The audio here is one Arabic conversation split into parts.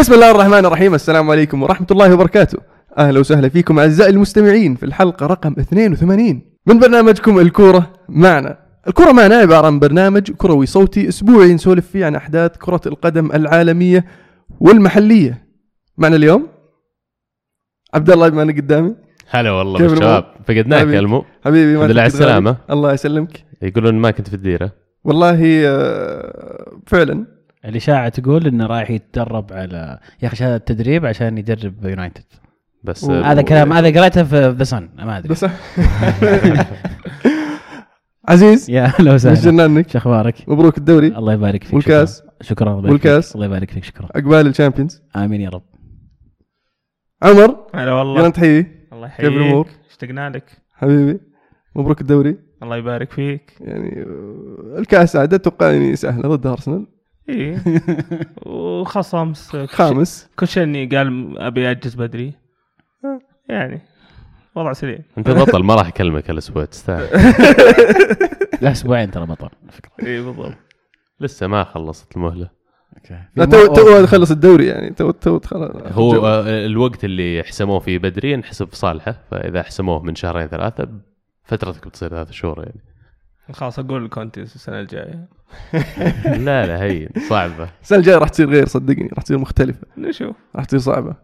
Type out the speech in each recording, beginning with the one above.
بسم الله الرحمن الرحيم. السلام عليكم ورحمة الله وبركاته. أهلا وسهلا فيكم أعزائي المستمعين في الحلقة رقم 82 من برنامجكم الكورة معنا. الكورة معنا عبارة عن برنامج كروي صوتي أسبوعي نسولف فيه عن أحداث كرة القدم العالمية والمحلية. معنا اليوم عبد الله بما أنا قدامي. هلا والله بالشباب. فقدناك. يا المو. حبيبي الحمد لله على. السلامة. الله يسلمك. يقولون ما كنت في الديرة. والله آه، فعلا. الإشاعة تقول إنه رايح يتدرب على ياخذ شهادة تدريب عشان يدرب يونايتد بس و- هذا كلام هذا قريته في The Sun ما أدري. بس عزيز يا أهلا مش وسهلا جنانك شو أخبارك؟ مبروك الدوري. الله يبارك فيك والكاس. شكرا, شكرا الله يبارك والكاس. الله يبارك فيك شكرا. عقبال ال Champions. آمين يا رب. عمر هلا والله. يلا تحيي الله كيف يحييك. الأمور؟ اشتقنا لك. حبيبي مبروك الدوري. الله يبارك فيك. يعني آه، الكاس عاد أتوقع يعني سهله ضد أرسنال. إيه شيء- خامس. كل شيء إني قال أبي اجز بدري. يعني وضع سليم. أنت بطل ما راح أكلمك الأسبوع تستاهل. لا أسبوعين ترى بطل فكرة. إي بالضبط. لسه ما خلصت المهلة. لا تو تو خلص الدوري يعني. تو تو هو آه، الوقت اللي حسموه فيه بدري ينحسب في صالحه. فإذا حسموه من شهرين ثلاثة فترتك بتصير ثلاث شهور يعني. خلاص أقول كونتي السنة الجاية. لا لا هين صعبة. السنة الجاية راح تصير غير صدقني راح تصير مختلفة. نشوف راح تصير صعبة.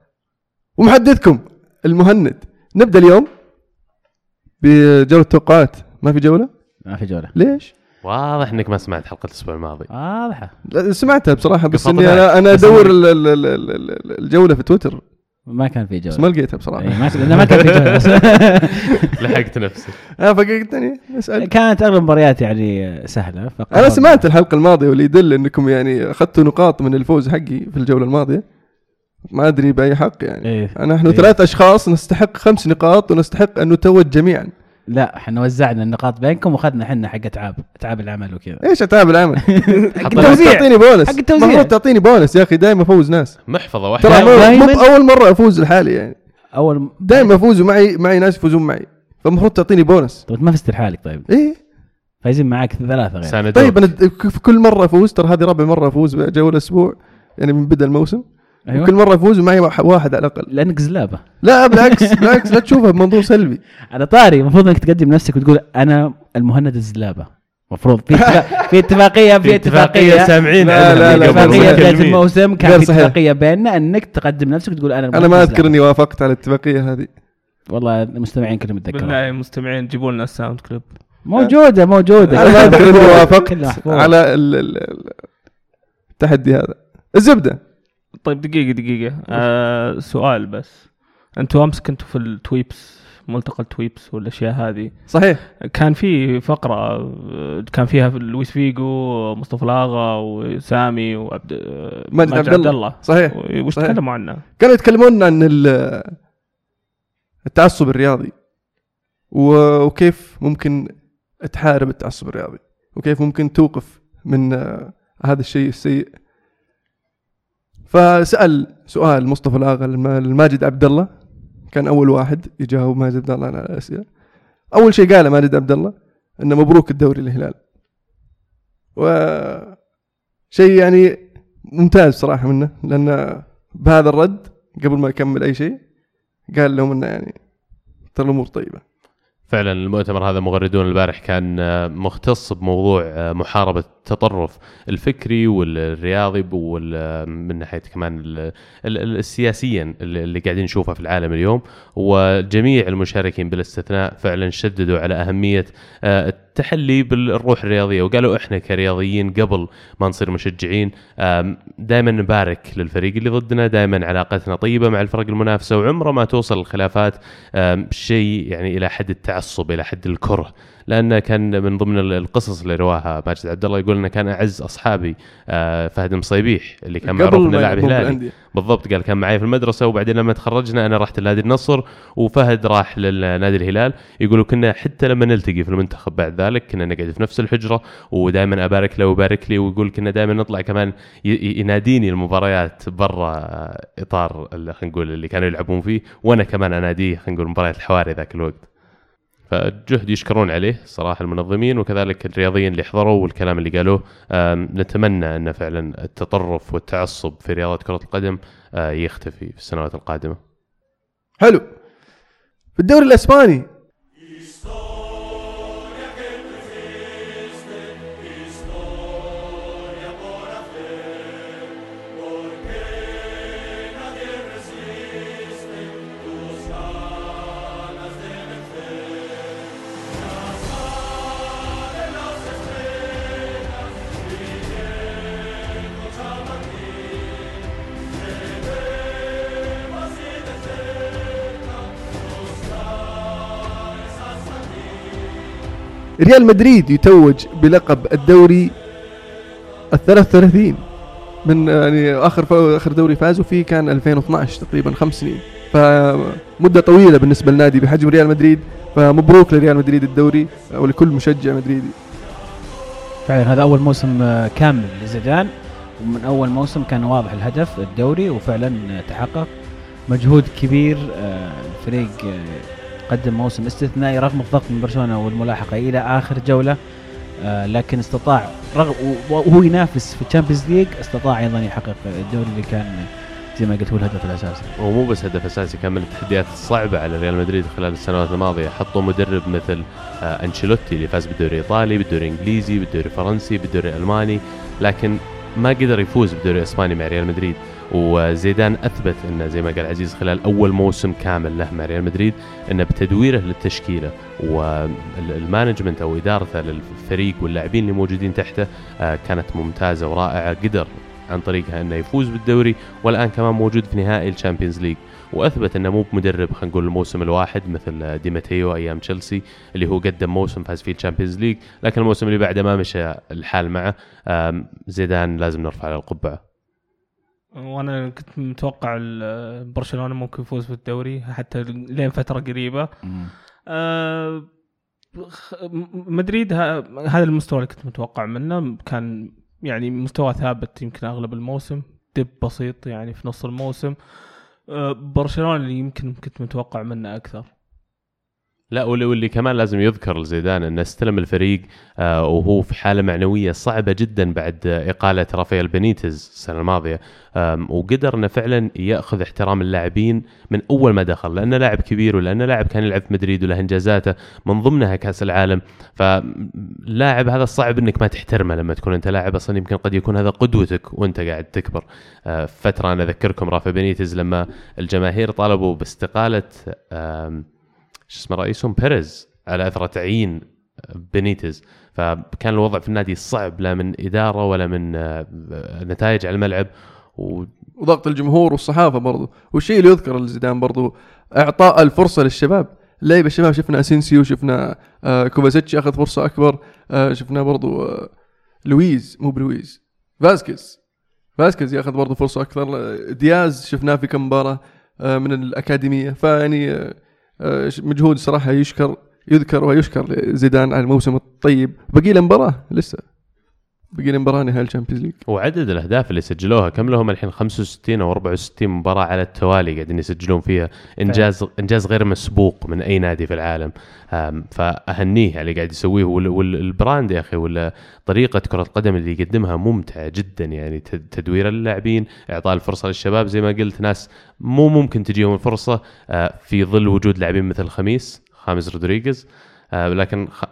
ومحدثكم المهند. نبدأ اليوم بجولة توقعات. ما في جولة؟ ما في جولة. ليش؟ واضح إنك ما سمعت حلقة الأسبوع الماضي. واضحة. سمعتها بصراحة بس إني أنا أنا أدور إنك- ال- ال- ال- ال- ال- الجولة في تويتر. ما كان في بس جوله ما لقيتها بصراحة. إيه، ما ما كان في جوله بس لحقت نفسك آه فقلتني أسأل. كانت أغلب المباريات يعني سهلة أنا سمعت الحلقة الماضية واللي يدل إنكم يعني أخذتوا نقاط من الفوز حقي في الجولة الماضية. ما أدري بأي حق يعني. إيه. نحن إيه. ثلاث أشخاص نستحق خمس نقاط ونستحق أن نتوج جميعا. لا إحنا وزعنا النقاط بينكم وأخذنا إحنا حق إتعاب إتعاب العمل وكذا. إيش إتعاب العمل؟ حق التوزيع. تعطيني بونس. حق التوزيع. المفروض تعطيني بونس يا أخي دائما أفوز ناس. محفظة واحدة. ترى مو بأول مرة أفوز لحالي يعني. اول دائما أفوز ومعي معي ناس يفوزون معي. فالمفروض تعطيني بونس. طيب ما فزت لحالك طيب. إيه. فايزين معاك ثلاثة غير. ساندوك. طيب أنا في كل مرة أفوز ترى هذه رابع مرة أفوز بجوله أسبوع يعني من بدا الموسم. أيوه. كل مرة أفوز ومعي واحد واحد على الأقل. لأنك زلابة. لا بالعكس بالعكس لا تشوفها بمنظور سلبي. أنا طاري المفروض إنك تقدم نفسك وتقول أنا المهند الزلابة. المفروض في في اتفاقية في اتفاقية سامعين لا، لا، قبل. اتفاقية بدايه. الموسم كان في. اتفاقية بيننا إنك تقدم نفسك وتقول أنا أنا ما أذكر. إني وافقت على الاتفاقية هذه. والله المستمعين كلهم يتذكرون. بالله المستمعين جيبوا لنا ال sound clip. موجودة موجودة. أنا ما أذكر إني وافقت. على ال- ال- ال- التحدي هذا. الزبدة. طيب دقيقة دقيقة. آه سؤال بس. أنتوا امس كنتوا في التويبس ملتقى التويبس والأشياء هذه. صحيح. كان في فقرة آه، كان فيها لويس فيجو مصطفى لاغا وسامي وعبد آه، ماجد عبد الله. صحيح. وش. تكلموا عنه؟ كانوا يتكلمون عن ال- التعصب الرياضي. وكيف ممكن تحارب التعصب الرياضي. وكيف ممكن توقف من آه، هذا الشيء السيء. فسأل سؤال مصطفى الآغا الم- الماجد عبد الله كان أول واحد يجاوب ماجد عبد الله على الأسئلة. أول شيء قاله ماجد عبد الله إنه مبروك الدوري للهلال. و شيء يعني ممتاز صراحة منه لأن بهذا الرد قبل ما يكمل أي شيء قال لهم إنه يعني ترى الأمور طيبة. فعلا المؤتمر هذا مغردون البارح كان آه، مختص بموضوع آه، محاربة التطرف الفكري والرياضي ومن كمان ال- ال- ال- السياسيا اللي قاعدين نشوفها في العالم اليوم. وجميع المشاركين بالاستثناء فعلا شددوا على آه، التحلي بالروح الرياضية. وقالوا إحنا كرياضيين قبل ما نصير مشجعين دائما نبارك للفريق اللي ضدنا دائما علاقتنا طيبة مع الفرق المنافسة وعمره ما توصل الخلافات شيء يعني إلى حد التعصب إلى حد الكره. لأنه كان من ضمن ال- القصص اللي رواها ماجد عبد الله يقول إنه كان أعز أصحابي آه، فهد المصيبيح اللي كان معروف إنه لاعب هلالي. بالضبط قال كان معي في المدرسة وبعدين لما تخرجنا أنا رحت لنادي النصر وفهد راح للنادي الهلال. يقولوا كنا حتى لما نلتقي في المنتخب بعد ذلك كنا نقعد في نفس الحجرة ودائما أبارك له ويبارك لي ويقول كنا دائما نطلع كمان يناديني المباريات برا إطار اللي خلينا نقول اللي كانوا يلعبون فيه وأنا كمان أناديه خلينا نقول مباريات الحواري ذاك الوقت. فجهد يشكرون عليه صراحة المنظمين وكذلك الرياضيين اللي حضروا والكلام اللي قالوه. نتمنى أن فعلا التطرف والتعصب في رياضة كرة القدم آه، يختفي في السنوات القادمة. حلو. في الدوري الإسباني ريال مدريد يتوج بلقب الدوري ال 33 من يعني آخر آخر دوري فازوا فيه كان 2012 تقريبا خمس سنين. فمده طويلة بالنسبة لنادي بحجم ريال مدريد. فمبروك لريال مدريد الدوري ولكل مشجع مدريدي. فعلا هذا أول موسم آه، كامل لزيدان. ومن أول موسم كان واضح الهدف الدوري وفعلا آه، تحقق مجهود كبير آه، الفريق قدم موسم استثنائي رغم الضغط من برشلونة والملاحقة إلى آخر جولة آه، لكن استطاع رغم وهو ينافس في ال Champions League استطاع أيضا يحقق الدوري اللي كان زي ما قلت هو الهدف الأساسي. ومو بس هدف أساسي كان من التحديات الصعبة على ريال مدريد خلال السنوات الماضية. حطوا مدرب مثل آه، أنشيلوتي اللي فاز بالدوري الإيطالي بالدوري الإنجليزي بالدوري الفرنسي بالدوري الألماني لكن ما قدر يفوز بالدوري الإسباني مع ريال مدريد. وزيدان أثبت انه زي ما قال عزيز خلال أول موسم كامل له مع ريال مدريد انه بتدويره للتشكيلة وال management أو إدارته للفريق واللاعبين اللي موجودين تحته آه، كانت ممتازة ورائعة. قدر عن طريقها إنه يفوز بالدوري والآن كمان موجود في نهائي ال Champions League. وأثبت إنه مو بمدرب خلينا نقول الموسم الواحد مثل دي ماتيو أيام تشيلسي اللي هو قدم موسم فاز فيه ال Champions League. لكن الموسم اللي بعده ما مشى الحال معه. زيدان لازم نرفع له القبعة. وأنا كنت متوقع برشلونة ممكن يفوز بالدوري حتى لين فترة قريبة. آه، مدريد هذا المستوى اللي كنت متوقع منه. كان يعني مستوى ثابت يمكن أغلب الموسم دب بسيط يعني في نص الموسم. آه، برشلونة اللي يمكن كنت متوقع منه أكثر. لا واللي, كمان لازم يذكر لزيدان إنه استلم الفريق آه وهو في حالة معنوية صعبة جدا بعد إقالة رافائيل بينيتز السنة الماضية. وقدر إنه فعلا يأخذ احترام اللاعبين من أول ما دخل لأنه لاعب كبير ولأنه لاعب كان يلعب في مدريد وله إنجازاته من ضمنها كأس العالم. فلاعب هذا صعب إنك ما تحترمه لما تكون أنت لاعب أصلا يمكن قد يكون هذا قدوتك وأنت قاعد تكبر. آه، فترة أنا أذكركم رافا بينيتز لما الجماهير طالبوا باستقالة شو اسمه رئيسهم بيريز على اثر تعيين بينيتز فكان الوضع في النادي صعب لا من إدارة ولا من آه، نتائج على الملعب. و وضغط الجمهور والصحافة برضو. والشيء اللي يذكر لزيدان برضو إعطاء الفرصة للشباب. اللعيبه الشباب شفنا أسينسيو شفنا آه كوفاسيتش أخذ فرصة أكبر. آه شفنا برضو لويز مو بلويز فاسكيز. فاسكيز يأخذ برضو فرصة أكثر. دياز شفناه في كم مباراة من الأكاديمية. فيعني مجهود صراحة يشكر يذكر ويشكر لزيدان على الموسم الطيب. بقي له مباراة لسه. بقي مباراه نهائي ال Champions League. وعدد الأهداف اللي سجلوها كم لهم الحين؟ 65 أو 64 مباراة على التوالي قاعدين يسجلون فيها. إنجاز إنجاز غير مسبوق من أي نادي في العالم. فأهنيه على اللي قاعد يسويه. وال- وال brand يا أخي ولا طريقة كرة القدم اللي يقدمها ممتعة جدا. يعني تد- تدوير اللاعبين إعطاء الفرصة للشباب زي ما قلت. ناس مو ممكن تجيهم الفرصة آه، في ظل وجود لاعبين مثل خميس خامس رودريغيز. لكن خ...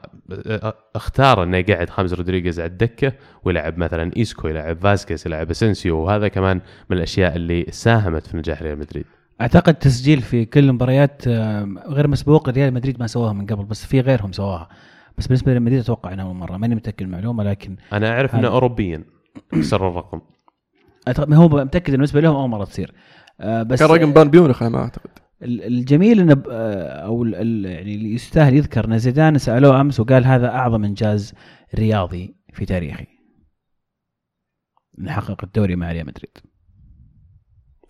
آه، اختار إنه يقعد خامس رودريغيز على الدكة ويلعب مثلا إيسكو يلعب فاسكيز يلعب اسنسيو وهذا كمان من الأشياء اللي ساهمت في نجاح ريال مدريد. أعتقد تسجيل في كل المباريات آه، غير مسبوق ريال مدريد ما سواها من قبل بس في غيرهم سواها. بس بالنسبة لريال مدريد أتوقع إنها اول مرة ماني متأكد من المعلومة لكن أنا أعرف إنه. اوروبيا كسر الرقم. أعتقد هو متأكد بالنسبة لهم أول مرة تصير. آه، بس كان رقم بان بيونخ على ما أعتقد. الجميل إنه آه، أو يعني اللي يستاهل يذكر إن زيدان سألوه أمس وقال هذا أعظم إنجاز رياضي في تاريخي. نحقق الدوري مع ريال مدريد.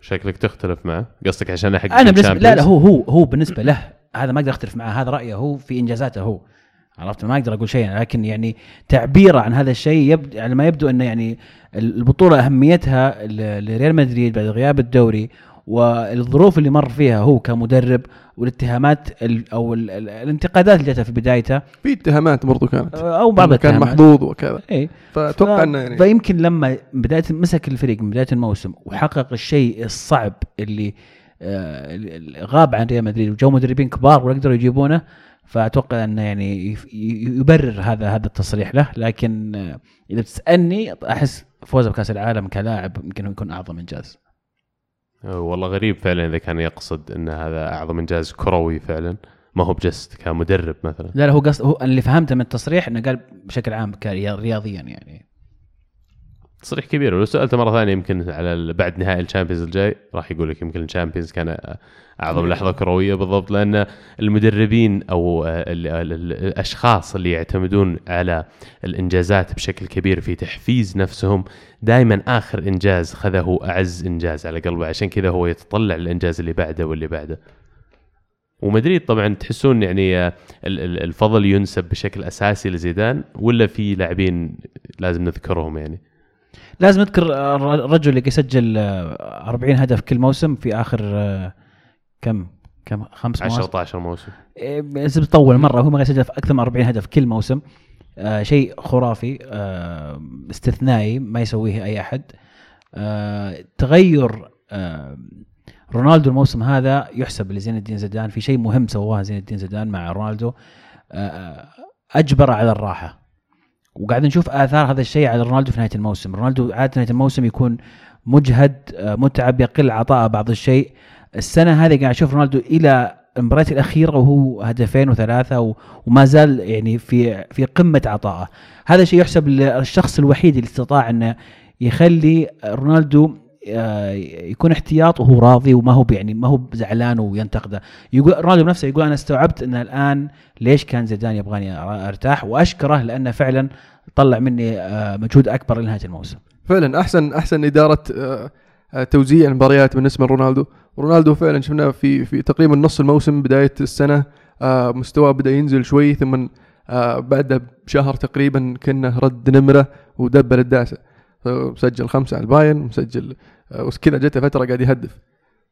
شكلك تختلف معه. قصدك عشان حق أنا بالنسبة لا لا هو هو هو بالنسبة له هذا ما أقدر أختلف معه. هذا رأيه هو في إنجازاته هو. عرفت؟ ما أقدر أقول شيء لكن يعني تعبيره عن هذا الشيء يبدو على ما يبدو إنه يعني البطولة أهميتها لريال مدريد بعد غياب الدوري والظروف اللي مر فيها هو كمدرب والاتهامات ال أو ال ال الانتقادات اللي جاتها في بدايته. في اتهامات برضو كانت. أو بعض كان الاتهامات. محظوظ وكذا. اي فأتوقع ف- إنه يعني فيمكن لما بداية مسك الفريق من بداية الموسم وحقق الشيء الصعب اللي آه، غاب عن ريال مدريد وجو مدربين كبار ويقدروا يجيبونه فأتوقع إنه يعني يبرر هذا هذا التصريح له. لكن آه، إذا بتسألني أحس فوزه بكأس العالم كلاعب يمكن يكون أعظم إنجاز. والله غريب فعلا إذا كان يقصد إن هذا أعظم إنجاز كروي فعلا. ما هو ب just كمدرب مثلا. لا لا هو قصد هو اللي فهمته من التصريح إنه قال بشكل عام رياضيا يعني. تصريح كبير. ولو سألته مرة ثانية يمكن على بعد نهائي ال Champions الجاي راح يقول لك يمكن ال Champions كان أعظم لحظة كروية بالضبط لأن المدربين أو ال- ال- ال- الأشخاص اللي يعتمدون على الإنجازات بشكل كبير في تحفيز نفسهم دائما آخر إنجاز خذه أعز إنجاز على قلبه. عشان كذا هو يتطلع الانجاز اللي بعده واللي بعده. ومدريد طبعا تحسون يعني ال- ال- الفضل ينسب بشكل أساسي لزيدان ولا في لاعبين لازم نذكرهم يعني؟ لازم نذكر الر- الرجل اللي يسجل آه، 40 هدف كل موسم في آخر آه، كم كم خمس 10 مواسم 12 موسم. إيه، بس بتطول مرة هو ما يسجل في أكثر من 40 هدف كل موسم. آه شيء خرافي آه استثنائي ما يسويه أي أحد. آه تغير آه رونالدو الموسم هذا يحسب لزين الدين زيدان في شيء مهم سواه زين الدين زيدان مع رونالدو. آه أجبر على الراحة. وقاعد نشوف آثار هذا الشيء على رونالدو في نهاية الموسم. رونالدو عادة نهاية الموسم يكون مجهد آه، متعب يقل عطاءه بعض الشيء. السنة هذه قاعد أشوف رونالدو إلى المباريات الأخيرة وهو هدفين وثلاثة وما زال يعني في في قمة عطائه. هذا شيء يحسب للشخص الوحيد اللي استطاع أنه يخلي رونالدو يكون احتياط وهو راضي وما هو يعني ما هو زعلان وينتقده. يقول رونالدو بنفسه يقول أنا استوعبت أن الآن ليش كان زيدان يبغاني أرتاح وأشكره لأنه فعلا طلع مني آه، مجهود أكبر لنهاية الموسم. فعلا احسن أحسن إدارة آه، آه، توزيع المباريات بالنسبة لرونالدو رونالدو. فعلا شفناه في في تقريبا نص الموسم بداية السنة آه، مستواه بدأ ينزل شوي ثم آه، بعدها بشهر تقريبا كأنه رد نمرة ودبل الداسه آه، مسجل خمسة على الباين مسجل آه، وكذا جته فترة قاعد يهدف.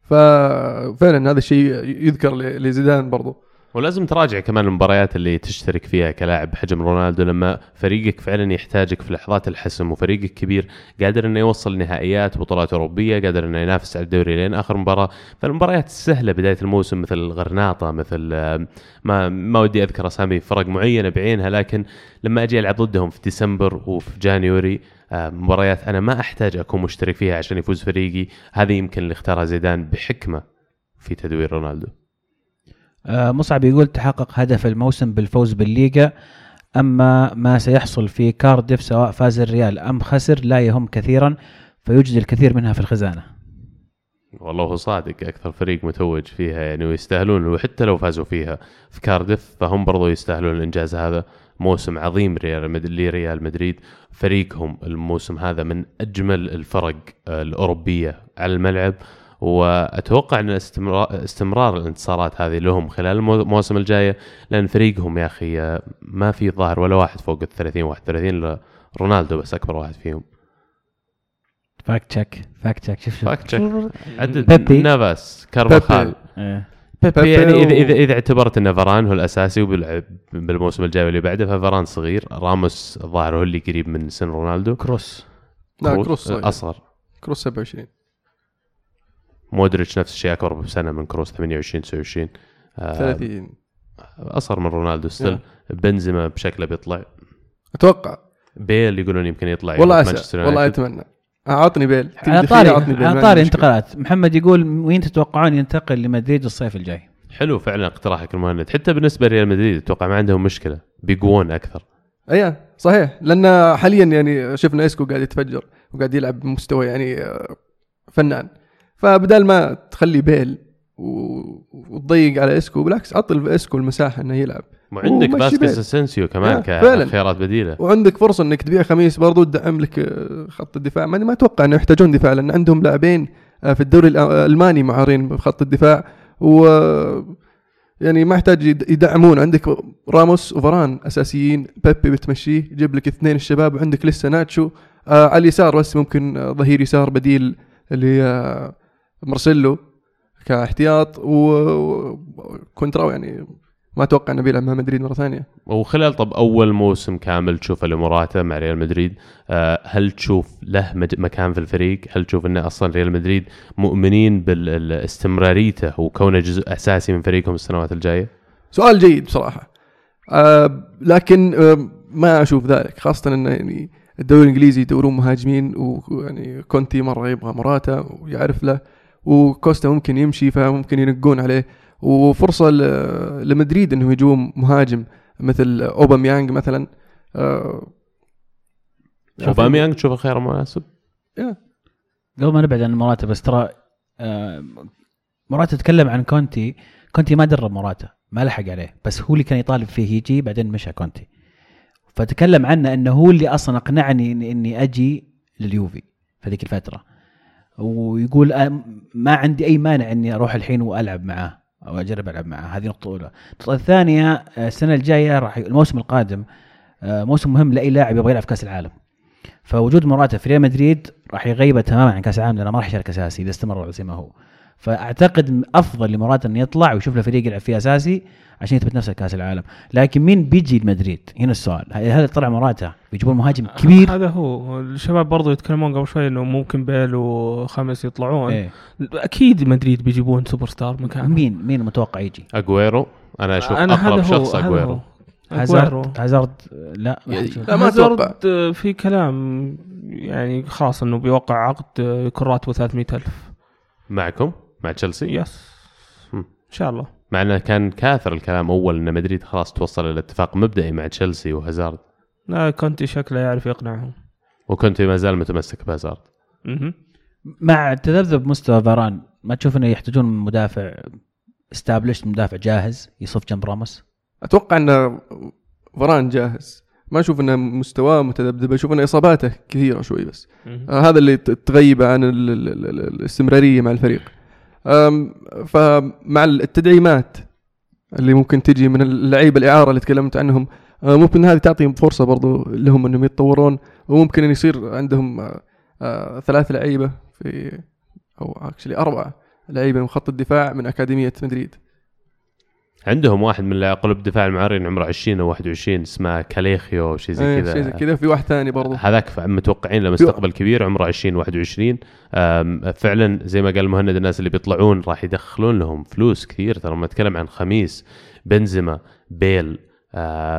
ففعلا هذا الشيء يذكر لزيدان برضو. ولازم تراجع كمان المباريات اللي تشترك فيها كلاعب بحجم رونالدو لما فريقك فعلا يحتاجك في لحظات الحسم وفريقك كبير قادر إنه يوصل نهائيات بطولات أوروبية قادر إنه ينافس على الدوري لين آخر مباراة. فالمباريات السهله بداية الموسم مثل غرناطة مثل ما ما ودي أذكر أسامي فرق معينة بعينها لكن لما أجي ألعب ضدهم في ديسمبر وفي جانيوري آه، مباريات أنا ما أحتاج أكون مشترك فيها عشان يفوز فريقي. هذه يمكن اللي اختارها زيدان بحكمة في تدوير رونالدو. مصعب يقول تحقق هدف الموسم بالفوز بالليغا أما ما سيحصل في كارديف سواء فاز الريال أم خسر لا يهم كثيرا فيوجد الكثير منها في الخزانة. والله هو صادق أكثر فريق متوج فيها يعني ويستاهلون وحتى لو فازوا فيها في كارديف فهم برضو يستاهلون الإنجاز هذا. موسم عظيم ريال لريال مدريد. فريقهم الموسم هذا من أجمل الفرق آه، الأوروبية على الملعب. وأتوقع إن استمرار, استمرار الانتصارات هذه لهم خلال المو- المواسم الجايه لأن فريقهم يا أخي آه، ما في ظاهر ولا واحد فوق ال 30 31 إلا رونالدو بس أكبر واحد فيهم fact check fact check شوف شوف fact check. عدد بيبي. نافاس كارفاخال إيه. بيبي بيبي يعني اذا اذا إذا اعتبرت إن فاران هو الأساسي وبيلعب بالموسم الجاي واللي بعده ففاران صغير راموس الظاهر هو اللي قريب من سن رونالدو كروس لا كروس صغير. أصغر كروس 27 مودريتش نفس الشيء أكبر بسنة من كروس 28 29 آه 30 أصغر من رونالدو still. بنزيما بشكله بيطلع أتوقع. بيل يقولون يمكن يطلع والله مانشستر والله. أتمنى. اعطني بيل. على طاري على طاري. انتقالات. محمد يقول وين تتوقعون ينتقل لمدريد الصيف الجاي؟ حلو فعلا اقتراحك المهند. حتى بالنسبة لريال مدريد أتوقع ما عندهم مشكلة. بيقوون أكثر. إيه صحيح. لأن حاليا يعني شفنا إسكو قاعد يتفجر وقاعد يلعب بمستوى يعني آه، فنان. فبدال ما تخلي بيل وتضيق على إسكو بالعكس عط إسكو المساحة إنه يلعب. وعندك بيل. اسنسيو كمان. كخيارات بديلة. وعندك فرصة إنك تبيع خميس برضو تدعم لك آه، خط الدفاع. ما ما أتوقع إنه يحتاجون دفاع لأن عندهم لاعبين آه، في الدوري الألماني معارين بخط الدفاع. و يعني ما يحتاج يد- يدعمون. عندك راموس وفران أساسيين بيبي بتمشيه يجيب لك اثنين الشباب. وعندك لسه ناتشو آه على اليسار بس ممكن آه ظهير يسار بديل اللي آه مارسيلو كاحتياط و- وكونتراو يعني ما أتوقع إنه بيلعب مع مدريد مرة ثانية وخلال طب أول موسم كامل تشوفه لموراتا مع ريال مدريد آه، هل تشوف له مكان في الفريق؟ هل تشوف إنه أصلا ريال مدريد مؤمنين باستمراريته وكونه جزء أساسي من فريقهم السنوات الجاية؟ سؤال جيد بصراحة آه لكن آه ما أشوف ذلك خاصة انه يعني الدوري الإنجليزي يدورون مهاجمين ويعني كونتي مرة يبغى موراتا ويعرف له وكوستا ممكن يمشي فممكن ينقون عليه. وفرصة ل- لمدريد انه يجون مهاجم مثل أوباميانج مثلا. آه أوباميانج تشوفه خيار مناسب؟ قبل ما نبعد عن موراتا بس ترى آه، موراتا تكلم عن كونتي. كونتي ما درب موراتا ما لحق عليه. بس هو اللي كان يطالب فيه يجي بعدين مشى كونتي. فتكلم عنه إنه هو اللي أصلا أقنعني اني, إني أجي لليوفي في ذيك الفترة. ويقول آه، ما عندي أي مانع إني أروح الحين وألعب معاه أو أجرب ألعب معاه. هذه نقطه اولى النقطه الثانية آه، السنة الجاية راح الموسم القادم آه، موسم مهم لأي لاعب يبغى يلعب في كأس العالم. فوجود موراتا في ريال مدريد راح يغيبه تماما عن كأس العالم لأنه ما راح يشارك أساسي إذا استمر زي ما هو. فأعتقد أفضل لموراتا انه يطلع ويشوف له فريق يلعب فيه أساسي عشان يثبت نفسه كأس العالم. لكن مين بيجي لمدريد؟ هنا السؤال. هل طلع موراتا بيجيبون مهاجم كبير؟ هذا هو الشباب برضو يتكلمون قبل شوي إنه ممكن بيل وخمس يطلعون. إيه. أكيد مدريد بيجيبون super star مكان مين؟ مين متوقع يجي؟ اجويرو أنا أشوف أنا أقرب هذا هو شخص اجويرو. هازارد. هازارد؟ لا لا، ما هازارد، في كلام يعني خلاص إنه بيوقع عقد آه، يكون راتبه 300 ألف. معكم؟ مع تشيلسي yes هم. إن شاء الله. مع انه كان كاثر الكلام أول إن مدريد خلاص توصل إلى اتفاق مبدئي مع تشيلسي وهازارد. لا كونتي شكله يعرف يقنعهم. وكنت ما زال متمسك بهازارد. مع تذبذب مستوى فاران ما تشوف إنه يحتاجون مدافع استابلش مدافع جاهز يصف جنب راموس؟ أتوقع إن فران جاهز. ما أشوف إنه مستواه متذبذب أشوف ان إصاباته كثيرة شوي بس. آه هذا اللي تغيبه عن ال- ال- ال- ال- الاستمرارية مع الفريق. فمع التدعيمات اللي ممكن تجي من اللعيبة الإعارة اللي تكلمت عنهم آه، ممكن هذه تعطي فرصة برضو لهم أنهم يتطورون وممكن إن يصير عندهم آه، آه، ثلاث لعيبة في أو اكشلي أربعة لعيبة من خط الدفاع من أكاديمية مدريد. عندهم واحد من قلوب دفاع المعارين عمره 20 أو 21 اسمه كاليخيو أو شيء زي إيه، كذا. شيء زي كذا. في واحد ثاني برضو. هذاك متوقعين له مستقبل كبير عمره 20 21 أم، فعلا زي ما قال مهند الناس اللي بيطلعون راح يدخلون لهم فلوس كثير. ترى لما نتكلم عن خميس بنزيما بيل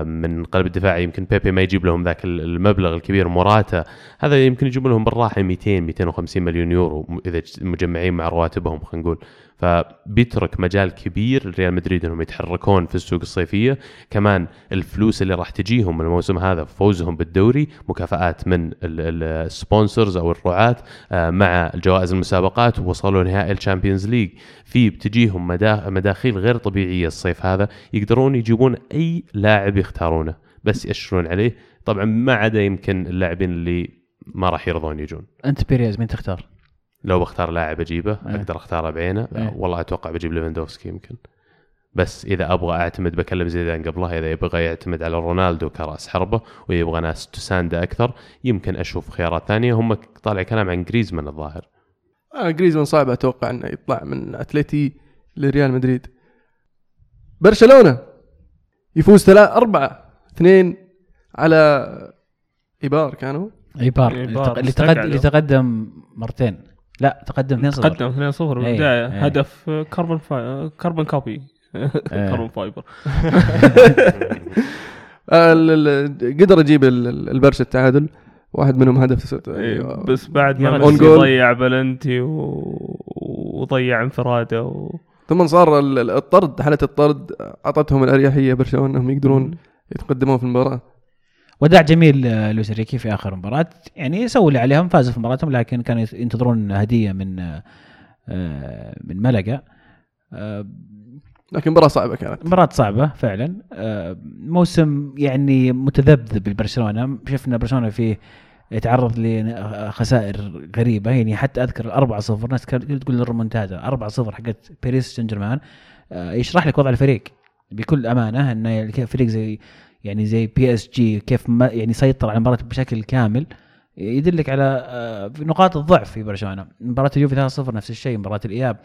من قلب الدفاع. يمكن بيبي ما يجيب لهم ذاك ال- المبلغ الكبير. موراتا هذا يمكن يجيب لهم بالراحة 200 250 مليون يورو إذا مجمعين مع رواتبهم خلينا نقول. فبيترك مجال كبير لريال مدريد إنهم يتحركون في السوق الصيفية. كمان الفلوس اللي راح تجيهم الموسم هذا فوزهم بالدوري مكافآت من ال sponsors أو الرعاة آه، مع جوائز المسابقات ووصلوا نهائي ال Champions League. في بتجيهم مدا- مداخيل غير طبيعية الصيف هذا يقدرون يجيبون أي لاعب يختارونه بس يأشرون عليه. طبعا ما عدا يمكن اللاعبين اللي ما راح يرضون يجون. أنت بيريز مين تختار؟ لو بختار لاعب أجيبه إيه. أقدر أختاره بعينه. إيه. والله أتوقع بجيب ليفاندوفسكي يمكن. بس إذا أبغى أعتمد بكلم زيدان قبلها إذا يبغى يعتمد على رونالدو كرأس حربة ويبغى ناس تساندة أكثر يمكن أشوف خيارات ثانية. هم طالع كلام عن جريزمان الظاهر. آه جريزمان صعب أتوقع إنه يطلع من اتلتي لريال مدريد. برشلونة يفوز ثلاث أربعة اثنين على إيبار كانوا إيبار. اللي تقدم مرتين. لا تقدم 2 0 تقدم 2-0 إيه، بالبدايه إيه. هدف carbon fi... carbon copy carbon fiber ال- ال- قدر يجيب ال- ال- البرشا التعادل واحد منهم هدف ست- إيه، أيوة. بس بعد ما. ميسي. ضيع بلنتي و... وضيع انفرادة و... ثم صار ال- ال- الطرد حالة الطرد أعطتهم الأريحية برشلونة إنهم يقدرون يتقدمون في المباراة وداع جميل آه، لويس انريكي في آخر مباراة. يعني سووا اللي عليهم فازوا في مباراتهم لكن كانوا ينتظرون هدية من آه، آه، من ملقا. لكن مباراة صعبة كانت. مباراة صعبة فعلا. موسم يعني متذبذب لبرشلونة. شفنا برشلونة فيه يتعرض لخسائر غريبة. يعني حتى أذكر الأربعة صفر ناس كانت تقول الريمونتادا أربعة صفر حقت باريس سان جيرمان. يشرح لك وضع الفريق بكل أنه كيف فريق زي يعني زي بي اس جي كيف ما يعني سيطر على المباراة بشكل كامل يدلك على آه، نقاط الضعف في برشلونة. مباراة اليوفي 3-0 نفس الشيء مباراة الإياب.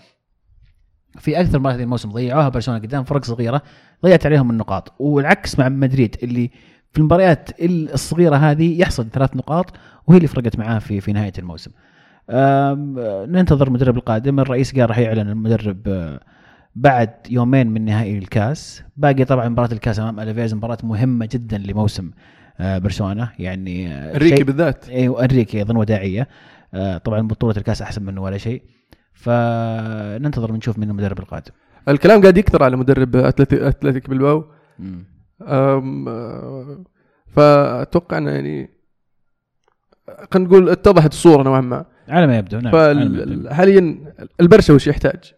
في أكثر مباراة الموسم ضيعوها برشلونة قدام فرق صغيرة ضيعت عليهم النقاط. والعكس مع مدريد اللي في المباريات الصغيرة هذه يحصد ثلاث نقاط وهي اللي فرقت معاه في في نهاية الموسم. آه، ننتظر المدرب القادم الرئيس قال راح يعلن المدرب آه، بعد يومين من نهائي الكاس. باقي طبعا مباراة الكاس أمام ألافيس مباراة مهمة جدا لموسم آه، برشلونة. يعني آه، أنريكي بالذات. أيوه انريكي أيضا وداعية. آه، طبعا بطولة الكاس أحسن منه ولا شيء. فننتظر ونشوف من المدرب القادم. الكلام قاعد يكثر على مدرب أتلتيك اتلتيك آه، فأتوقع إنه يعني خلينا نقول اتضحت الصورة نوعا ما. على ما يبدو نعم. فحاليا البرشا وش يحتاج؟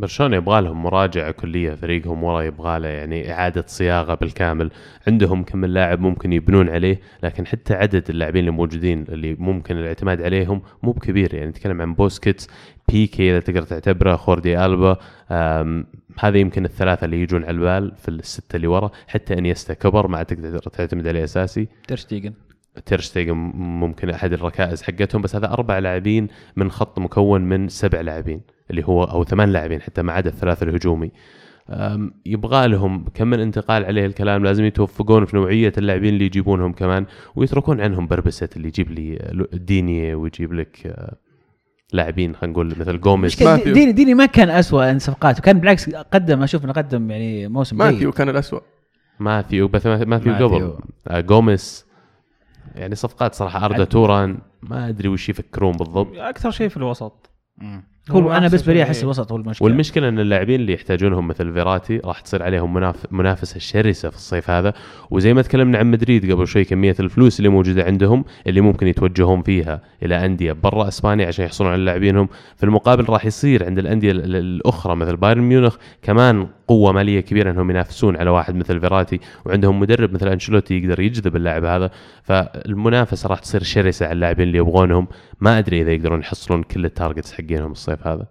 برشلونه يبغى لهم مراجعه كلية؟ فريقهم ورا يبغى له يعني إعادة صياغة بالكامل. عندهم كم لاعب ممكن يبنون عليه لكن حتى عدد اللاعبين اللي موجودين اللي ممكن الاعتماد عليهم مو بكبير. يعني نتكلم عن بوسكيتس بيكي إذا تقدر تعتبره خوردي ألبا هذا يمكن الثلاثة اللي يجون على البال في الستة اللي ورا. حتى إنيستا كبر ما تقدر تعتمد عليه أساسي. ترشتيجن تيرشتيجن ممكن أحد الركائز حقتهم بس هذا أربع لاعبين من خط مكون من سبع لاعبين اللي هو أو ثمان لاعبين حتى ما عدا الثلاث الهجومي. يبغى لهم كم من انتقال عليه الكلام لازم يتوفقون في نوعية اللاعبين اللي يجيبونهم كمان ويتركون عنهم بربسة اللي يجيب لي ديني ويجيب لك آه، لاعبين خلينا نقول مثل جوميز. ديني ديني ما كان أسوأ صفقات وكان بالعكس قدم أشوف إنه قدم يعني موسم ماثيو كان الاسوء ماثيو بس ماثيو ماثيو. ماثيو. قبل جوميز يعني صفقات صراحة أردا توران ما أدري وش يفكرون بالضبط. أكثر شيء في الوسط. هو أنا لي شيء. احس الوسط هو المشكلة. والمشكلة إن اللاعبين اللي يحتاجونهم مثل فيراتي راح تصير عليهم مناف... منافسة شرسة في الصيف هذا. وزي ما تكلمنا عن مدريد قبل شوي كمية الفلوس اللي موجودة عندهم اللي ممكن يتوجهون فيها إلى أندية برا إسبانيا عشان يحصلون على لاعبينهم. في المقابل راح يصير عند الأندية ال- ال- الأخرى مثل بايرن ميونخ كمان قوة مالية كبيرة إنهم ينافسون على واحد مثل فيراتي. وعندهم مدرب مثل أنشيلوتي يقدر يجذب اللاعب هذا. فالمنافسة راح تصير شرسة على اللاعبين اللي يبغونهم. ما أدري إذا يقدرون يحصلون كل ال targets حقينهم الصيف هذا.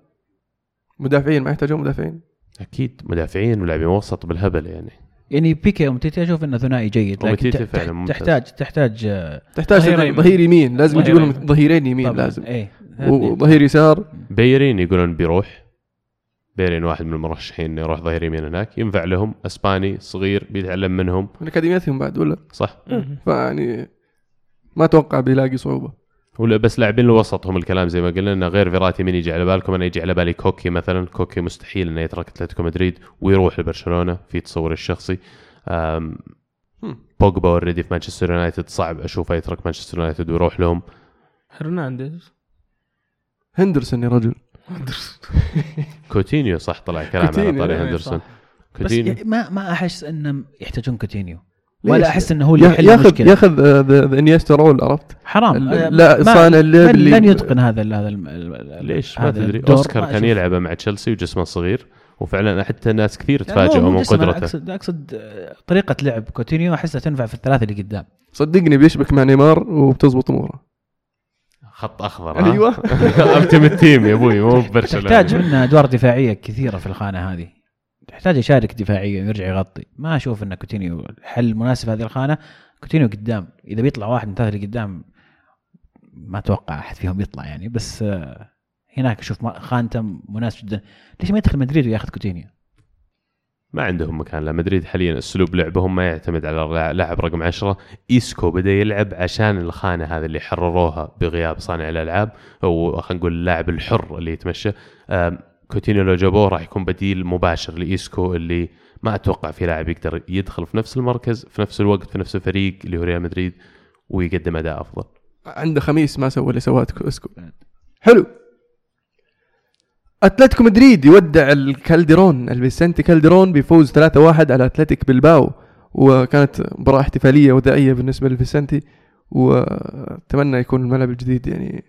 مدافعين ما يحتاجون مدافعين. أكيد مدافعين ولاعبين وسط بالهبل يعني. يعني بيكي ومتيتي أشوف إنه ثنائي جيد لكن أومتيتي ت- فعلاً تح- ممتاز. تحتاج تحتاج آه، تحتاج ظهير يمين. ظهير يمين. لازم يجيبون. ظهيرين يمين طبعاً. لازم. إيه وظهير يسار. بييرين يقولون بيروح. بييرين واحد من المرشحين إنه يروح ظهير يمين هناك. ينفع لهم. إسباني صغير بيتعلم منهم. من أكاديميتهم بعد ولا؟ صح. فيعني ما أتوقع بيلاقي صعوبة. ولا بس لاعبين الوسط هم الكلام زي ما قلنا إنه غير فيراتي مين يجي على بالكم. أنا يجي على بالي كوكي مثلا. كوكي مستحيل إنه يترك أتلتيكو مدريد ويروح لبرشلونة في تصوري الشخصي. بوجبا already في مانشستر يونايتد. صعب أشوفه يترك مانشستر يونايتد ويروح لهم. هرنانديز. هندرسون يا رجل. كوتينيو صح طلع كلام على طاري إيه، هندرسون. بس كوتينيو. يعني ما ما أحس إنهم يحتاجون كوتينيو؟ ولا أحس إنه هو اللي يحل ياخذ المشكلة. ياخذ آه، ذا إنيستا role عرفت؟ حرام. آه، لا، صانع اللعب لن- اللي- لن يتقن هذا ال- هذا الم- ال- ليش؟ ما تدري. أوسكار كان. يلعبه مع تشيلسي وجسمه صغير وفعلا حتى ناس كثير تفاجئوا من قدرته. اقصد أقصد آه، طريقة لعب. كوتينيو احسها تنفع في الثلاثة اللي قدام. صدقني بيشبك مع نيمار وبتزبط أموره. خط أخضر أيوه. Ultimate Team يا أبوي مو برشلونة. تحتاج منه أدوار دفاعية كثيرة في الخانة هذه. تحتاج يشارك دفاعيا ويرجع يغطي. ما أشوف إن كوتينيو الحل المناسب هذه الخانة؟ كوتينيو قدام إذا بيطلع واحد من اللي قدام ما أتوقع أحد فيهم يطلع يعني. بس آه، هناك أشوف خانته مناسب جدا. ليش ما يدخل مدريد وياخذ كوتينيو؟ ما عندهم مكان لا مدريد حاليا أسلوب لعبهم ما يعتمد على لاعب رقم 10 إيسكو بدأ يلعب عشان الخانة هذه اللي حرروها بغياب صانع الألعاب أو خلينا نقول اللاعب الحر اللي يتمشى. كوتينيو لو جابوه راح يكون بديل مباشر لإيسكو اللي ما أتوقع في لاعب يقدر يدخل في نفس المركز في نفس الوقت في نفس الفريق اللي هو ريال مدريد ويقدم أداء أفضل. عنده خميس ما سوى اللي سواه اسكو حلو. أتلتيكو مدريد يودع الكالديرون الفيسنتي كالديرون بفوز 3-1 على أتلتيك بلباو. وكانت مباراة احتفالية وداعية بالنسبة للفيسنتي. وأتمنى يكون الملعب الجديد يعني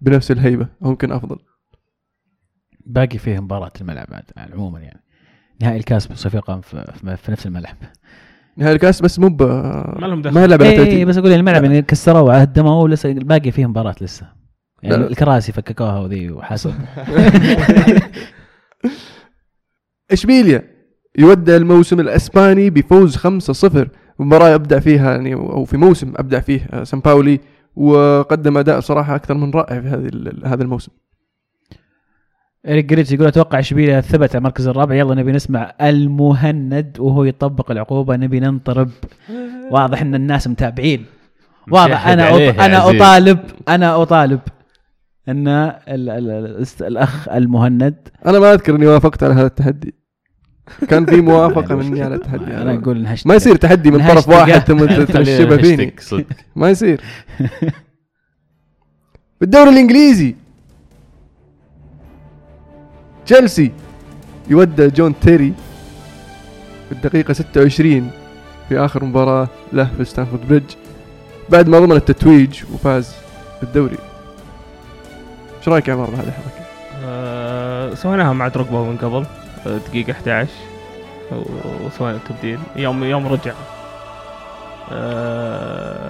بنفس الهيبة أو يمكن أفضل. باقي فيه مباراة الملعب بعد عموما يعني. نهائي الكاس يقام في, في, نفس الملعب. نهائي الكاس بس مو ب ما لهم دخل. ما لعب اي بس أقول الملعب يعني كسروه وهدموه ولسه باقي فيه مباراة لسه. يعني لا. الكراسي فككوها وذي وحسب إشبيليا يودع الموسم الأسباني بفوز 5-0 مباراة ابدع فيها يعني أو في موسم ابدع فيه آه، سان باولي وقدم أداء صراحة أكثر من رائع في هذه ال- هذا الموسم. إريك جريتش يقول أتوقع اشبيليه ثبت على المركز الرابع. يلا نبي نسمع المهند وهو يطبق العقوبة. نبي ننطرب. واضح إن الناس متابعين. واضح. أنا أط... أنا. أطالب. أنا أطالب إن ال... ال... ال... الأخ المهند أنا ما أذكر إني وافقت على هذا التحدي. كان في موافقة مني على التحدي. أنا أقول ما يصير تحدي من طرف واحد. ثم تنشبه فيني. ما يصير. في الدوري الإنجليزي. تشيلسي. يودع جون تيري في الدقيقة 26 في آخر مباراة له في ستانفورد بريدج بعد ما ضمن التتويج وفاز بالدوري. إيش رأيك يا عمر بهذه الحركة؟ آه، سويناها مع دروجبا من قبل آه، دقيقة 11 و- وسوينا التبديل. يوم يوم رجع.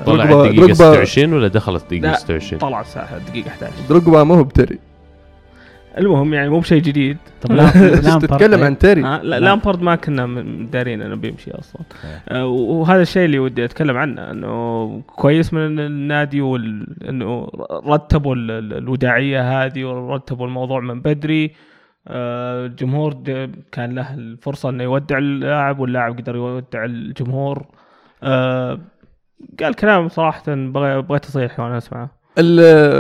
طلع دروجبا- الدقيقة دروجبا- 26 ولا دخلت دقيقة لا، 26 طلع الساحة دقيقة 11 دروجبا ما هو بتيري المهم يعني مو بشيء جديد. طب تتكلم عن تيري. آه، لا لا. لامبارد ما كنا دارين إنه بيمشي أصلا. آه، وهذا الشيء اللي ودي أتكلم عنه إنه كويس من النادي وال... إنه رتبوا ال- ال- الوداعية هذه ورتبوا الموضوع من بدري. آه، الجمهور كان له الفرصة إنه يودع اللاعب واللاعب قدر يودع الجمهور. آه، قال كلام صراحة بغي- بغيت أصيح وأنا أسمعه.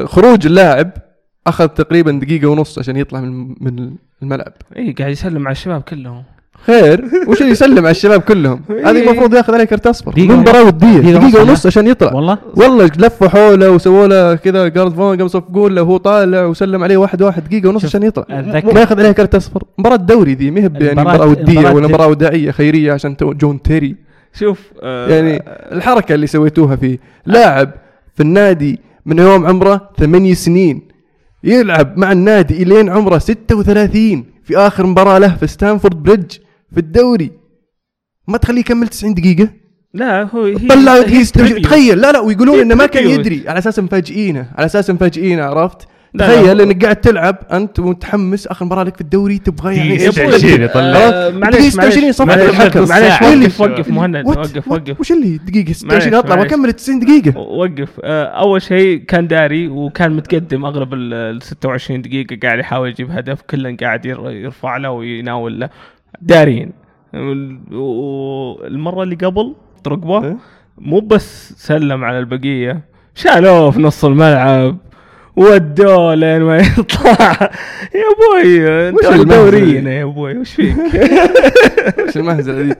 خروج اللاعب أخذ تقريبا دقيقة ونص عشان يطلع من من الملعب. اي قاعد يسلم على الشباب كلهم. خير وش اللي يسلم على الشباب كلهم؟ هذه المفروض ياخذ عليه كرت أصفر. دقيقة مباراة ودية دقيقة. ونص. ونص عشان يطلع. والله؟ والله لفوا حوله وسووا له كذا guard of honor قام صفقوا له وهو طالع وسلم عليه واحد واحد دقيقة ونص عشان يطلع. أتذكر- ما ياخذ عليه كرت أصفر. مباراة دوري ذي ما هي يعني ودية المباراة ولا مباراة وداعية خيرية عشان جون تيري. شوف آه، يعني الحركة اللي سويتوها فيه. لاعب في النادي من يوم عمره ثمانية سنين. يلعب مع النادي إلين عمره 36 في آخر مباراة له في ستانفورد بريدج في الدوري. ما تخليه يكمل 90 دقيقة؟ لا هو هي طلع. تخيل. لا لا ويقولون إنه ما كان. يدري. على أساس مفاجئينه على أساس مفاجئينه عرفت؟ تخيل لا. إنك قاعد تلعب أنت متحمس آخر مباراة لك في الدوري تبغى يعني دقيقة إيش؟ 26 يطلع معليش 26 معليش. صفقة معليش الحكم. معليش ساعة. وقف وقف مهند وقف وقف. وش اللي؟ دقيقة 26 معليش، أطلع. واكمل 90 دقيقة. وقف. آه، أول شيء كان داري وكان متقدم أغلب ال ال 26 دقيقة قاعد يحاول يجيب هدف كله قاعد ير- يرفع له ويناول له. دارين وال- والمرة اللي قبل دروجبا إيه؟ مو بس سلم على البقية شالوه في نص الملعب. ودوه لين ما يطلع. يا أبوي وش انت دورينا يا أبوي وش فيك؟ وش المهزلة دي؟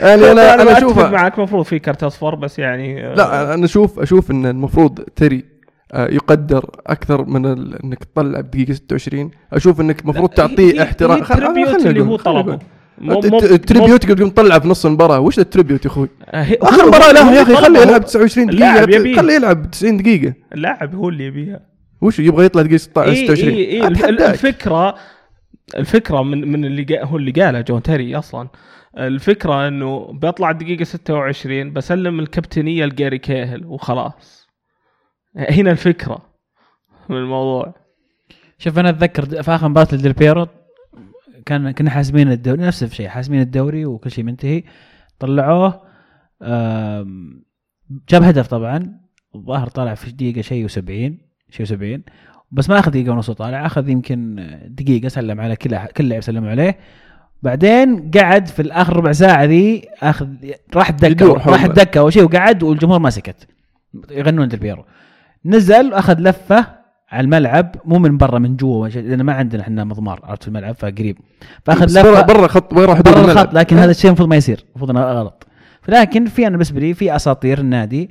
يعني أنا أنا اشوفها معك المفروض في كرت أصفر بس يعني آه، لا أنا أشوف أشوف إن المفروض تري آه، يقدر أكثر من ال... إنك تطلع بدقيقة 26 أشوف إنك المفروض تعطيه احترام. ال tribute اللي هو طلبه. ال tribute تقوم تطلعه في نص المباراة. وش ال tribute يا أخوي؟ هي- آخر مباراة له يا أخي. خليه يلعب 29 اللاعب دقيقة. خليه يلعب 90 دقيقة. اللاعب هو اللي يبيها. وش يبغى يطلع دقيقه 16 إيه 26 إيه إيه. الفكرة الفكرة من من اللي هو اللي قاله جون تيري أصلا. الفكرة إنه بيطلع الدقيقه 26 بسلم الكابتنية لجاري كيهل وخلاص. هنا الفكرة من الموضوع. شوف أنا أتذكر في آخر مباراة لديل بيرو كان كنا حاسمين الدوري نفس الشيء حاسمين الدوري وكل شيء منتهي. طلعوه جاب هدف طبعا الظاهر طالع في دقيقة شيء و70 شيء و70 بس ما أخذ دقيقة ونص طالع أخذ يمكن دقيقة سلم على كل كل لاعب سلم عليه. بعدين قعد في الآخر ربع ساعة ذي أخذ راح الدكه. راح الدكه اول شيء وقعد والجمهور ما سكت. يغنون ديل بيرو نزل واخذ لفة على الملعب مو من برا من جوا. لأن ما عندنا إحنا مضمار عرفت؟ في الملعب فقريب. فأخذ لفة. برا خط برا حدود برا الخط لكن هذا الشيء المفروض ما يصير. المفروض إنه غلط. لكن في أنا بالنسبة لي في أساطير النادي.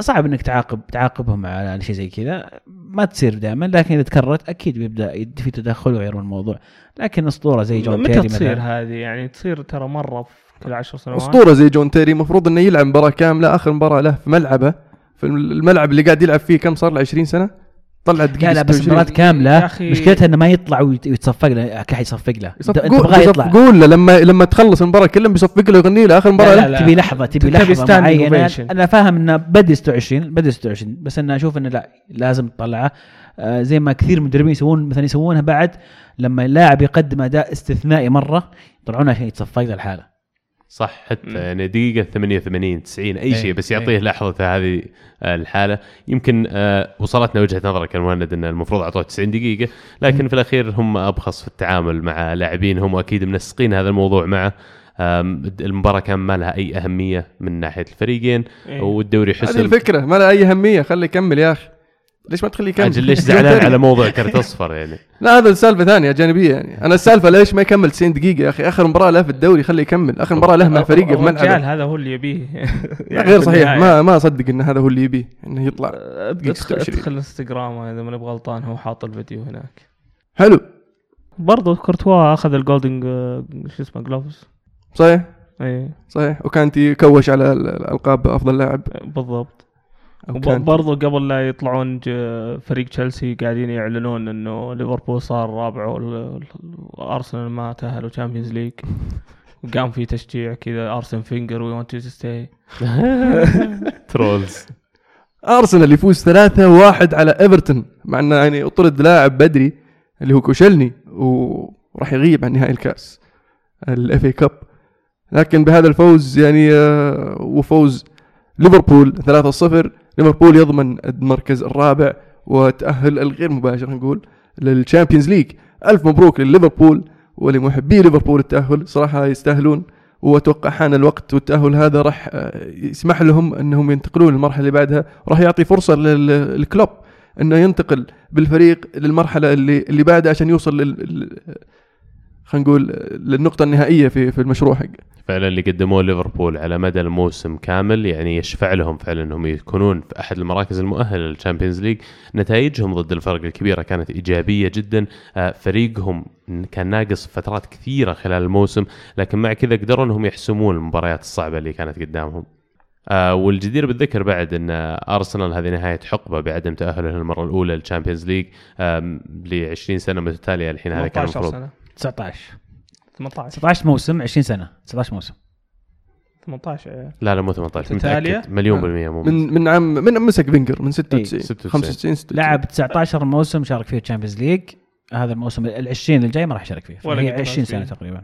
صعب إنك تعاقب تعاقبهم على شيء زي كذا. ما تصير دائما لكن إذا تكررت أكيد بيبدأ يد- في تدخل ويغيرون الموضوع. لكن أسطورة زي جون متى تيري تصير مثلا. هذه؟ يعني تصير ترى مرة في كل عشر سنوات. أسطورة زي جون تيري المفروض إنه يلعب مباراة كاملة آخر مباراة له في ملعبه. في الملعب اللي قاعد يلعب فيه كم؟ صار له 20 سنة؟ طلع دقيقه لا لا بس 26. مباراه كاملة. أخي- مشكلتها إنه ما يطلع ويت- ويتصفق له أكيد حيصفق له. أنت يطلع. يصفقون له لما لما تخلص المباراه كلها بيصفق له يغني له آخر مباراه لا، له لا. تبي لحظة تبي لحظة معينة. أنا فاهم إنه بدي 26 بدي 26 بس أنا أشوف إنه لا لازم تطلعه. آه زي ما كثير مدربين يسوون مثلا يسوونها بعد لما اللاعب يقدم أداء استثنائي مرة يطلعونه عشان يتصفق له الحالة. صح حتى مم. يعني دقيقة 88 90 أي إيه، شيء بس يعطيه إيه. لحظة هذه آه، الحالة يمكن آه، وصلتنا وجهة نظرك المهند أن المفروض أعطوه 90 دقيقة لكن في الأخير هم أبخص في التعامل مع لاعبين هم أكيد منسقين هذا الموضوع معه المباراة كان ما لها أي أهمية من ناحية الفريقين إيه. والدوري هذه حسم الفكرة ما لها أي أهمية خليه يكمل يا أخي ليش ما تخليه يكمل؟ أجل ليش زعلان على موضوع كرت أصفر يعني؟ لا هذا سالفه ثانية جانبية يعني. أنا السالفة ليش ما يكمل 90 دقيقة يا أخي؟ آخر مباراة له في الدوري خليه يكمل. آخر مباراة له مع فريقه في الرجال ملعبه. هذا هو اللي يبيه. لا، غير صحيح. ما ما أصدق إن هذا هو اللي يبيه إنه يطلع ادخل 26. أدخل انستغرام إذا ماني بغلطان هو حاط الفيديو هناك. حلو. برضه كورتوا أخذ ال golden آه، شو اسمه gloves. صحيح؟ اي صحيح. وكانتي كوش على ال- الألقاب أفضل لاعب. بالضبط. برضو قبل لا يطلعون فريق تشيلسي قاعدين يعلنون إنه ليفربول صار رابع وارسنال ما تأهلوا Champions League وقام في تشجيع كذا ارسن فينجر we want you to stay trolls ارسنال يفوز 3-1 على ايفرتون مع إنه يعني أطرد لاعب بدري اللي هو كوشيلني وراح يغيب عن نهائي الكاس ال FA Cup لكن بهذا الفوز يعني آه، وفوز ليفربول 3-0 ليفربول يضمن المركز الرابع وتأهل الغير مباشر نقول لل Champions League. ألف مبروك لليفربول ولمحبي ليفربول التأهل. صراحة يستاهلون وأتوقع حان الوقت والتأهل هذا راح آه، يسمح لهم أنهم ينتقلون للمرحلة اللي بعدها وراح يعطي فرصة لل- للكلوب أنه ينتقل بالفريق للمرحلة اللي اللي بعدها عشان يوصل لل- خلينا نقول للنقطة النهائية في في المشروع حقه. فعلا اللي قدموه ليفربول على مدى الموسم كامل يعني يشفع لهم فعلا إنهم يكونون في أحد المراكز المؤهلة لل Champions League. نتائجهم ضد الفرق الكبيرة كانت إيجابية جدا. آه، فريقهم كان ناقص فترات كثيرة خلال الموسم لكن مع كذا قدروا إنهم يحسمون المباريات الصعبة اللي كانت قدامهم. آه والجدير بالذكر بعد إن أرسنال هذه نهاية حقبة بعدم تأهله للمره الأولى لل Champions League ل 20 سنة متتالية الحين هذا كان 18 المفروض. 19 18 19 موسم 20 سنة. 19 موسم. 18 إيه. لا لا مو 18 متتالية؟ متأكد. مليون آه. بالمية مو من من عام من مسك فينجر من 96 96. 95 96 لعب 19 موسم شارك فيه ال Champions League هذا الموسم ال 20 الجاي ما راح يشارك فيه. ولا هي قد 20 فاز سنة. تقريبا?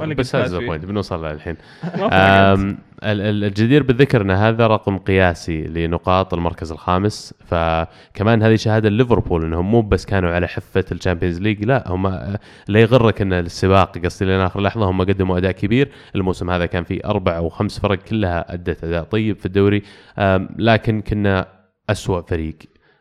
ولا بس هذا فاز فيه. point بنوصل له الحين. الجدير بالذكر إن هذا رقم قياسي لنقاط المركز الخامس. فكمان هذه شهادة ليفربول إنهم مو بس كانوا على حفة ال Champions League لا هم لا يغرك إن السباق قصدي لين آخر لحظة هم قدموا أداء كبير. الموسم هذا كان فيه أربع أو خمس فرق كلها أدت أداء طيب في الدوري. لكن كنا أسوأ فريق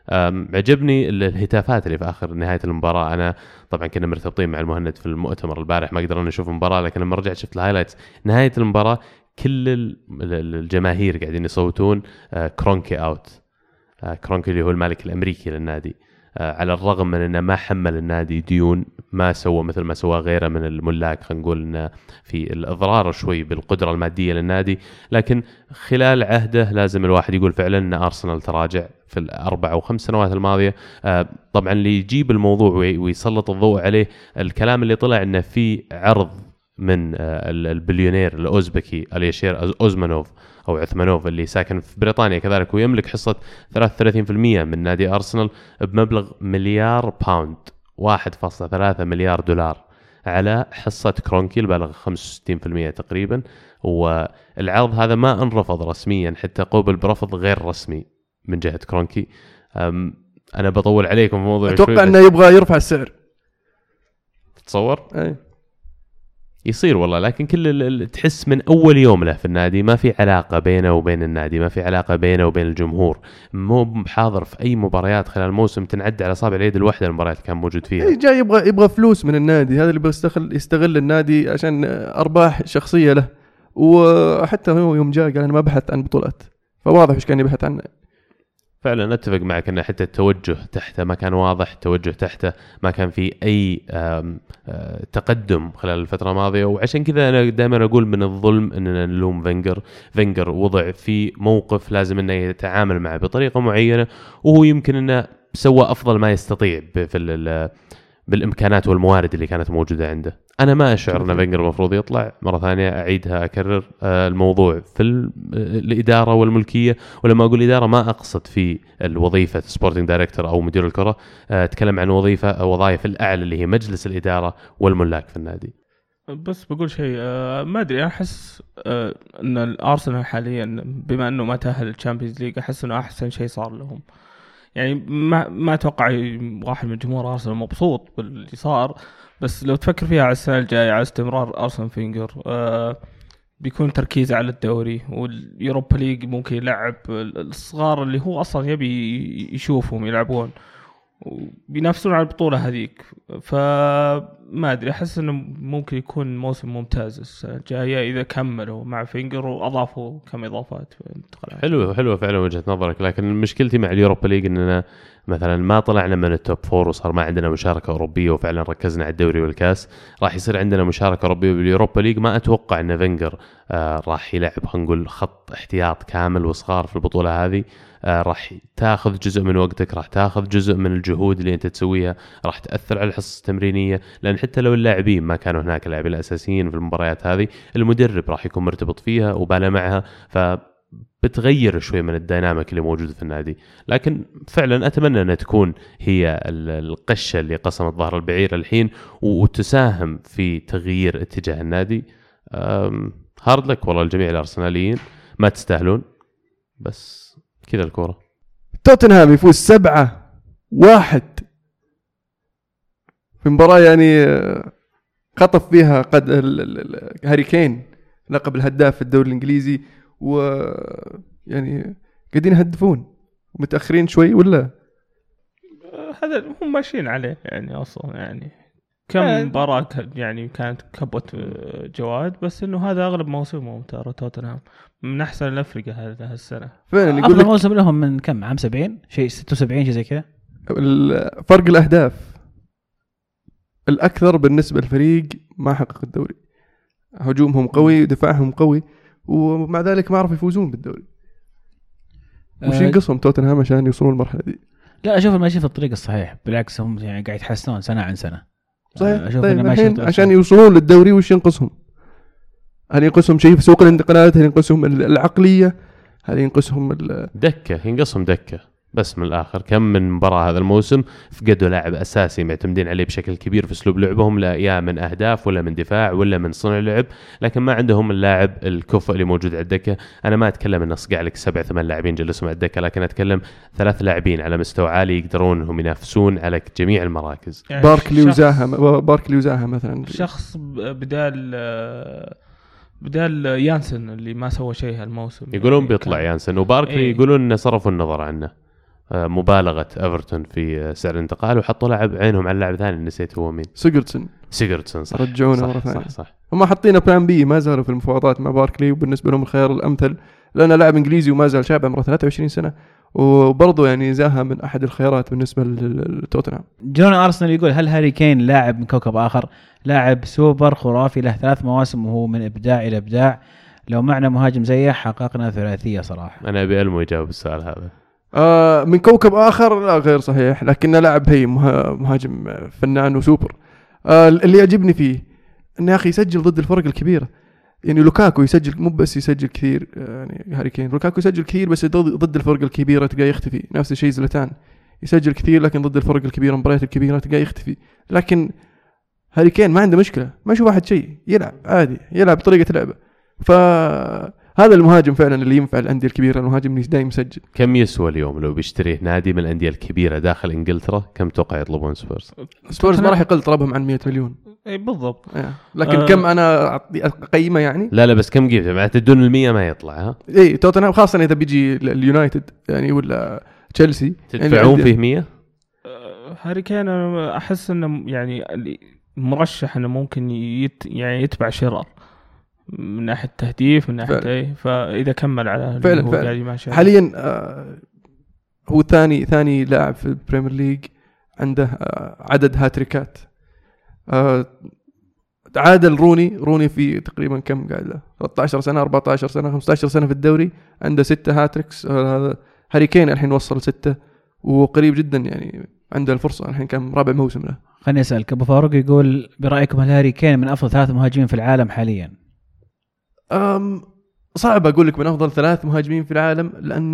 عجبني ال- الهتافات اللي في آخر نهاية المباراة. أنا طبعا كنا مرتبطين مع المهند في المؤتمر البارح ما قدرنا نشوف المباراة لكن لما رجعت شفت ال highlights نهاية المباراة كل ال- ال- الجماهير قاعدين يصوتون آه، كرونكي out آه، كرونكي اللي هو المالك الأمريكي للنادي. آه، على الرغم من إنه ما حمل النادي ديون ما سوى مثل ما سوى غيره من الملاك خلينا نقول إنه في الإضرار شوي بالقدرة المادية للنادي. لكن خلال عهده لازم الواحد يقول فعلا إن أرسنال تراجع. في الاربع أو خمس سنوات الماضية. آه، طبعا اللي يجيب الموضوع وي- ويسلط الضوء عليه الكلام اللي طلع إنه في عرض من آه، ال- البليونير الأوزبكي أليشير أوزمانوف أو عثمانوف اللي ساكن في بريطانيا كذلك ويملك حصة 33% من نادي أرسنال بمبلغ مليار pound 1.3 مليار دولار على حصة كرونكي البالغ 65% تقريبا. والعرض هذا ما انرفض رسميا حتى قوبل برفض غير رسمي. من جهة كرونكي. أنا بطول عليكم في موضوع أتوقع إنه يبغى يرفع السعر. تتصور؟ أي. يصير والله لكن كل تحس من أول يوم له في النادي ما في علاقة بينه وبين النادي ما في علاقة بينه وبين الجمهور. مو حاضر في أي مباريات خلال الموسم تنعد على اصابع اليد الواحدة المباريات كان موجود فيها. إيه، جاي يبغى يبغى فلوس من النادي هذا اللي يبغى يستغل يستغل النادي عشان أرباح شخصية له. وحتى هو يوم جاء قال أنا ما بحثت عن بطولات. فواضح إيش كان يبحث عنه. فعلا أتفق معك إن حتى التوجه تحته ما كان واضح التوجه تحته ما كان في أي آه، تقدم خلال الفترة الماضية. وعشان كذا أنا دائما أقول من الظلم إننا نلوم فينجر. فينجر وضع في موقف لازم إنه يتعامل معه بطريقة معينة وهو يمكن إنه سوى أفضل ما يستطيع في بالإمكانات والموارد اللي كانت موجودة عنده. أنا ما أشعر أن فينجر المفروض يطلع. مرة ثانية أعيدها أكرر آه، الموضوع في ال- الإدارة والملكية. ولما أقول إدارة ما أقصد في الوظيفة sporting director أو مدير الكرة. آه، أتكلم عن وظيفة وظائف الأعلى اللي هي مجلس الإدارة والملاك في النادي. بس بقول شيء آه ما أدري. أحس آه أن الأرسنال حاليا بما أنه ما تأهل ال Champions League أحس أنه أحسن شيء صار لهم. يعني ما ما أتوقع واحد من جمهور أرسنال مبسوط باللي صار بس لو تفكر فيها على السنة الجاية على استمرار أرسنال فينجر آه بيكون تركيزه على الدوري وال Europa League ممكن يلعب الصغار اللي هو أصلا يبي يشوفهم يلعبون. وبينافسون على البطولة هذيك. فما أدري أحس إنه ممكن يكون موسم ممتاز السنة الجاية إذا كملوا مع فينجر وأضافوا كم إضافات حلوة حلوة فعلا وجهة نظرك لكن مشكلتي مع ال Europa League إننا مثلا ما طلعنا من ال top four وصار ما عندنا مشاركة أوروبية وفعلا ركزنا على الدوري والكاس راح يصير عندنا مشاركة أوروبية بال Europa League. ما أتوقع إن فينجر آه راح يلعب خلينا نقول خط احتياط كامل وصغار في البطولة هذه. آه راح تاخذ جزء من وقتك راح تاخذ جزء من الجهود اللي أنت تسويها راح تأثر على الحصص التمرينية. لأن حتى لو اللاعبين ما كانوا هناك اللاعبين الأساسيين في المباريات هذه المدرب راح يكون مرتبط فيها وباله معها. ف بتغير شوي من الديناميك اللي موجود في النادي. لكن فعلا أتمنى أنها تكون هي القشة اللي قسمت ظهر البعير الحين وتساهم في تغيير اتجاه النادي. هارد لك والله الجميع الأرسناليين ما تستاهلون بس كذا الكورة. توتنهام يفوز سبعة واحد. في مباراة يعني آه، خطف فيها قد هاري كين لقب الهداف في الدوري الإنجليزي. و يعني قاعدين يهدفون. متأخرين شوي ولا؟ هذا هم ماشيين عليه يعني أصلا يعني. كم آه. مباراة يعني كانت كبوة جواد بس إنه هذا أغلب موسمهم ترى توتنهام. من أحسن الافرقة هذا السنة فعلا يقول لك موسم لهم من كم؟ عام 70 شيء 76 شيء زي كذا. فرق الأهداف. الأكثر بالنسبة للفريق ما حقق الدوري. هجومهم قوي ودفاعهم قوي. ومع ذلك ما عرفوا يفوزون بالدوري وش آه، ينقصهم توتنهام عشان يوصلون المرحله دي؟ لا أشوف ماشي في الطريق الصحيح بالعكس هم يعني قاعد يتحسنون سنة عن سنة صحيح أشوف طيب الحين عشان يوصلون للدوري وش ينقصهم؟ هل ينقصهم شيء في سوق الانتقالات؟ هل ينقصهم العقلية؟ هل ينقصهم دكة ينقصهم دكة بس من الآخر كم من مباراة هذا الموسم فقدوا لاعب أساسي معتمدين عليه بشكل كبير في أسلوب لعبهم لا يا من أهداف ولا من دفاع ولا من صنع لعب لكن ما عندهم اللاعب الكفء اللي موجود على الدكة. أنا ما أتكلم إن أصقع لك سبع ثمان لاعبين جلسوا على الدكة لكن أتكلم ثلاث لاعبين على مستوى عالي يقدرون انهم ينافسون على جميع المراكز. يعني باركلي وزاها باركلي وزاها مثلا. شخص بدال بدال يانسن اللي ما سوى شيء هالموسم. يقولون يعني بيطلع يانسن وباركلي إيه؟ يقولون إنه صرفوا النظر عنه. مبالغة ايفرتون في آه، سعر الانتقال وحطوا لاعب عينهم على لاعب ثاني نسيت هو مين. سيجوردسون. سيجوردسون صح. رجعونا مرة ثانية. صح صح. هم حاطين plan B ما زالوا في المفاوضات مع باركلي وبالنسبة لهم الخيار الأمثل لأنه لاعب إنجليزي وما زال شاب عمره 23 سنة وبرضه يعني زاها من أحد الخيارات بالنسبة لتوتنهام. جون أرسنال يقول هل هاري كين لاعب من كوكب آخر؟ لاعب سوبر خرافي له ثلاث مواسم وهو من إبداع إلى إبداع. لو معنا مهاجم زيه حققنا ثلاثية صراحة. أنا أبي ألمو يجاوب السؤال هذا. آه من كوكب آخر لا غير صحيح لكنه لاعب هي مهاجم فنان وسوبر. آه اللي يعجبني فيه انه يا أخي يسجل ضد الفرق الكبيرة. يعني لوكاكو يسجل مو بس يسجل كثير يعني هاري كين. لوكاكو يسجل كثير بس ضد الفرق الكبيرة تلقاه يختفي. نفس الشيء زلاتان يسجل كثير لكن ضد الفرق الكبيرة المباريات الكبيرة تلقاه يختفي. لكن هاري كين ما عنده مشكلة. ما يشوف واحد شيء. يلعب عادي يلعب بطريقة لعبه. ف هذا المهاجم فعلا اللي ينفع الأندية الكبيرة المهاجم اللي دايم يسجل كم يسوى اليوم لو بيشتريه نادي من الأندية الكبيرة داخل إنجلترا كم توقع يطلبون سبيرز؟ سبيرز ما راح يقل طلبهم عن 100 مليون اي بالضبط إيه. لكن آه. كم أنا اقيمه يعني؟ لا لا بس كم قيمته معناته دون ال 100 ما يطلع ها؟ اي توتنهام خاصة إذا بيجي اليونايتد يعني ولا تشيلسي تدفعون يعني فيه 100 آه، هاري كين أحس إنه يعني مرشح إنه ممكن يت يعني يتبع شيرر من ناحية تهديف من ناحية اي فإذا كمل على فعلا فعلا. حاليا آه هو ثاني ثاني لاعب في ال Premier League عنده آه عدد هاتريكات. آه عادل روني روني في تقريبا كم قاعد له؟ 13 سنة 14 سنة 15 سنة في الدوري عنده ستة hat-tricks. آه، هذا هاري كين الحين وصل ستة وقريب جدا يعني عنده الفرصة الحين كان رابع موسم له. خليني أسألك أبو فاروق يقول برأيكم هل هاري كين من أفضل ثلاث مهاجمين في العالم حاليا؟ صعب أقول لك من أفضل ثلاث مهاجمين في العالم لأن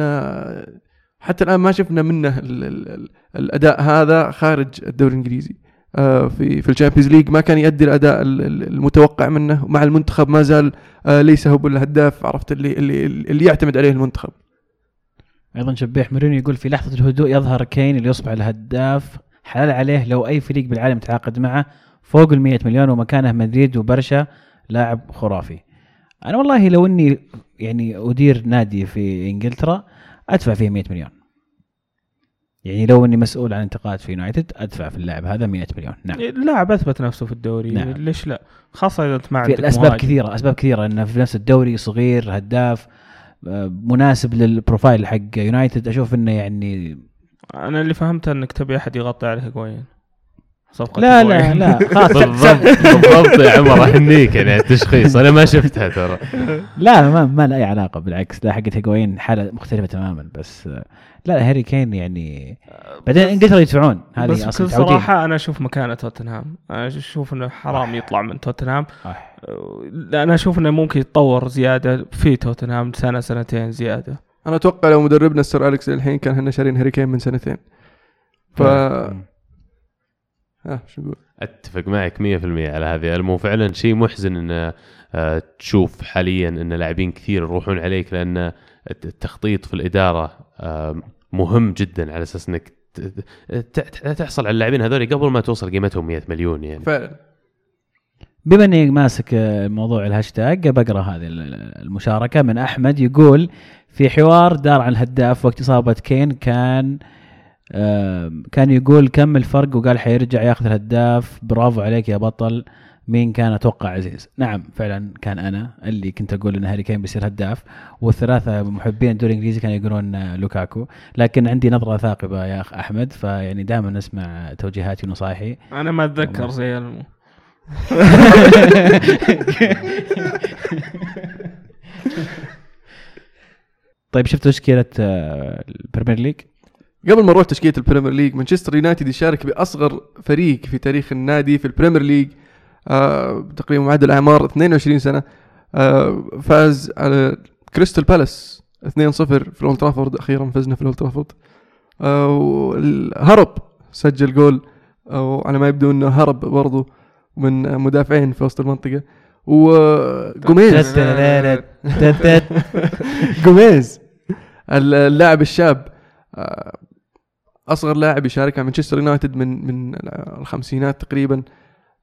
حتى الآن ما شفنا منه ال ال ال الأداء هذا خارج الدوري الإنجليزي. آه، في في ال Champions League ما كان يؤدي الأداء ال- ال- المتوقع منه مع المنتخب ما زال آه، ليس هو الهداف عرفت؟ اللي اللي اللي يعتمد عليه المنتخب. أيضا شبيح مورينيو يقول في لحظة الهدوء يظهر كين اللي يصبح الهداف حلال عليه لو أي فريق بالعالم تعاقد معه فوق ال 100 مليون ومكانه مدريد وبرشا لاعب خرافي. أنا والله لو إني يعني أدير نادي في إنجلترا أدفع فيه 100 مليون. يعني لو إني مسؤول عن انتقالات في يونايتد أدفع في اللاعب هذا 100 مليون نعم. اللاعب أثبت نفسه في الدوري نعم. ليش لا خاصة إذا أنت ما في عندك الاسباب مهاجم. كثيرة أسباب كثيرة إنه في نفس الدوري صغير هداف آه، مناسب لل profile حق يونايتد أشوف إنه يعني أنا اللي فهمته إنك تبي أحد يغطي على هيغوين صفقة لا لا. لا خلاص. بالضبط بالضبط يا عمر اهنيك يعني التشخيص أنا ما شفتها ترى. لا ما ما له أي علاقة بالعكس لا حقت هيجوين حالة مختلفة تماما بس آه، لا هاري كين يعني بعدين إنجلترا يدفعون بس هذه أصلا بكل صراحة أنا أشوف مكانه توتنهام. أنا أشوف إنه حرام يطلع من توتنهام. لا أنا أشوف إنه ممكن يتطور زيادة في توتنهام سنة سنتين زيادة. أنا أتوقع لو مدربنا السر أليكس الحين كان إحنا شارين هاري كين من سنتين. ف. ها شو نقول أتفق معك 100% على هذه. المو فعلا شيء محزن إن آه، تشوف حاليا إن لاعبين كثير يروحون عليك لأن الت- التخطيط في الإدارة آه، مهم جدا على أساس إنك تحصل على اللاعبين هذول قبل ما توصل قيمتهم 100 مليون يعني. فعلا. بما إني ماسك آه، موضوع الهاشتاج بقرا هذه ال- المشاركة. من أحمد يقول في حوار دار عن الهداف وقت اصابه كين كان آه، كان يقول كم الفرق وقال حيرجع ياخذ الهداف. برافو عليك يا بطل. مين كان أتوقع عزيز؟ نعم فعلا كان أنا اللي كنت أقول إن هاري كين بيصير هداف. والثلاثة محبين الدوري الانجليزي كانوا يقولون لوكاكو. لكن عندي نظرة ثاقبة يا أخ أحمد فيعني دائما نسمع توجيهاتي ونصائحي أنا ما أتذكر زي المو طيب شفت تشكيله آه، البريمير ليج؟ قبل ما نروح تشكيلة البريمير ليج مانشستر يونايتد يشارك بأصغر فريق في تاريخ النادي في البريمير ليج آه تقريبا معدل اعمار 22 سنة آه فاز على كريستال بالاس 2-0 في الأولد ترافورد أخيرا فزنا في الأولد ترافورد. آه والهرب سجل جول أو على ما يبدو إنه هرب برضو من مدافعين في وسط المنطقة. وجوميز. جوميز اللاعب الشاب أصغر لاعب يشارك مع مانشستر يونايتد من من الخمسينات تقريبا.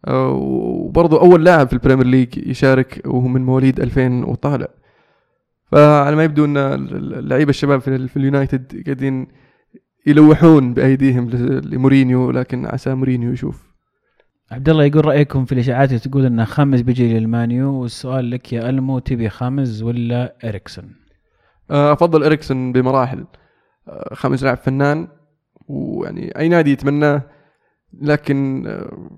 آه، وبرضه أول لاعب في البريمير ليج يشارك وهو من مواليد 2000 وطالع. فعلى ما يبدو أن اللعيبة الشباب في, في اليونايتد قاعدين يلوحون بأيديهم لمورينيو لكن عسى مورينيو يشوف. عبد الله يقول رأيكم في الإشاعات اللي تقول أن خاميس بيجي للمانيو؟ والسؤال لك يا المو تبي خاميس ولا إريكسون؟ آه، أفضل إريكسون بمراحل. آه، خاميس لاعب فنان. ويعني أي نادي يتمناه لكن آه،